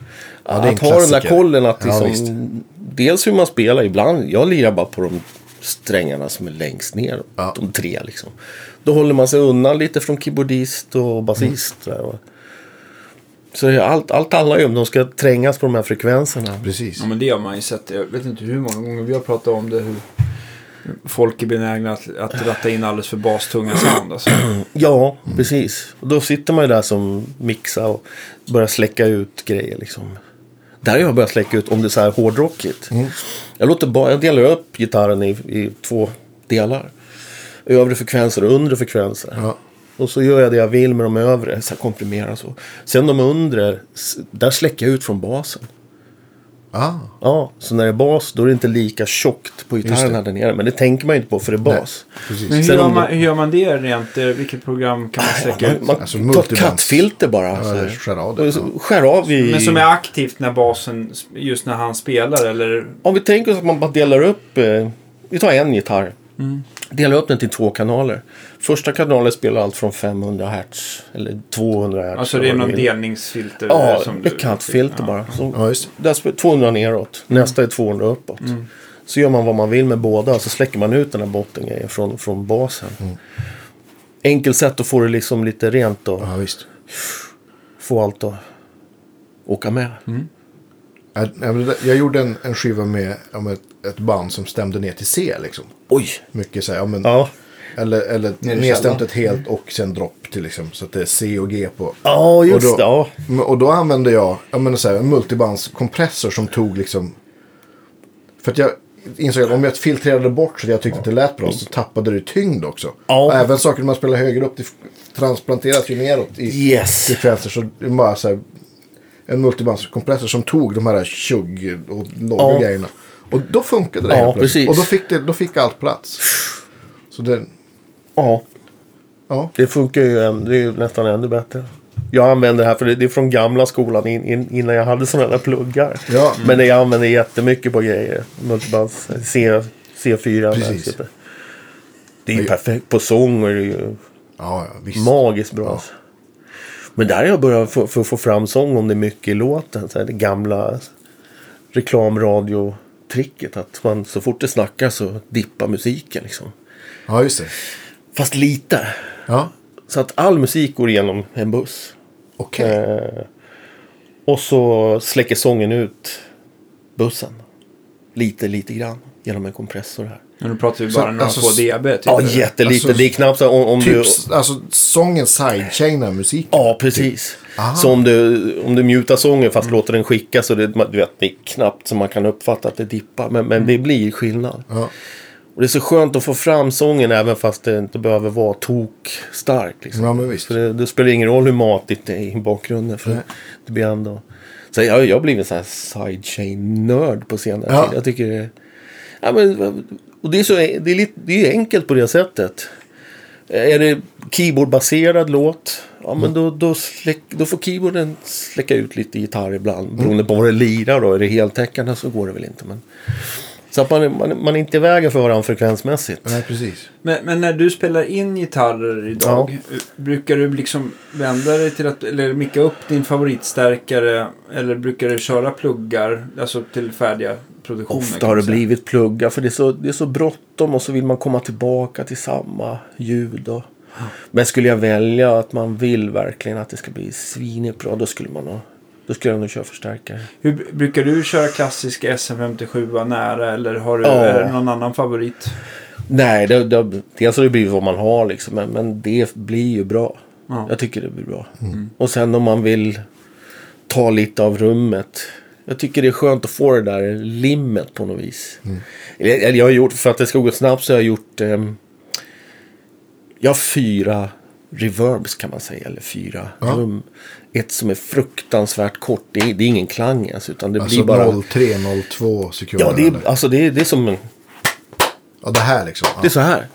Det är en att ha den där kollen att Ja, liksom, dels hur man spelar ibland. Jag lirar bara på de strängarna som är längst ner. Ja. De tre liksom. Då håller man sig undan lite från keyboardist och basist. Mm. Så allt, allt handlar ju om de ska trängas på de här frekvenserna. Precis. Ja, men det har man ju sett. Jag vet inte hur många gånger vi har pratat om det. Hur folk är benägna att, att ratta in alldeles för bastunga sound. Alltså. Ja, Mm. precis. Och då sitter man ju där som mixa och börjar släcka ut grejer liksom. Där har jag börjat släcka ut om det är så här hårdrockigt. Mm. Jag, låter bara, jag delar upp gitarren i, i två delar. Övre frekvenser och undre frekvenser. Ja. Och så gör jag det jag vill med de övre, så här komprimera så. Sen de undre, där släcker jag ut från basen. Ah, Ja, så när det är bas då är det inte lika tjockt på gitarren här där nere. Men det tänker man ju inte på för det är bas. Men hur gör, man, det- hur gör man det rent? eh, Vilket program kan man sträcka Man, ut? man Alltså tar ett kattfilter bara. Ja, så här. eller skär av det. Så Skär av i... Men som är aktivt när basen, just när han spelar eller? Om vi tänker oss att man bara delar upp... Eh, vi tar en gitarr. Delar upp den till två kanaler. Första kanalen spelar allt från 500 Hz eller 200 Hz. Alltså det är någon delningsfilter? Ja, som ett kattfilter ja. bara. Så Ja, just det. där spelar 200 neråt. Nästa är 200 uppåt. Så gör man vad man vill med båda. Så släcker man ut den här bottengrejen från, från basen. Enkelt sätt att få det liksom lite rent och Ja, visst. få allt att åka med. Det- jag gjorde en, en skiva med om ett, ett band som stämde ner till C. Liksom. Oj! Mycket så här, ja, men, Ja, Eller, eller nedstämt ett helt och sen dropp till liksom. Så att det är C och G på. ja just och då, det. Ja. Och då använde jag, jag menar så här, en multibandskompressor som tog liksom. För att jag insåg att om jag filtrerade bort så att jag tyckte att det lät bra så tappade det tyngd också. Ja. Och även saker man spelar högre upp, det transplanteras ju neråt i Yes! frekvenser. Så det bara så här, en multibandskompressor som tog de här tjugg och låga Ja. grejerna. Och då funkade det Ja, helt plötsligt. precis. Och då fick, det, då fick allt plats. Så det, Ja, ja. det funkar ju det är ju nästan ännu bättre. Jag använder det här för det det är från gamla skolan in, in, innan jag hade sådana där pluggar. Ja. Men det jag använder jättemycket på grejer. Multibands C, C4. där, Precis. typ. Det är ju perfekt. På sång är det ju Ja, ja, magiskt bra. alltså. Men där har jag börjat få, för att få fram sång om det är mycket i låten. Så här, det gamla reklamradiotricket. Att man så fort det snackar så dippar musiken liksom. Ja, just det. Fast lite. Ja, Så att all musik går igenom en buss. okej. Eh, och så släcker sången ut bussen. Lite, lite grann. Genom en kompressor här. Men nu pratar vi Så, bara några alltså, få dB. Typ. Ja, jättelite. Alltså, det är knappt så om, om Typ, du... alltså sången sidechainar musiken. Ja, precis. Aha. Så om du, om du mutar sången fast låter den skicka så det, du vet, det är knappt så man kan uppfatta att det dippar. Men, men det blir skillnad. Ja. Och det är så skönt att få fram sången även fast det inte behöver vara tok stark. Liksom. Ja, men visst. För det, det spelar ingen roll hur matigt det är i bakgrunden. För Nej. det blir ändå... Så jag, jag har blivit en sån här sidechain-nörd på senare Ja. tid. Jag tycker det... Ja, men, och det är, så, det, är lite, det är enkelt på det sättet. Är det keyboardbaserad låt, ja men då, då, släck, då får keyboarden släcka ut lite gitarr ibland. Beroende på vad det lirar då. Är det heltäckande så går det väl inte. Men... Så att man, man, man är inte i vägen för varandra frekvensmässigt. Nej, precis. Men, men när du spelar in gitarrer idag, brukar du liksom vända dig till att, eller micka upp din favoritstärkare, eller brukar du köra pluggar, alltså till färdiga produktioner? Ofta har det säga? blivit pluggar för det är så, det är så bråttom och så vill man komma tillbaka till samma ljud. Och... Men skulle jag välja att man vill verkligen att det ska bli svinigt bra då skulle man nog, då skulle jag nog köra förstärkare. Hur, br- brukar du köra klassisk SM57 nära, eller har du, Ja. är det någon annan favorit? Nej, det, det, dels har det blivit vad man har liksom men, men det blir ju bra. Ja. Jag tycker det blir bra. Och sen om man vill ta lite av rummet. Jag tycker det är skönt att få det där limmet på något vis. Eller, eller jag har gjort, för att det ska gå snabbt så har jag gjort... ehm, jag har fyra reverbs kan man säga. Eller fyra Ja. rum. Ett som är fruktansvärt kort. Det är, det är ingen klang ens. Utan det Alltså blir bara... 03-02 sekunder. Ja, det är, alltså det är, det är som en... ja, det här liksom. Ja. Det är så här.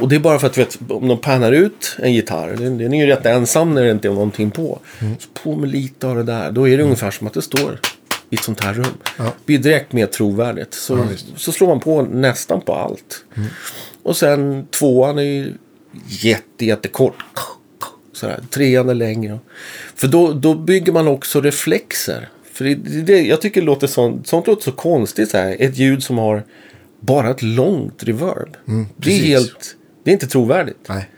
Och det är bara för att vet, om de pannar ut en gitarr. Den, den är ju rätt ensam när det inte är någonting på. Mm. Så på med lite av det där. Då är det ungefär som att det står i ett sånt här rum. Ja. Det blir direkt mer trovärdigt. Så, Ja, så slår man på nästan på allt. Och sen tvåan är ju jätte, jättekort. Sådär. Trean är längre. För då, då bygger man också reflexer. För det, det, jag tycker det låter sånt, sånt låter så konstigt. Så här. Ett ljud som har bara ett långt reverb. det är Mm, helt... Det är inte trovärdigt. Nej.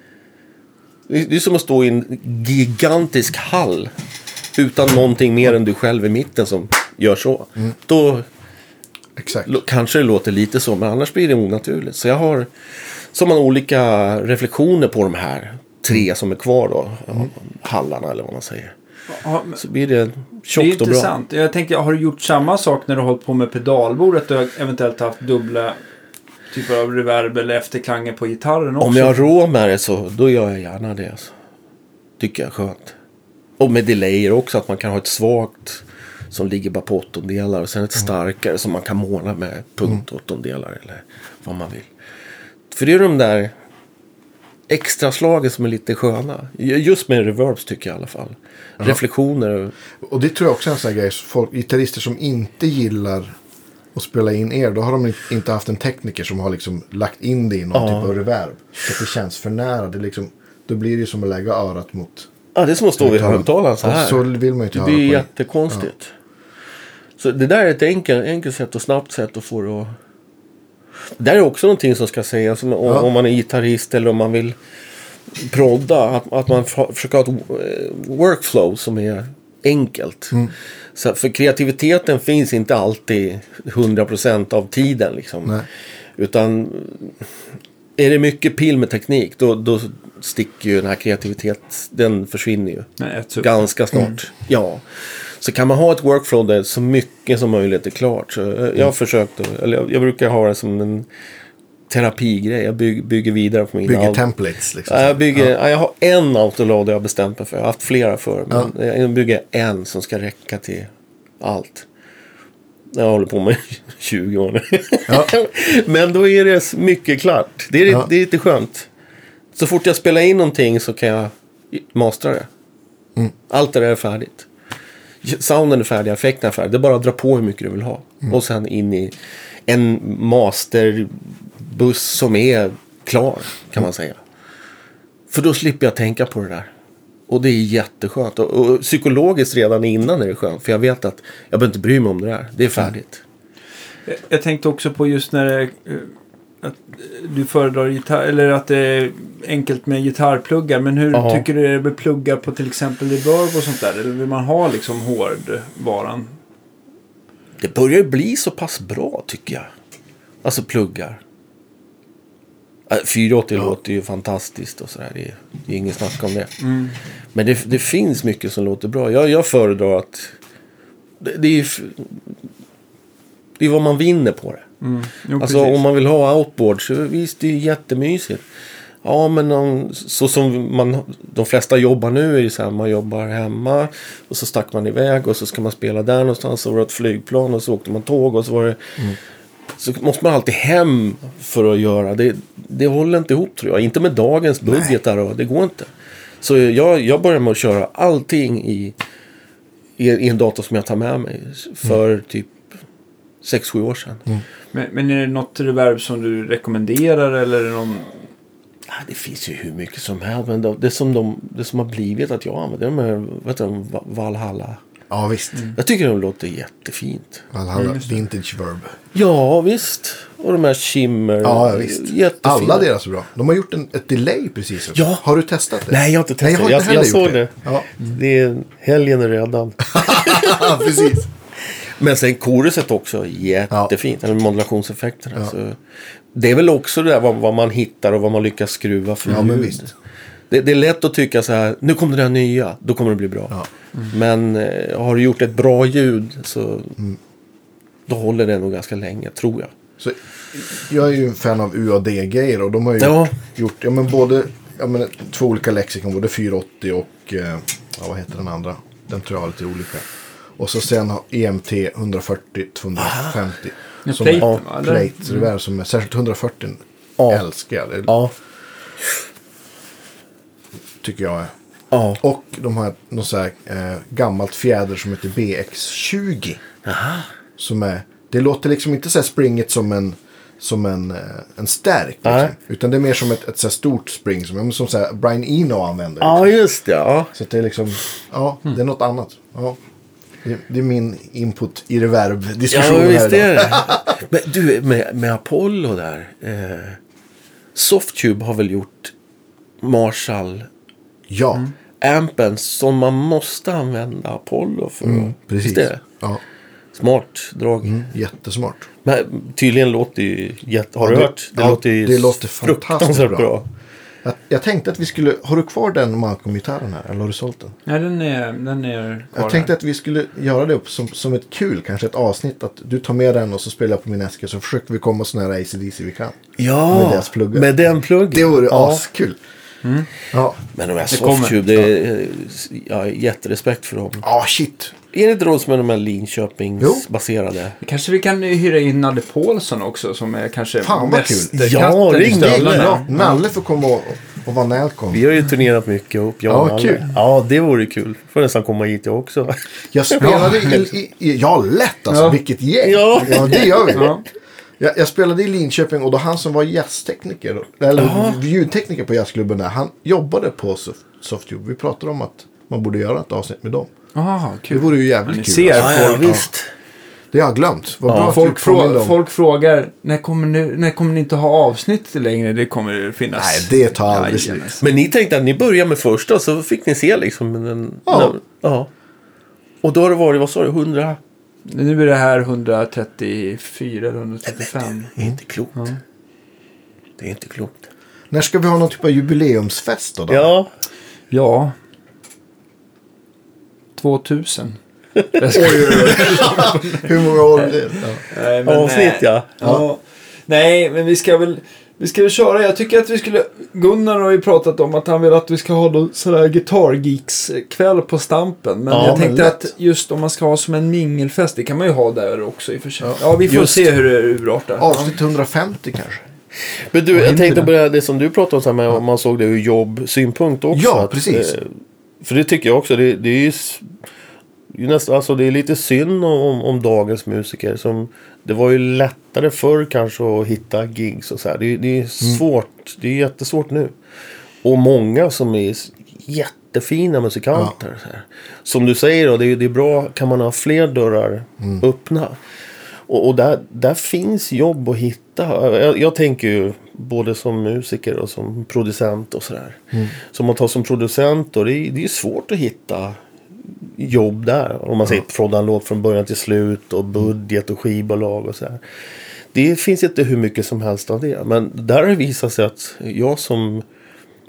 Det är, det är som att stå i en gigantisk hall. Utan någonting mer än du själv i mitten som gör så. Mm. Då Exakt. Kanske det låter lite så, men annars blir det onaturligt. Så jag har som man olika reflektioner på de här tre som är kvar då. Mm. Hallarna eller vad man säger. Ja, Så blir det Det är tjockt och bra. intressant. Jag tänkte, har du gjort samma sak när du har hållit på med pedalbord? Att du har eventuellt haft dubbla typer av reverb eller efterklanger på gitarren också? Om jag har råd med det så då gör jag gärna det. Alltså. Tycker jag är skönt. Och med delayer också, att man kan ha ett svagt som ligger bara på åttondelar och sen ett starkare som man kan måla med punktåttondelar eller vad man vill. För det är de där extra slagen som är lite sköna. Just med reverbs tycker jag i alla fall. Reflektioner. Och det tror jag också är en sån här grej. Folk, gitarrister som inte gillar och spela in er, då har de inte haft en tekniker som har liksom lagt in det i någon Ja. typ av reverb. Så att det känns för nära. Det liksom, då blir det som att lägga örat mot... Ja, det är som att stå vid högtalaren så här. så vill man inte Det blir jättekonstigt. Så det där är ett enkelt, enkelt sätt och snabbt sätt att få det att... Det där är också någonting som ska sägas om, Ja. om man är gitarrist eller om man vill prodda. Att, att man försöker ha ett workflow som är enkelt. Mm. Så, för kreativiteten finns inte alltid 100% av tiden. Liksom. Nej. Utan är det mycket pill med teknik då, då sticker ju den här kreativiteten, den försvinner ju. Nej. Ganska snart. Ja. Så kan man ha ett workflow där så mycket som möjligt är klart. Så jag jag har försökt, att- eller jag, jag brukar ha det som en terapigrej. Jag bygg, bygger vidare på mina... Bygger templates liksom. Ja, jag, bygger, Ja. ja. jag har en autolad jag har bestämt mig för. Jag har haft flera förr. Men jag bygger en som ska räcka till allt. Jag håller på med 20 år nu. Ja. men då är det mycket klart. Det är, Ja. det är lite skönt. Så fort jag spelar in någonting så kan jag mastra det. Mm. Allt det där är färdigt. Sounden är färdig, effekten är färdig. Det är bara att dra på hur mycket du vill ha. Mm. Och sen in i en masterbuss som är klar, kan man säga. För då slipper jag tänka på det där. Och det är jätteskönt. Och, och psykologiskt redan innan är det skönt. För jag vet att jag behöver inte bry mig om det där. Det är färdigt. Jag- Jag tänkte också på just när det, eh, att du föredrar gitarr, eller att det är enkelt med gitarrpluggar. Men hur Ja. tycker du det är med pluggar på till exempel reverb och sånt där? Eller vill man ha liksom hårdvaran? Det börjar ju bli så pass bra tycker jag. Alltså pluggar. Äh, 480 låter ju fantastiskt och sådär. Det, är- det är inget snack om det. Men det, det finns mycket som låter bra. Jag, jag föredrar att... Det, det är ju det är vad man vinner på det. Mm. Jo, Alltså precis. om man vill ha outboard så visst det är ju jättemysigt. Ja men om, så som man, de flesta jobbar nu är det så här man jobbar hemma och så stack man iväg och så ska man spela där någonstans och var det ett flygplan och så åkte man tåg och så var det så måste man alltid hem för att göra det. Det håller inte ihop tror jag. Inte med dagens budgetar och det går inte. Så jag, jag börjar med att köra allting i, i, i en dator som jag tar med mig för typ 6-7 år sedan. Men, men är det något reverb som du rekommenderar eller är det någon... Ja, det finns ju hur mycket som helst. Men det, det, som de, det som har blivit att jag använder de här Va- Valhalla. Ja, visst. Jag tycker de låter jättefint. Valhalla, vintage verb. Ja, visst. Och de här Shimmer. Ja, visst. Jättefina. Alla deras är bra. De har gjort en, ett delay precis. också. Ja. Har du testat det? Nej, jag har inte Nej, testat. jag har jag, inte jag, heller gjort såg det. det. Ja. det är, helgen är redan. Ja, precis. Men sen koruset också. Jättefint. Eller modulationseffekterna. Ja. Så det är väl också det där vad, vad man hittar och vad man lyckas skruva för Ja, ljud. visst. Det, det är lätt att tycka så här, nu kommer det där nya, då kommer det bli bra. Ja. Men eh, har du gjort ett bra ljud så Mm. då håller det nog ganska länge, tror jag. Så, jag är ju en fan av UAD-grejer och de har ju Ja. gjort ja, men både ja, men, två olika lexikon, både 480 och eh, ja, vad heter den andra? Den tror jag har lite olika. Och så sen har E EMT 140 250. Ja, som platen, eller? plate reverb som är särskilt 140 Ja. älskar jag. Det Ja. tycker jag är. Ja. Och de har något så här eh, gammalt fjäder som heter BX20. Aha. Som är, det låter liksom inte så här springet som en, som en, eh, en stärk. Liksom, utan det är mer som ett, ett så här stort spring som, ja, som så här Brian Eno använder. ja, Liksom. just det. Ja. Så att det är liksom, ja, det är något annat. Ja. Det, är min input i Ja, reverb-diskussionen här visst är det. Men du, med, med Apollo där. Eh, Softube har väl gjort Marshall Ja, ampen som man måste använda Apollo för. mm, precis. Det? Ja, Smart drag. mm, jättesmart. Men tydligen låter ju jätte... Har Ja, du hört? Det ja, låter ju det låter fruktansvärt fantastiskt bra. bra. Jag, jag tänkte att vi skulle, har du kvar den Malcolm-gitarren här? Eller har du sålt den? Nej, den är, den är kvar Jag tänkte här. att vi skulle göra det upp som, som ett kul, kanske ett avsnitt. Att du tar med den och så spelar jag på min Eske. Så försöker vi komma så nära ACDC vi kan. Ja, Med deras pluggar. med den pluggen. Det vore ja. askul. Ja. Men de här. Softube, det är, jag har jätterespekt för dem. Ah, shit. Är det inte de som är de här Linköpingsbaserade? Kanske vi kan hyra in Nalle Paulsson också som är kanske Fan, vad kul. Ja, i ring stövlarna. Nalle. Ja, Nalle får komma och, Och Van Nalcon. Vi har ju turnerat mycket ihop. jag Ja, och Nalle. kul. Ja, det vore kul. Får nästan komma hit jag också. Jag spelade i, i, i... Ja, lätt alltså. Ja. Vilket gäng. Ja. det gör vi. Ja. Jag, jag spelade i Linköping och då han som var jazztekniker, eller ljudtekniker på jazzklubben där, han jobbade på Soft- Softube. Vi pratade om att man borde göra ett avsnitt med dem. Aha, Det kul. vore ju jävligt kul. ser. alltså. Ja, ja, folk- visst. Det har jag glömt. Vad Ja. bra Folk, frå folk frågar, när kommer, ni, när kommer ni inte ha avsnitt längre? Det kommer det finnas. Nej, det tar aldrig slut. Men ni tänkte att ni börjar med första så fick ni se liksom. En, Ja. ja. Och då har det varit, vad sa du, 100? Nu är det här 134 eller 135. Det är inte klokt. Ja. Det är inte klokt. När ska vi ha någon typ av jubileumsfest då? då? Ja, Ja. 2000. Hur många år blir det? Ja. Men, avsnitt nej. ja. Ja. Nej, men vi ska väl... Vi ska väl köra. Jag tycker att vi skulle... Gunnar har ju pratat om att han vill att vi ska ha någon sån här gitarrgeeks-kväll på Stampen. Men Ja, jag men tänkte lätt. att just om man ska ha som en mingelfest, det kan man ju ha där också i och för sig. Ja, Ja. vi får Just. se hur det urartar. Avsnitt 150 kanske? Men du, jag tänkte på det, som du pratade om, så här med, om man såg det ur jobbsynpunkt också. Ja, att, precis. eh, För det tycker jag också. Det, det är ju nästan, alltså det är lite synd om, om dagens musiker. Som, det var ju lättare förr kanske att hitta gigs och så här. Det, är- det är Mm. svårt. Det är jättesvårt nu. Och många som är jättefina musikanter. Här. Som du säger, då, det, är, det är bra. Kan man ha fler dörrar Mm. öppna. Och, och där, där finns jobb att hitta. Jag, jag tänker ju både som musiker och som producent och sådär. Mm. Så man tar som producent då, det är, det är svårt att hitta jobb där. Om man säger prodda en låt från början till slut och budget och skivbolag och sådär. Det finns inte hur mycket som helst av det. Men där har det visat sig att jag som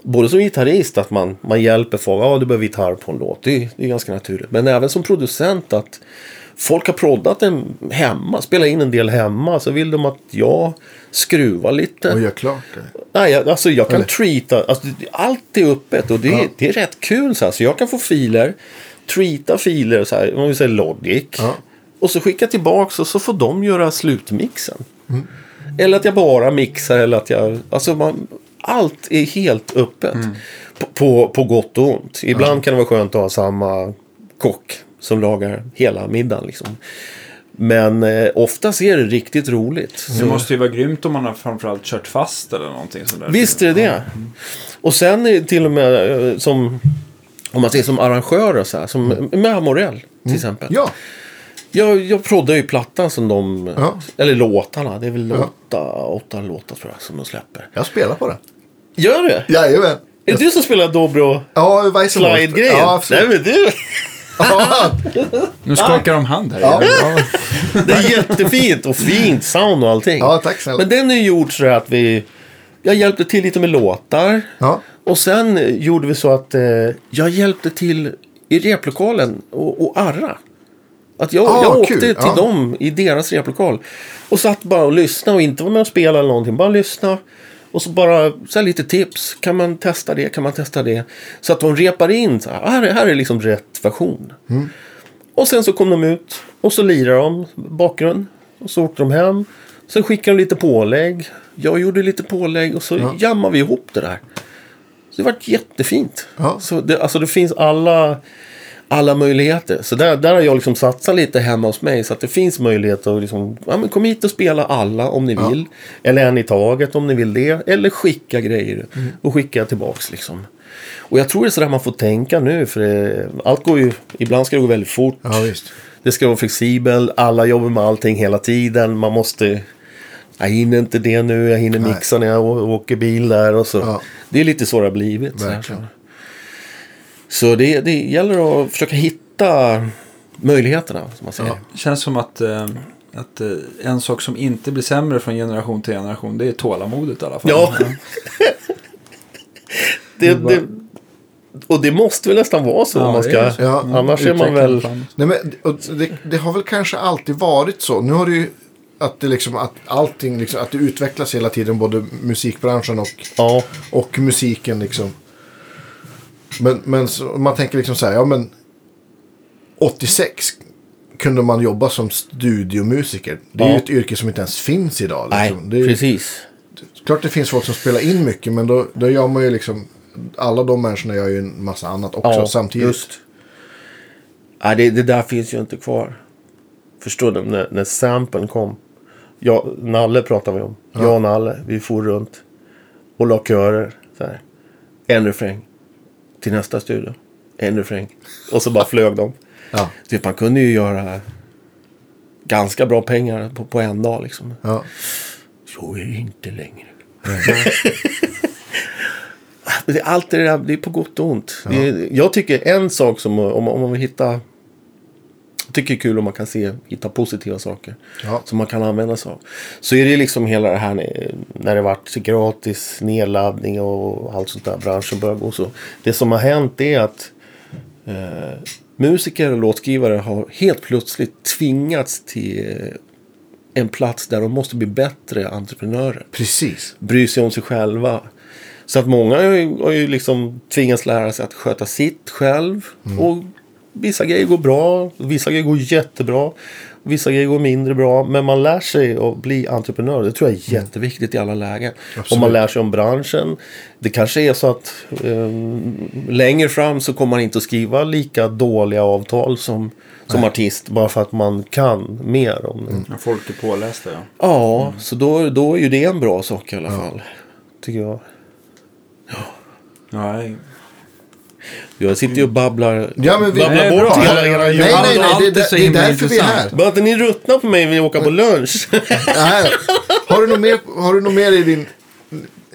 Både som gitarrist att man, man hjälper folk. Ja, du behöver gitarr på en låt. Det är, det är ganska naturligt. Men även som producent att folk har proddat den hemma. Spelat in en del hemma. Så vill de att jag skruvar lite. Och gör klart det. Nej, jag, alltså jag kan Eller? treata. Alltså, allt är öppet och det, Ja. det är rätt kul. Så, här. så jag kan få filer. Treata filer, så här, om vi säger Logic. Ja. Och så skicka tillbaks och så får de göra slutmixen. Mm. Eller att jag bara mixar eller att jag... Alltså man, allt är helt öppet. Mm. På, på, på gott och ont. Ibland kan det vara skönt att ha samma kock som lagar hela middagen. Liksom. Men eh, oftast är det riktigt roligt. Det Så- måste ju vara grymt om man har framförallt kört fast eller någonting sådär. Visst är det det. Och sen är det till och med eh, som, om man säger som arrangörer så här, som med Amorell till exempel. Ja, Jag, jag proddar ju plattan som de, Ja. eller låtarna, det är väl Ja. åtta, låtar tror jag som de släpper. jag spelar på det. Gör det? Jajamän. Är det du som spelar dobro Ja, Weissensee. slide-grejen? Ja, Nej absolut. men du, Nu skakar de hand här. Ja. det är jättefint och fint sound och allting. ja, tack snälla. Men den är ju gjord så att vi, jag hjälpte till lite med låtar. Ja, Och sen gjorde vi så att eh, jag hjälpte till i replokalen och, och arra. Att jag, Ah, jag åkte kul. till Ja. dem i deras replokal. Och satt bara och lyssnade och inte var med och spelade eller någonting. Bara lyssna. Och så bara så här lite tips. Kan man testa det? Kan man testa det? Så att de repar in. Så här, "Ah, här, är- här är liksom rätt version. Mm. Och sen så kom de ut. Och så lirade de bakgrund. Och så åkte de hem. Sen skickade de lite pålägg. Jag gjorde lite pålägg. Och så Ja. jammade vi ihop det där. Så det var jättefint. Ja. Så det, alltså det finns alla, alla möjligheter. Så där, där har jag liksom satsat lite hemma hos mig. Så att det finns möjlighet att liksom, ja, men kom hit och spela alla om ni Ja. vill. Eller en i taget om ni vill det. Eller skicka grejer Mm. och skicka tillbaks liksom. Och jag tror det är sådär man får tänka nu. För det, allt går ju, ibland ska det gå väldigt fort. ja. Det ska vara flexibel. Alla jobbar med allting hela tiden. Man måste... Jag hinner inte det nu. Jag hinner Nej. mixa när jag åker bil där. Och så. Ja. Det är lite så det har blivit. Här, så. Så det, det gäller att försöka hitta möjligheterna. Som man säger. Ja. känns som att, eh, att eh, en sak som inte blir sämre från generation till generation det är tålamodet i alla fall. Ja. Det, det, och det måste väl nästan vara så. Ja, om man det ska, är så. Ja. Annars är man väl... Nej, men, och det, det har väl kanske alltid varit så. Nu har det ju att det liksom att allting liksom, att det utvecklas hela tiden. Både musikbranschen och, Ja, och musiken liksom. Men, men så, man tänker liksom så här, ja men 86 kunde man jobba som studiomusiker. Det är Ja. ju ett yrke som inte ens finns idag. nej, Liksom. det är, precis. klart det finns folk som spelar in mycket men då, då gör man ju liksom, alla de människorna gör ju en massa annat också samtidigt. Just. Nej, det, det där finns ju inte kvar. Förstår du? När, när samplen kom. Jag, Nalle pratade vi om. Ja. Jag och Nalle, vi for runt. Och la körer. Så här. En refräng. Till nästa studio. En refräng. Och så bara flög de. Ja, Typ, man kunde ju göra ganska bra pengar på, på en dag liksom. ja. Så är det inte längre. Allt det där, det är på gott och ont. Är, jag tycker en sak som, om, om man vill hitta... Tycker är kul om man kan se, hitta positiva saker. Ja. Som man kan använda sig av. Så är det liksom hela det här när, det varit gratis nedladdning och allt sånt där. Branschen börjar gå så. Det som har hänt är att eh, musiker och låtskrivare har helt plötsligt tvingats till eh, en plats där de måste bli bättre entreprenörer Precis. bry sig om sig själva. Så att många har ju, har ju liksom tvingats lära sig att sköta sitt själv. Och vissa grejer går bra, vissa grejer går jättebra. Vissa grejer går mindre bra. Men man lär sig att bli entreprenör. Det tror jag är jätteviktigt i alla lägen. Absolut. Om man lär sig om branschen. Det kanske är så att eh, längre fram så kommer man inte att skriva lika dåliga avtal som, som artist. Bara för att man kan mer om det. Ja, folk är pålästa ja. Ja, så då, då är ju det en bra sak i alla fall. Tycker jag. Nej. Jag sitter ju och babblar, Ja, men vi- babblar Nej, bort bra. hela era Nej, nej, nej. Det, det, det är därför vi är här. Bara att ni ruttnar på mig när vi åker på lunch. Nej. Har, du något mer, har du något mer i din...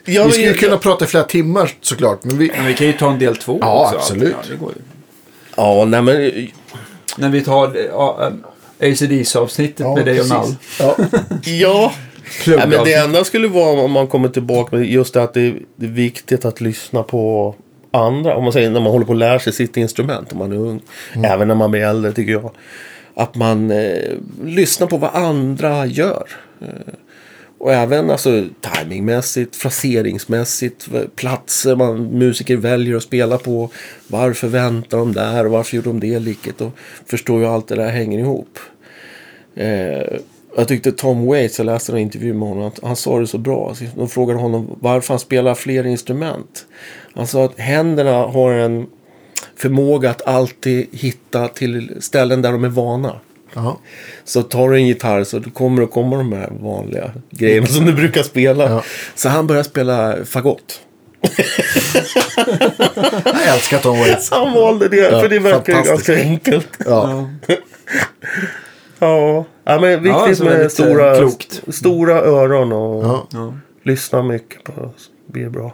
Jag, Vi skulle jag, kunna prata i flera timmar såklart. Men vi... Men vi kan ju ta en del två Ja, också. absolut. Ja, det går ju. ja, nej men. När vi tar ja, äh, ACDC-avsnittet med dig och Nall. Ja. Ja. Nej, men det enda skulle vara om man kommer tillbaka med just det att det är viktigt att lyssna på andra. Om man säger när man håller på att lära sig sitt instrument om man är ung. Även när man blir äldre tycker jag. Att man eh, lyssnar på vad andra gör. Eh, och även alltså timingmässigt, fraseringsmässigt, platser man musiker väljer att spela på. Varför väntar de där och varför gjorde de det liket? Och förstår ju allt det där hänger ihop. Eh, jag tyckte Tom Waits, jag läste en intervju med honom, att han sa det så bra. Alltså, De frågade honom varför han spelar fler instrument. Han sa att händerna har en förmåga att alltid hitta till ställen där de är vana. Ja. Så tar du en gitarr så kommer det komma de här vanliga grejerna som du brukar spela. Ja. Så han började spela fagott. Jag älskar Tom Waits. Han valde det, Ja, för det verkar ganska enkelt. Ja. Ja, ja men viktigt alltså med stora, klokt. stora öron och Ja. Ja. lyssna mycket på det. blir bra.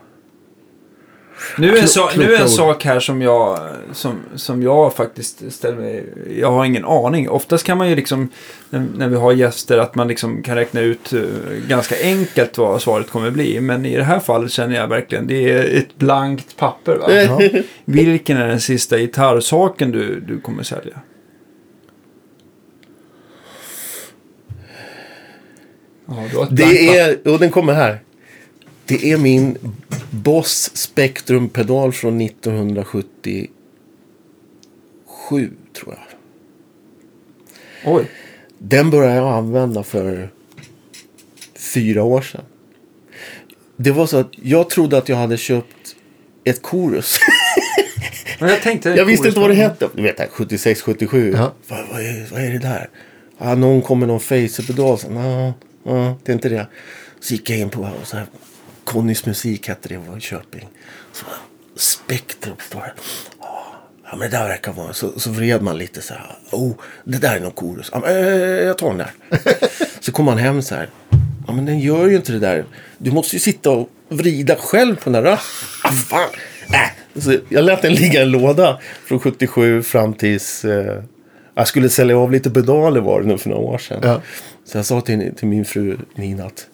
Nu är, en sak, nu är en sak här som jag, som, som jag faktiskt ställer mig... Jag har ingen aning. Oftast kan man ju liksom, när, när vi har gäster, att man liksom kan räkna ut eh, ganska enkelt vad svaret kommer bli. Men i det här fallet känner jag verkligen, det är ett blankt papper. Va? Ja. Vilken är den sista gitarrsaken du, du kommer sälja? Ja, Det är, och den kommer här. Det är min Boss Spectrum-pedal från 1977, tror jag. Oj. Den började jag använda för fyra år sedan. Det var så att jag trodde att jag hade köpt ett Chorus. Men jag tänkte... Jag visste inte vad det hette. Du vet, 76, 77. Ja. Vad, vad, är, vad är det där? Ah, någon kom med någon Facer-pedal. Nah, ah, det är inte det. Så gick jag in på och så här, Connys musik hette det i Köping. Så, Spektrum står det. Ah, Ja, men det där verkar vara... Så, så vred man lite så här. Oh, det där är någon Chorus. Ja, men, eh, jag tar den där. så kom man hem så här. Ja, men den gör ju inte det där. Du måste ju sitta och vrida själv på den där. Ah, fan. Äh. Så jag lät den ligga i en låda från 77 fram tills... Eh, jag skulle sälja av lite pedaler var det nu för några år sedan. Ja. Så jag sa till, till min fru Nina att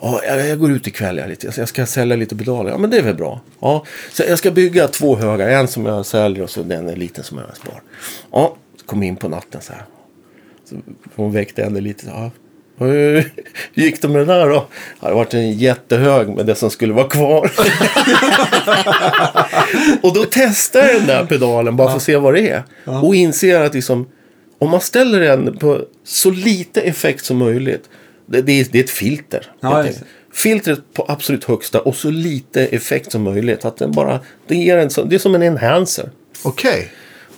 ja, jag, går ut ikväll jag, lite. jag ska sälja lite pedaler. Ja, men det är väl bra. Ja, så jag ska bygga två högar. En som jag säljer och så den är liten som jag spar. Ja, kom in på natten så här. Så hon väckte henne lite. Ja, hur gick det med det där då? Ja, det har varit en jättehög med det som skulle vara kvar. och då testar jag den där pedalen bara för att se vad det är. Och inser att liksom, om man ställer den på så lite effekt som möjligt. Det, det, är, det är ett filter. Ja. Filtret på absolut högsta och så lite effekt som möjligt. Att den bara, det, ger en, det är som en enhancer. Okej.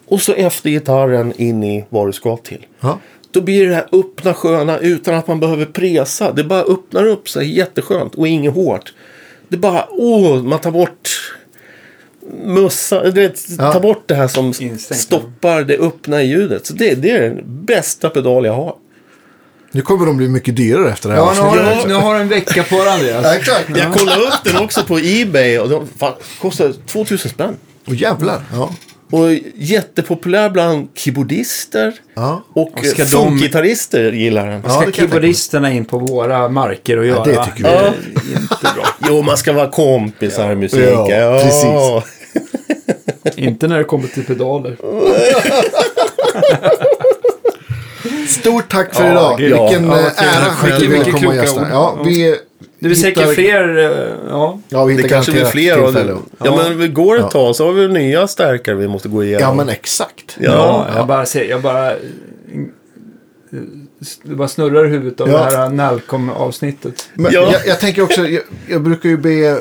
Och så efter gitarren in i vad du ska till. Ja. Då blir det här öppna sköna utan att man behöver presa. Det bara öppnar upp sig jätteskönt och inget hårt. Det bara, åh, man tar bort mössa, du vet, Ja. tar bort det här som Instängt, stoppar det öppna ljudet. Så det, det är den bästa pedal jag har. Nu kommer de bli mycket dyrare efter det här Ja, nu har, du, nu har du en vecka på dig Andreas. Ja, exakt. Jag kollade upp den också på Ebay och den fan, kostar 2000 spänn. Och jävlar. Ja. Och jättepopulär bland keyboardister Ja. och, Och ska och de- funkgitarrister gillar den. Ja, Ska keyboardisterna in på våra marker och göra? det tycker vi. Det är Ja. inte bra. Jo, man ska vara kompisar i musik. Ja, precis. inte när det kommer till pedaler. Stort tack för Ja, idag. gud. Vilken Ja, eh, ära komma och kloka gästa. ord. Ja, Ja. vi, Det är säkert fler. eh, Ja. Ja, vi Det hittar kanske blir fler. Och, tillfälle. ja, men vi går ett tag så har vi nya stärkare vi måste gå igenom. Ja, men exakt. Ja. Ja, jag bara ser, jag bara... Det bara snurrar i huvudet av Ja. det här Nalcom-avsnittet. Ja. jag, jag tänker också, jag, jag brukar ju be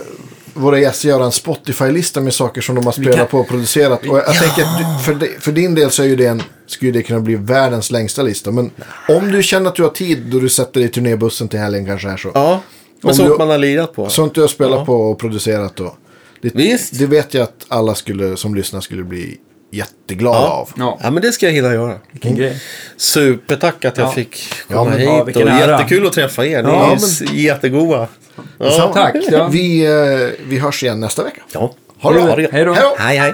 våra gäster göra en Spotify-lista med saker som de har spelat kan- på och producerat. Och jag, jag tänker att du, för, di- för din del så är ju det en, skulle det kunna bli världens längsta lista. Men om du känner att du har tid då du sätter dig i turnébussen till helgen kanske här så. Ja, men sånt du- man har lirat på. Sånt du har spelat Ja. på och producerat då. Det, Visst. det vet jag att alla skulle, som lyssnar skulle bli jätteglada Ja. av. Ja, Ja, men det ska jag hinna göra. vilken grej. Supertack att jag Ja. fick Ja, komma men- hit. ja, och ära. jättekul att träffa er. Ni Ja, är men- jättegoda. Ja. Tack. Ja. Vi, eh, vi hörs igen nästa vecka. Ja. Ha det bra. Hej då. Hej då. Hej, hej.